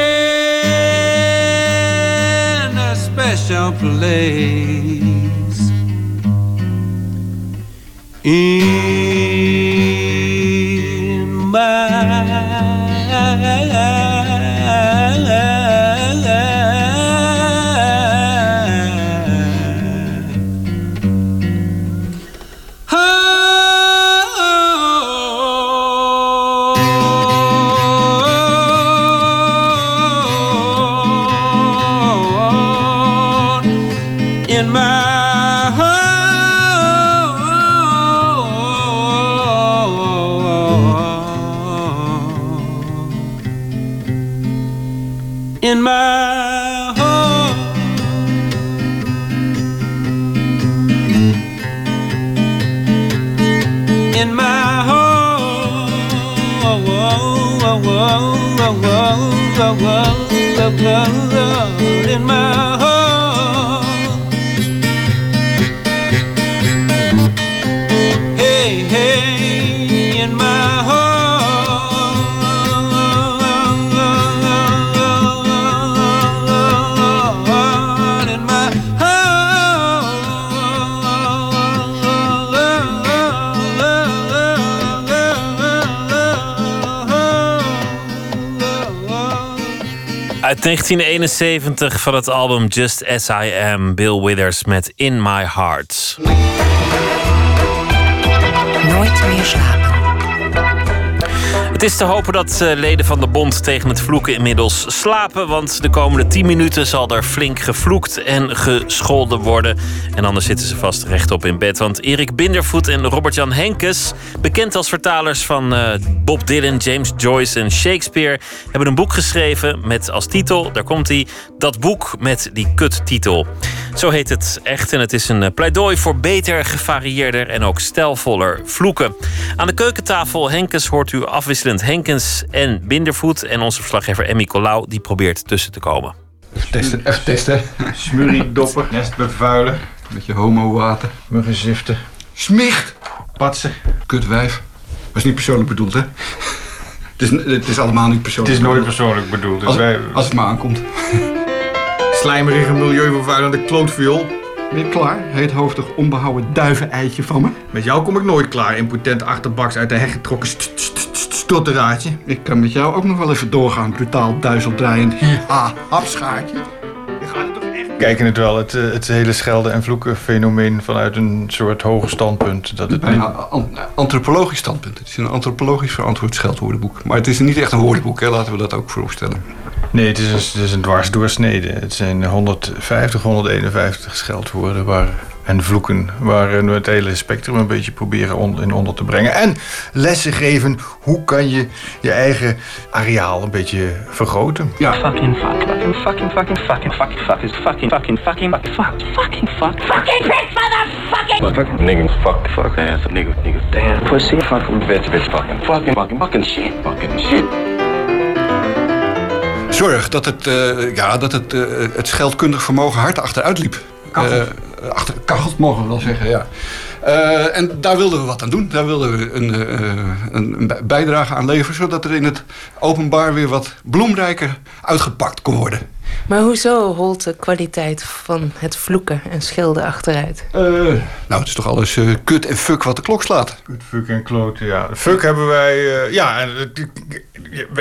a special place. In heart, in my 1971 van het album Just As I Am, Bill Withers met In My Heart. Nooit meer slapen. Het is te hopen dat eh, leden van de bond tegen het vloeken inmiddels slapen. Want de komende 10 minuten zal er flink gevloekt en gescholden worden. En anders zitten ze vast rechtop in bed. Want Erik Bindervoet en Robert-Jan Henkes, bekend als vertalers van eh, Bob Dylan, James Joyce en Shakespeare, hebben een boek geschreven met als titel, daar komt hij, dat boek met die kuttitel. Zo heet het echt en het is een eh, pleidooi voor beter, gevarieerder en ook stijlvoller vloeken. Aan de keukentafel Henkes hoort u afwisselend Henkens en Bindervoet. En onze verslaggever Emmy Colau die probeert tussen te komen. Even testen, even testen. Smurriedopper, nest bevuilen, beetje homo-water, muggenziften, smicht, patsen, kutwijf. Was niet persoonlijk bedoeld, hè? Het is, het is allemaal niet persoonlijk Het is nooit persoonlijk bedoeld. Dus Als, wij, als het maar aankomt. Slijmerige, milieuvervuilende klootviool. Ben je klaar? Heethoofdig, onbehouden duiveneitje van me. Met jou kom ik nooit klaar, impotent achterbaks uit de heg getrokken st- st- st- stotteraadje. Ik kan met jou ook nog wel even doorgaan, brutaal duizeldraaiend. Ja, hapschaartje. kijken het wel, het, eh, het hele schelden en vloeken fenomeen vanuit een soort hoger standpunt. Dat het niet... An- antropologisch standpunt. Het is een antropologisch verantwoord scheldwoordenboek. Maar het is niet echt een woordenboek, hè? laten we dat ook vooropstellen. Nee, het is, een, het is een dwarsdoorsnede. Het zijn 150, 151 scheldwoorden waar, en vloeken... waar we het hele spectrum een beetje proberen on- in onder te brengen. En lessen geven, hoe kan je je eigen areaal een beetje vergroten. Ja. Fucking fuck, fucking fucking fucking fucking fucking fuck is fucking fucking fucking fuck fuck fucking fuck fucking bitch motherfucking fucking nigga fuck fuck ass nigga nigga damn pussy fucking bitch bitch fucking fucking fucking fucking shit fucking shit. Zorg dat het, eh, ja, dat het, eh, het scheldkundig vermogen hard achteruit liep. Kachelt. Eh, achter, kachelt mogen we wel zeggen, ja. En daar wilden we wat aan doen. Daar wilden we een, een, een bij- bijdrage aan leveren... zodat er in het openbaar weer wat bloemrijker uitgepakt kon worden. Maar hoezo holt de kwaliteit van het vloeken en schilden achteruit? nou, het is toch alles eh, kut en fuck wat de klok slaat. Kut, fuck en kloten, ja. Fuck hebben wij... eh, ja,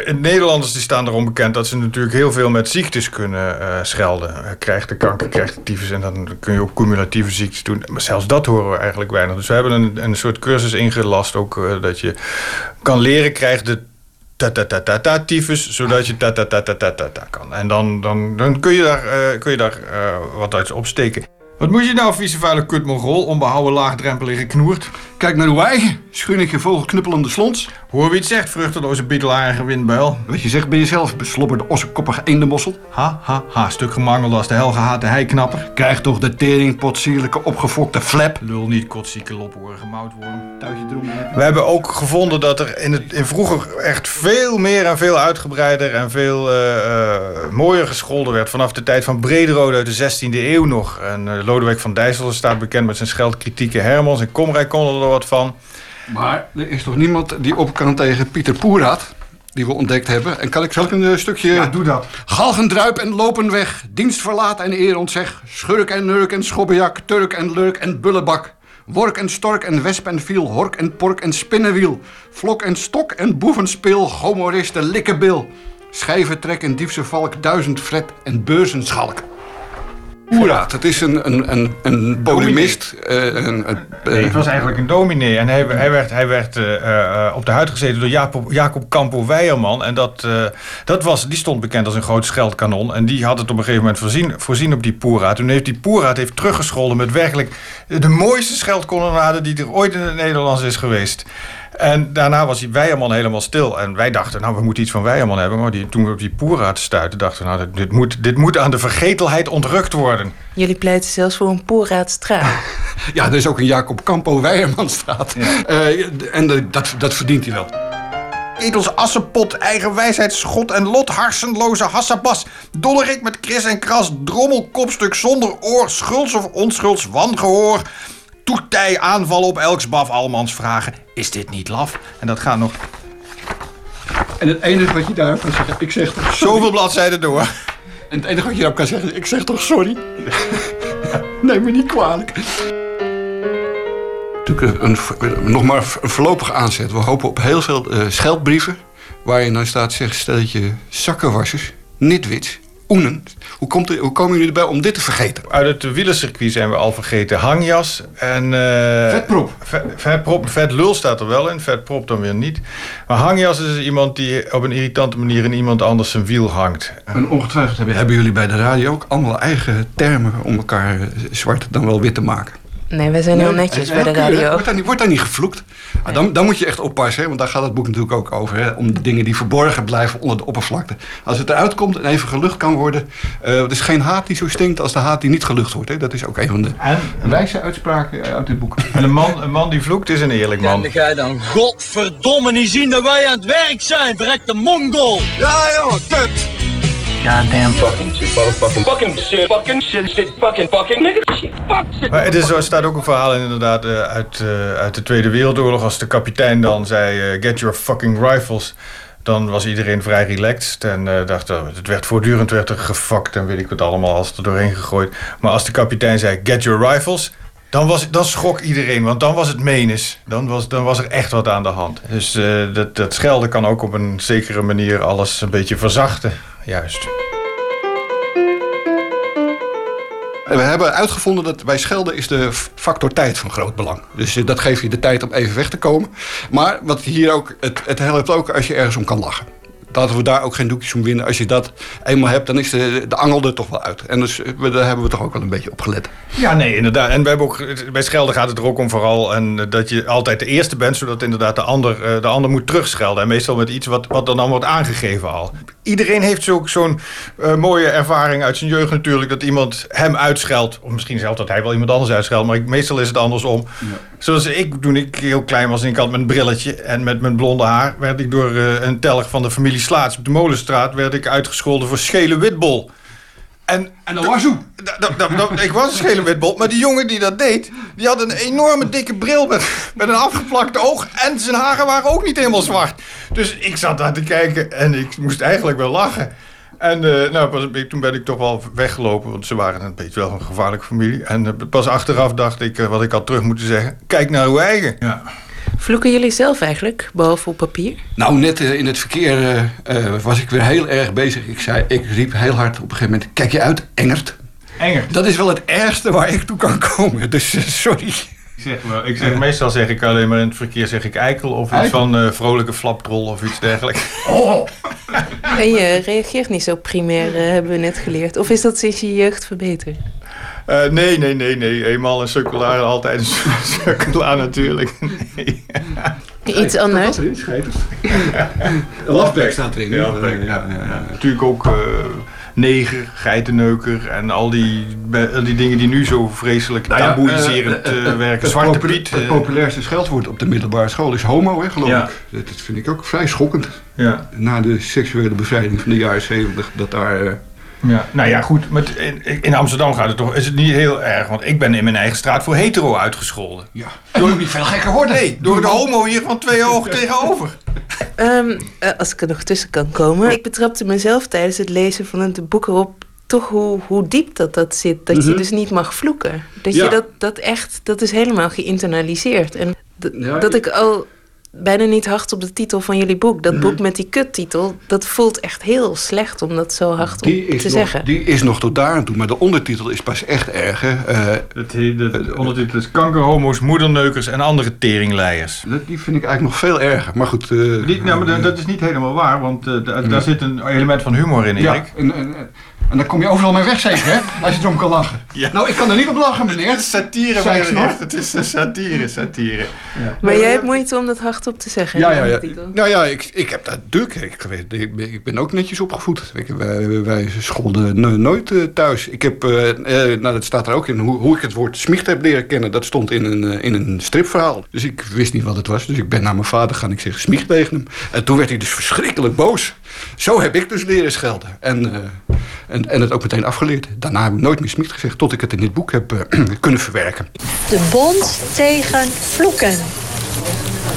en Nederlanders die staan erom bekend... dat ze natuurlijk heel veel met ziektes kunnen eh, schelden. Eh, krijgt de kanker, krijgt de tyfus... en dan kun je ook cumulatieve ziektes doen. Maar zelfs dat horen we eigenlijk weinig. Dus we hebben een, een soort cursus ingelast ook... eh, dat je kan leren krijgt de ta-ta-ta-ta-ta tyfus... zodat je ta-ta-ta-ta-ta-ta kan. En dan, dan, dan kun je daar, eh, kun je daar eh, wat uit opsteken. Wat moet je nou, vieze vuile kut mongool, onbehouden laagdrempelige knoert? Kijk naar uw eigen, schunnige vogelknuppelende slons. Hoor wie het zegt, vruchteloze biedelharige windbuil. Wat je zegt ben je zelf, beslobberde ossenkoppige eendenmossel. Ha, ha, ha, stuk gemangeld als de helgehate heiknapper. Krijg toch de teringpotsierlijke opgefokte flap. Lul niet, kotsieke lophoorige moutworm. We hebben ook gevonden dat er in, het, in vroeger echt veel meer en veel uitgebreider en veel eh, eh, mooier gescholden werd. Vanaf de tijd van Brederode uit de 16e eeuw nog. En eh, Lodewijk van Dijssel staat bekend met zijn scheldkritieke Hermans. En Komrij kon er wat van. Maar er is toch niemand die op kan tegen Pieter Poeraat, die we ontdekt hebben. En kan ik, ik een eh, stukje... Ja, doe dat. Galgendruip en lopen weg, dienst verlaat en eer ontzeg. Schurk en nurk en schobbejak, turk en lurk en bullebak. Work en stork en wesp en viel, hork en pork en spinnenwiel. Vlok en stok en boevenspil, gomoriste likkebil. Schijventrek en diefse valk, duizend fret en beurzenschalk. Poeraat, het is een, een, een, een polemist. eh, een, een, eh, Nee, het was eigenlijk een dominee. En hij, hij werd, hij werd eh, eh, op de huid gezeten door Jacob, Jacob Campo Weijerman. En dat, eh, dat was, die stond bekend als een groot scheldkanon. En die had het op een gegeven moment voorzien, voorzien op die Poeraat. Toen heeft die Poeraat heeft teruggescholden met werkelijk de mooiste scheldkolonnade die er ooit in het Nederlands is geweest. En daarna was die Weijerman helemaal stil. En wij dachten, nou, we moeten iets van Weijerman hebben. Maar die, toen we op die Poeraat stuiten, dachten we, nou, dit, dit, moet, dit moet aan de vergetelheid ontrukt worden. Jullie pleiten zelfs voor een poerraadstraat. Ja, er is ook een Jacob Campo Weijermanstraat. Eh, en de- dat, dat verdient hij wel. Edels assenpot, eigen wijsheid, schot en lot, harsenloze hassabas. Dollerik met kris en kras, drommel, kopstuk zonder oor, schulds of onschulds, wangehoor. Toetij, aanval op elksbaf, almans vragen. Is dit niet laf? En dat gaat nog En het enige wat je daarop kan zeggen, ik zeg toch sorry. zoveel bladzijden door. En het enige wat je daarop kan zeggen, ik zeg toch sorry. Neem me niet kwalijk. Natuurlijk een, een- nog maar een voorlopige aanzet. We hopen op heel veel eh, scheldbrieven... waarin dan staat, zeg, stelletje zakkenwassers, nitwits, oenen. Hoe, komt er, hoe komen jullie erbij om dit te vergeten? Uit het wielercircuit zijn we al vergeten. Hangjas en... eh, Vetprop. Vet, vetprop. Vet lul staat er wel in, vetprop dan weer niet. Maar hangjas is iemand die op een irritante manier in iemand anders zijn wiel hangt. En ongetwijfeld hebben, hebben jullie bij de radio ook allemaal eigen termen... om elkaar eh, zwart dan wel wit te maken. Nee, wij zijn heel netjes ja, bij de radio. Wordt daar niet, wordt daar niet gevloekt? Ah, dan, dan moet je echt oppassen, hè, want daar gaat het boek natuurlijk ook over. Hè, om de dingen die verborgen blijven onder de oppervlakte. Als het eruit komt en even gelucht kan worden. eh het is geen haat die zo stinkt als de haat die niet gelucht wordt. Hè. Dat is ook een van de wijze uitspraken uit dit boek. En een man, een man die vloekt is een eerlijk man. En ga je dan godverdomme niet zien dat wij aan het werk zijn, verrekte mongol! Ja joh, kut! Goddamn fucking shit, motherfucking fucking shit, fucking shit, shit, fucking fucking nigga, shit, fuck shit. Maar het is, er staat ook een verhaal in, inderdaad eh, uit, eh, uit de Tweede Wereldoorlog. Als de kapitein dan zei, eh, get your fucking rifles. Dan was iedereen vrij relaxed en eh, dacht, het werd voortdurend werd er gefuckt en weet ik wat allemaal als er doorheen gegooid. Maar als de kapitein zei, get your rifles, dan, was, dan schrok iedereen, want dan was het menens. Dan was, dan was er echt wat aan de hand. Dus eh, dat, dat schelden kan ook op een zekere manier alles een beetje verzachten. Juist. We hebben uitgevonden dat bij schelden is de factor tijd van groot belang. Dus eh, dat geeft je de tijd om even weg te komen. Maar wat hier ook, het, het helpt ook als je ergens om kan lachen. Laten we daar ook geen doekjes om winnen. Als je dat eenmaal hebt, dan is de, de angel er toch wel uit. En dus, we- daar hebben we toch ook wel een beetje op gelet. Ja, nee, inderdaad. En we hebben ook, bij schelden gaat het er ook om vooral en, eh, dat je altijd de eerste bent, zodat inderdaad de ander, eh, de ander moet terugschelden. En meestal met iets wat, wat dan, dan wordt aangegeven al. Iedereen heeft zo, zo'n eh, mooie ervaring uit zijn jeugd natuurlijk, dat iemand hem uitscheldt. Of misschien zelfs dat hij wel iemand anders uitscheldt, maar ik, meestal is het andersom. Zoals ik, toen ik heel klein was en ik had mijn brilletje en met mijn blonde haar, werd ik door een telg van de familie Slaats op de Molenstraat, werd ik uitgescholden voor schele witbol. En, en dat was hoe? ik was een schele witbol, maar die jongen die dat deed, die had een enorme dikke bril met, met een afgeplakte oog. En zijn haren waren ook niet helemaal zwart. Dus ik zat daar te kijken en ik moest eigenlijk wel lachen. En eh, nou, pas, toen ben ik toch wel weggelopen, want ze waren een beetje wel een gevaarlijke familie. En eh, pas achteraf dacht ik, eh, wat ik had terug moeten zeggen, kijk naar uw eigen. Ja. Vloeken jullie zelf eigenlijk, behalve op papier? Nou, net eh, in het verkeer eh, eh, was ik weer heel erg bezig. Ik, zei, ik riep heel hard op een gegeven moment: Kijk je uit, Engert? Engert? Dat is wel het ergste waar ik toe kan komen. Dus sorry. Ik zeg, wel, ik zeg, meestal zeg ik alleen maar in het verkeer zeg ik eikel of iets van eh, vrolijke flapdrol of iets dergelijks. Oh. En je reageert niet zo primair, hebben we net geleerd. Of is dat sinds je jeugd verbeterd? Eh, nee, nee, nee, nee. Eenmaal een sukkelaar, altijd een sukkelaar natuurlijk. Nee. Iets anders? Lafberg staat erin. Ja, Lafberg. Ja, ja. Natuurlijk ook eh, neger, geitenneuker en al die, al die dingen die nu zo vreselijk Nou taboeiserend eh, werken. het Zwarte popula- Piet. Het populairste scheldwoord op de middelbare school is homo, hè, geloof Ja. ik. Dat, dat vind ik ook vrij schokkend. Ja. Na de seksuele bevrijding van de jaren zeventig, dat daar... Ja, nou ja, goed. Met, in, in Amsterdam gaat het toch, is het niet heel erg. Want ik ben in mijn eigen straat voor hetero uitgescholden. Ja. Het moet niet veel gekker worden. Nee, door de homo hier van twee ogen tegenover. Ehm, eh, als ik er nog tussen kan komen. Ik betrapte mezelf tijdens het lezen van het boek erop toch hoe, hoe diep dat, dat zit. Dat je Mhm. dus niet mag vloeken. Dat Ja. je dat, dat echt, dat is helemaal geïnternaliseerd. En Ja, dat ik- ik al bijna niet hard op de titel van jullie boek. Dat boek met die kuttitel, dat voelt echt heel slecht om dat zo hard Die te nog, zeggen. die is nog tot daar aan toe, maar de ondertitel is pas echt erg. hè. Eh, Het, de ondertitel is kankerhomo's, moederneukers en andere teringleiers. dat- die vind ik eigenlijk nog veel erger. Maar goed. eh, Die, nou, maar dat, dat is niet helemaal waar, want eh, da- daar zit een element van humor in, ja, Erik. en, en, en- en dan kom je overal mee weg zeker, hè? Als je erom kan lachen. Nou, ik kan er niet op lachen, meneer. Satire, Zei ik meneer. Het is een satire, satire. Maar jij hebt moeite om dat hardop te zeggen. Ja, ja, ja. Nou ja, ik, ik heb dat. Ik, weet- ik, ben- ik ben ook netjes opgevoed. Ik, wij, wij scholden no- nooit eh, thuis. Ik heb, eh, eh, nou dat staat er ook in, hoe, hoe ik het woord smicht heb leren kennen. Dat stond in een, in een stripverhaal. Dus ik wist niet wat het was. Dus ik ben naar mijn vader gaan. Ik zeg smicht tegen hem. En toen werd hij dus verschrikkelijk boos. Zo heb ik dus leren schelden. En, eh, en, en het ook meteen afgeleerd. Daarna heb ik nooit meer smicht gezegd. Tot ik het in dit boek heb eh, kunnen verwerken. De Bond tegen Vloeken.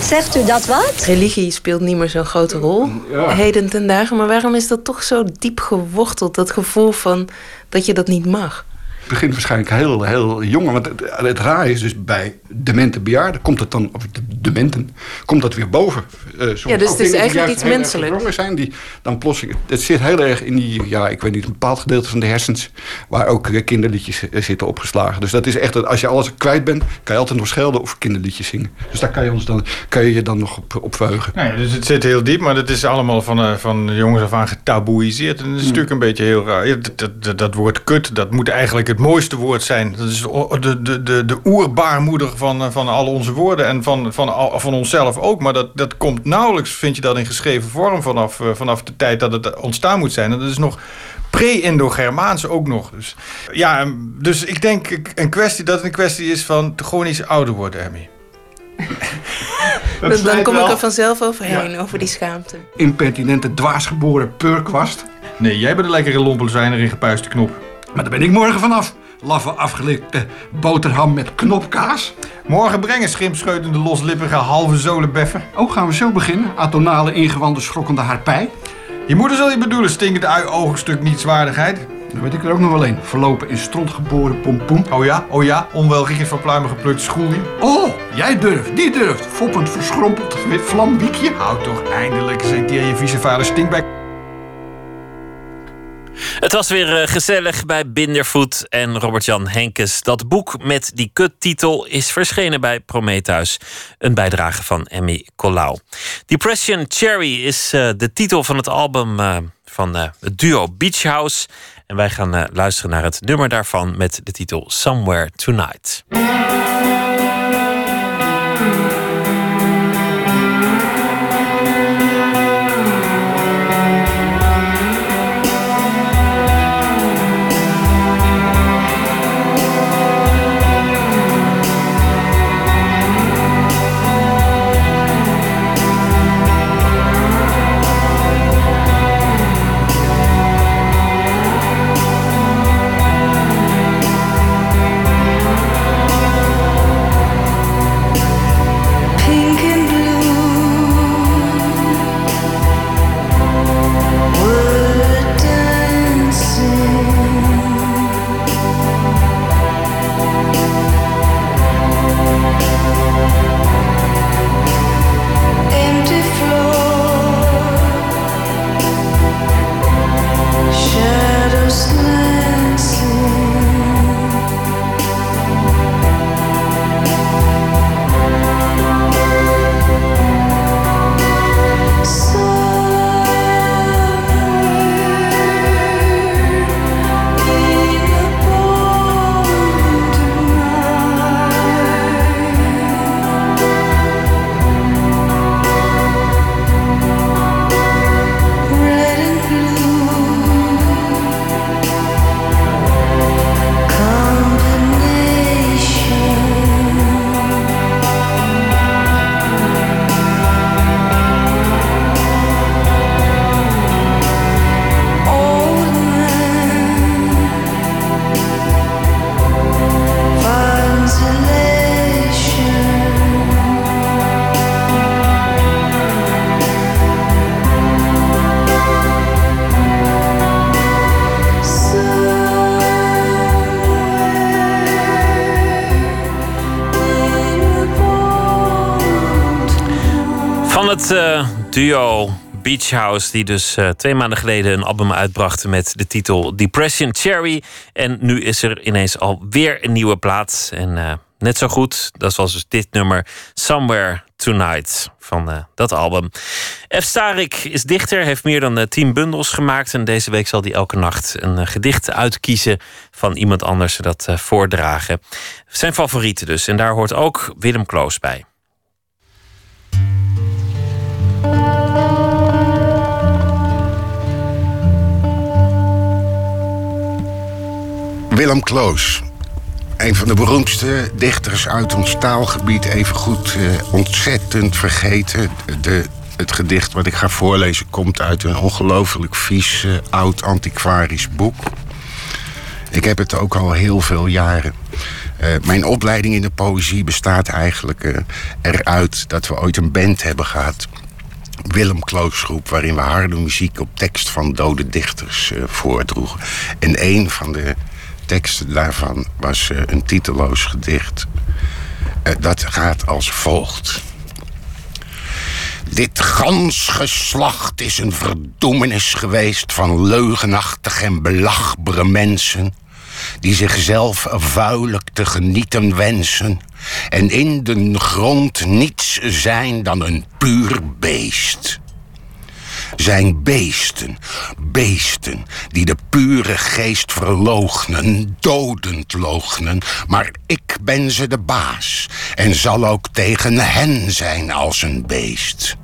Zegt u dat wat? Religie speelt niet meer zo'n grote rol heden ten dagen. Maar waarom is dat toch zo diep geworteld? Dat gevoel van dat je dat niet mag. Het begint waarschijnlijk heel, heel jong. Want het, het raar is dus bij demente bejaarden, komt het dan, of de dementen, komt dat weer boven. Eh, Ja, dus het is eigenlijk iets menselijks. zijn, die dan plotseling, het zit heel erg in die, ja, ik weet niet, een bepaald gedeelte van de hersens, waar ook kinderliedjes eh, zitten opgeslagen. Dus dat is echt, dat als je alles kwijt bent, kan je altijd nog schelden of kinderliedjes zingen. Dus daar kan je, ons dan, kan je je dan nog op, op verheugen. Nou ja, dus het zit heel diep, maar dat is allemaal van, eh, van jongens af aan getaboeiseerd. En dat is natuurlijk een beetje heel raar. Dat, dat, dat woord kut, dat moet eigenlijk het mooiste woord zijn. Dat is de, de, de, de, de oerbaarmoeder van, eh, van al onze woorden en van, van, al- van onszelf ook. Maar dat, dat komt nauwelijks, vind je dat, in geschreven vorm vanaf, eh, vanaf de tijd dat het ontstaan moet zijn. En dat is nog pre-Indo-Germaans ook nog. Dus, ja, en- dus ik denk een kwestie, dat het een kwestie is van chronisch ouder worden, Emmy. Dan, kom ik er vanzelf overheen, over die schaamte. Impertinente, dwaasgeboren purkwast. Nee, jij bent een lekkere lompelzwijner in gepuiste knop. Maar daar ben ik morgen vanaf. Laffe afgelikte boterham met knopkaas. Morgen brengen schimpscheutende loslippige halve zolenbeffen. Ook gaan we zo beginnen. Atonale ingewanden schrokkende harpij. Je moeder zal je bedoelen, stinkende ui ogenstuk nietswaardigheid. Dan weet ik er ook nog wel een. Verlopen in stront geboren pompoen. Oh ja, oh ja, onwelriekend van pluimen geplukt schoelie. Oh, jij durft, die durft. Foppend verschrompeld wit vlamwiekje. Houd toch eindelijk eens een keer je vieze vuile stinkbek. Het was weer eh, gezellig bij Bindervoet en Robert-Jan Henkes. Dat boek met die kuttitel is verschenen bij Prometheus. Een bijdrage van Emmy Colau. Depression Cherry is eh, de titel van het album eh, van het duo Beach House. En wij gaan luisteren naar het nummer daarvan met de titel Somewhere Tonight. Eh, duo Beach House, die dus eh, twee maanden geleden een album uitbrachten met de titel Depression Cherry. En nu is er ineens alweer een nieuwe plaat. En eh, net zo goed, dat was dus dit nummer Somewhere Tonight van dat album. F. Starik is dichter, heeft meer dan eh, tien bundels gemaakt. En deze week zal hij elke nacht een gedicht uitkiezen van iemand anders dat voordragen. Zijn favorieten dus. En daar hoort ook Willem Kloos bij. Willem Kloos. Een van de beroemdste dichters uit ons taalgebied. Evengoed eh, ontzettend vergeten. De, het gedicht wat ik ga voorlezen komt uit een ongelooflijk vies, eh, oud antiquarisch boek. Ik heb het ook al heel veel jaren. Eh, mijn opleiding in de poëzie bestaat eigenlijk eruit dat we ooit een band hebben gehad. Willem Kloosgroep, waarin we harde muziek op tekst van dode dichters eh, voordroegen. En een van de teksten daarvan was eh, een titeloos gedicht. Eh, dat gaat als volgt. Dit gans geslacht is een verdoemenis geweest van leugenachtige en belagbare mensen. Die zichzelf vuilijk te genieten wensen. En in de grond niets zijn dan een puur beest zijn beesten. Beesten die de pure geest verloochnen, dodend loochnen. Maar ik ben ze de baas en zal ook tegen hen zijn als een beest.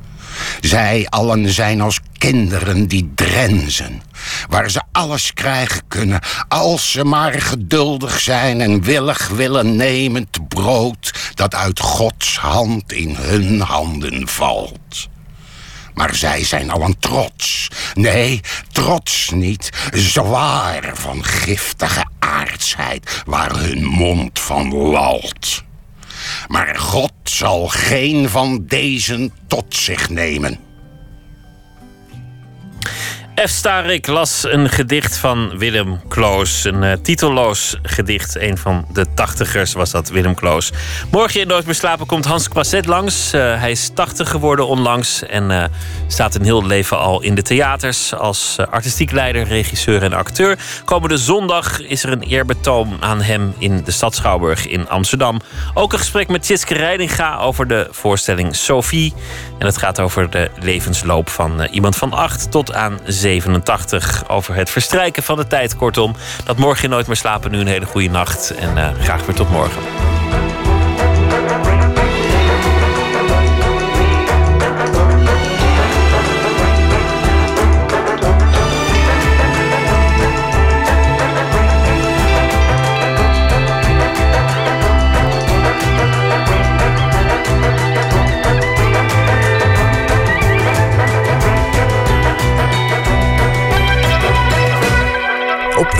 Zij allen zijn als kinderen die drenzen, waar ze alles krijgen kunnen als ze maar geduldig zijn en willig willen nemen het brood dat uit Gods hand in hun handen valt. Maar zij zijn allen trots. Nee, trots niet. Zwaar van giftige aardsheid waar hun mond van lalt. Maar God zal geen van deze tot zich nemen. F. Starik las een gedicht van Willem Kloos. Een eh, titelloos gedicht. Een van de tachtigers was dat, Willem Kloos. Morgen in Nooit meer komt Hans Quasset langs. Eh, hij is 80 geworden onlangs. En eh, staat een heel leven al in de theaters. Als artistiek leider, regisseur en acteur. Komende zondag is er een eerbetoon aan hem in de Stad Schouwburg in Amsterdam. Ook een gesprek met Tjitske Reidinga over de voorstelling Sophie. En het gaat over de levensloop van iemand van 8 tot aan 87. Over het verstrijken van de tijd, kortom. Dat morgen in nooit meer slapen, nu een hele goede nacht. En eh, graag weer tot morgen.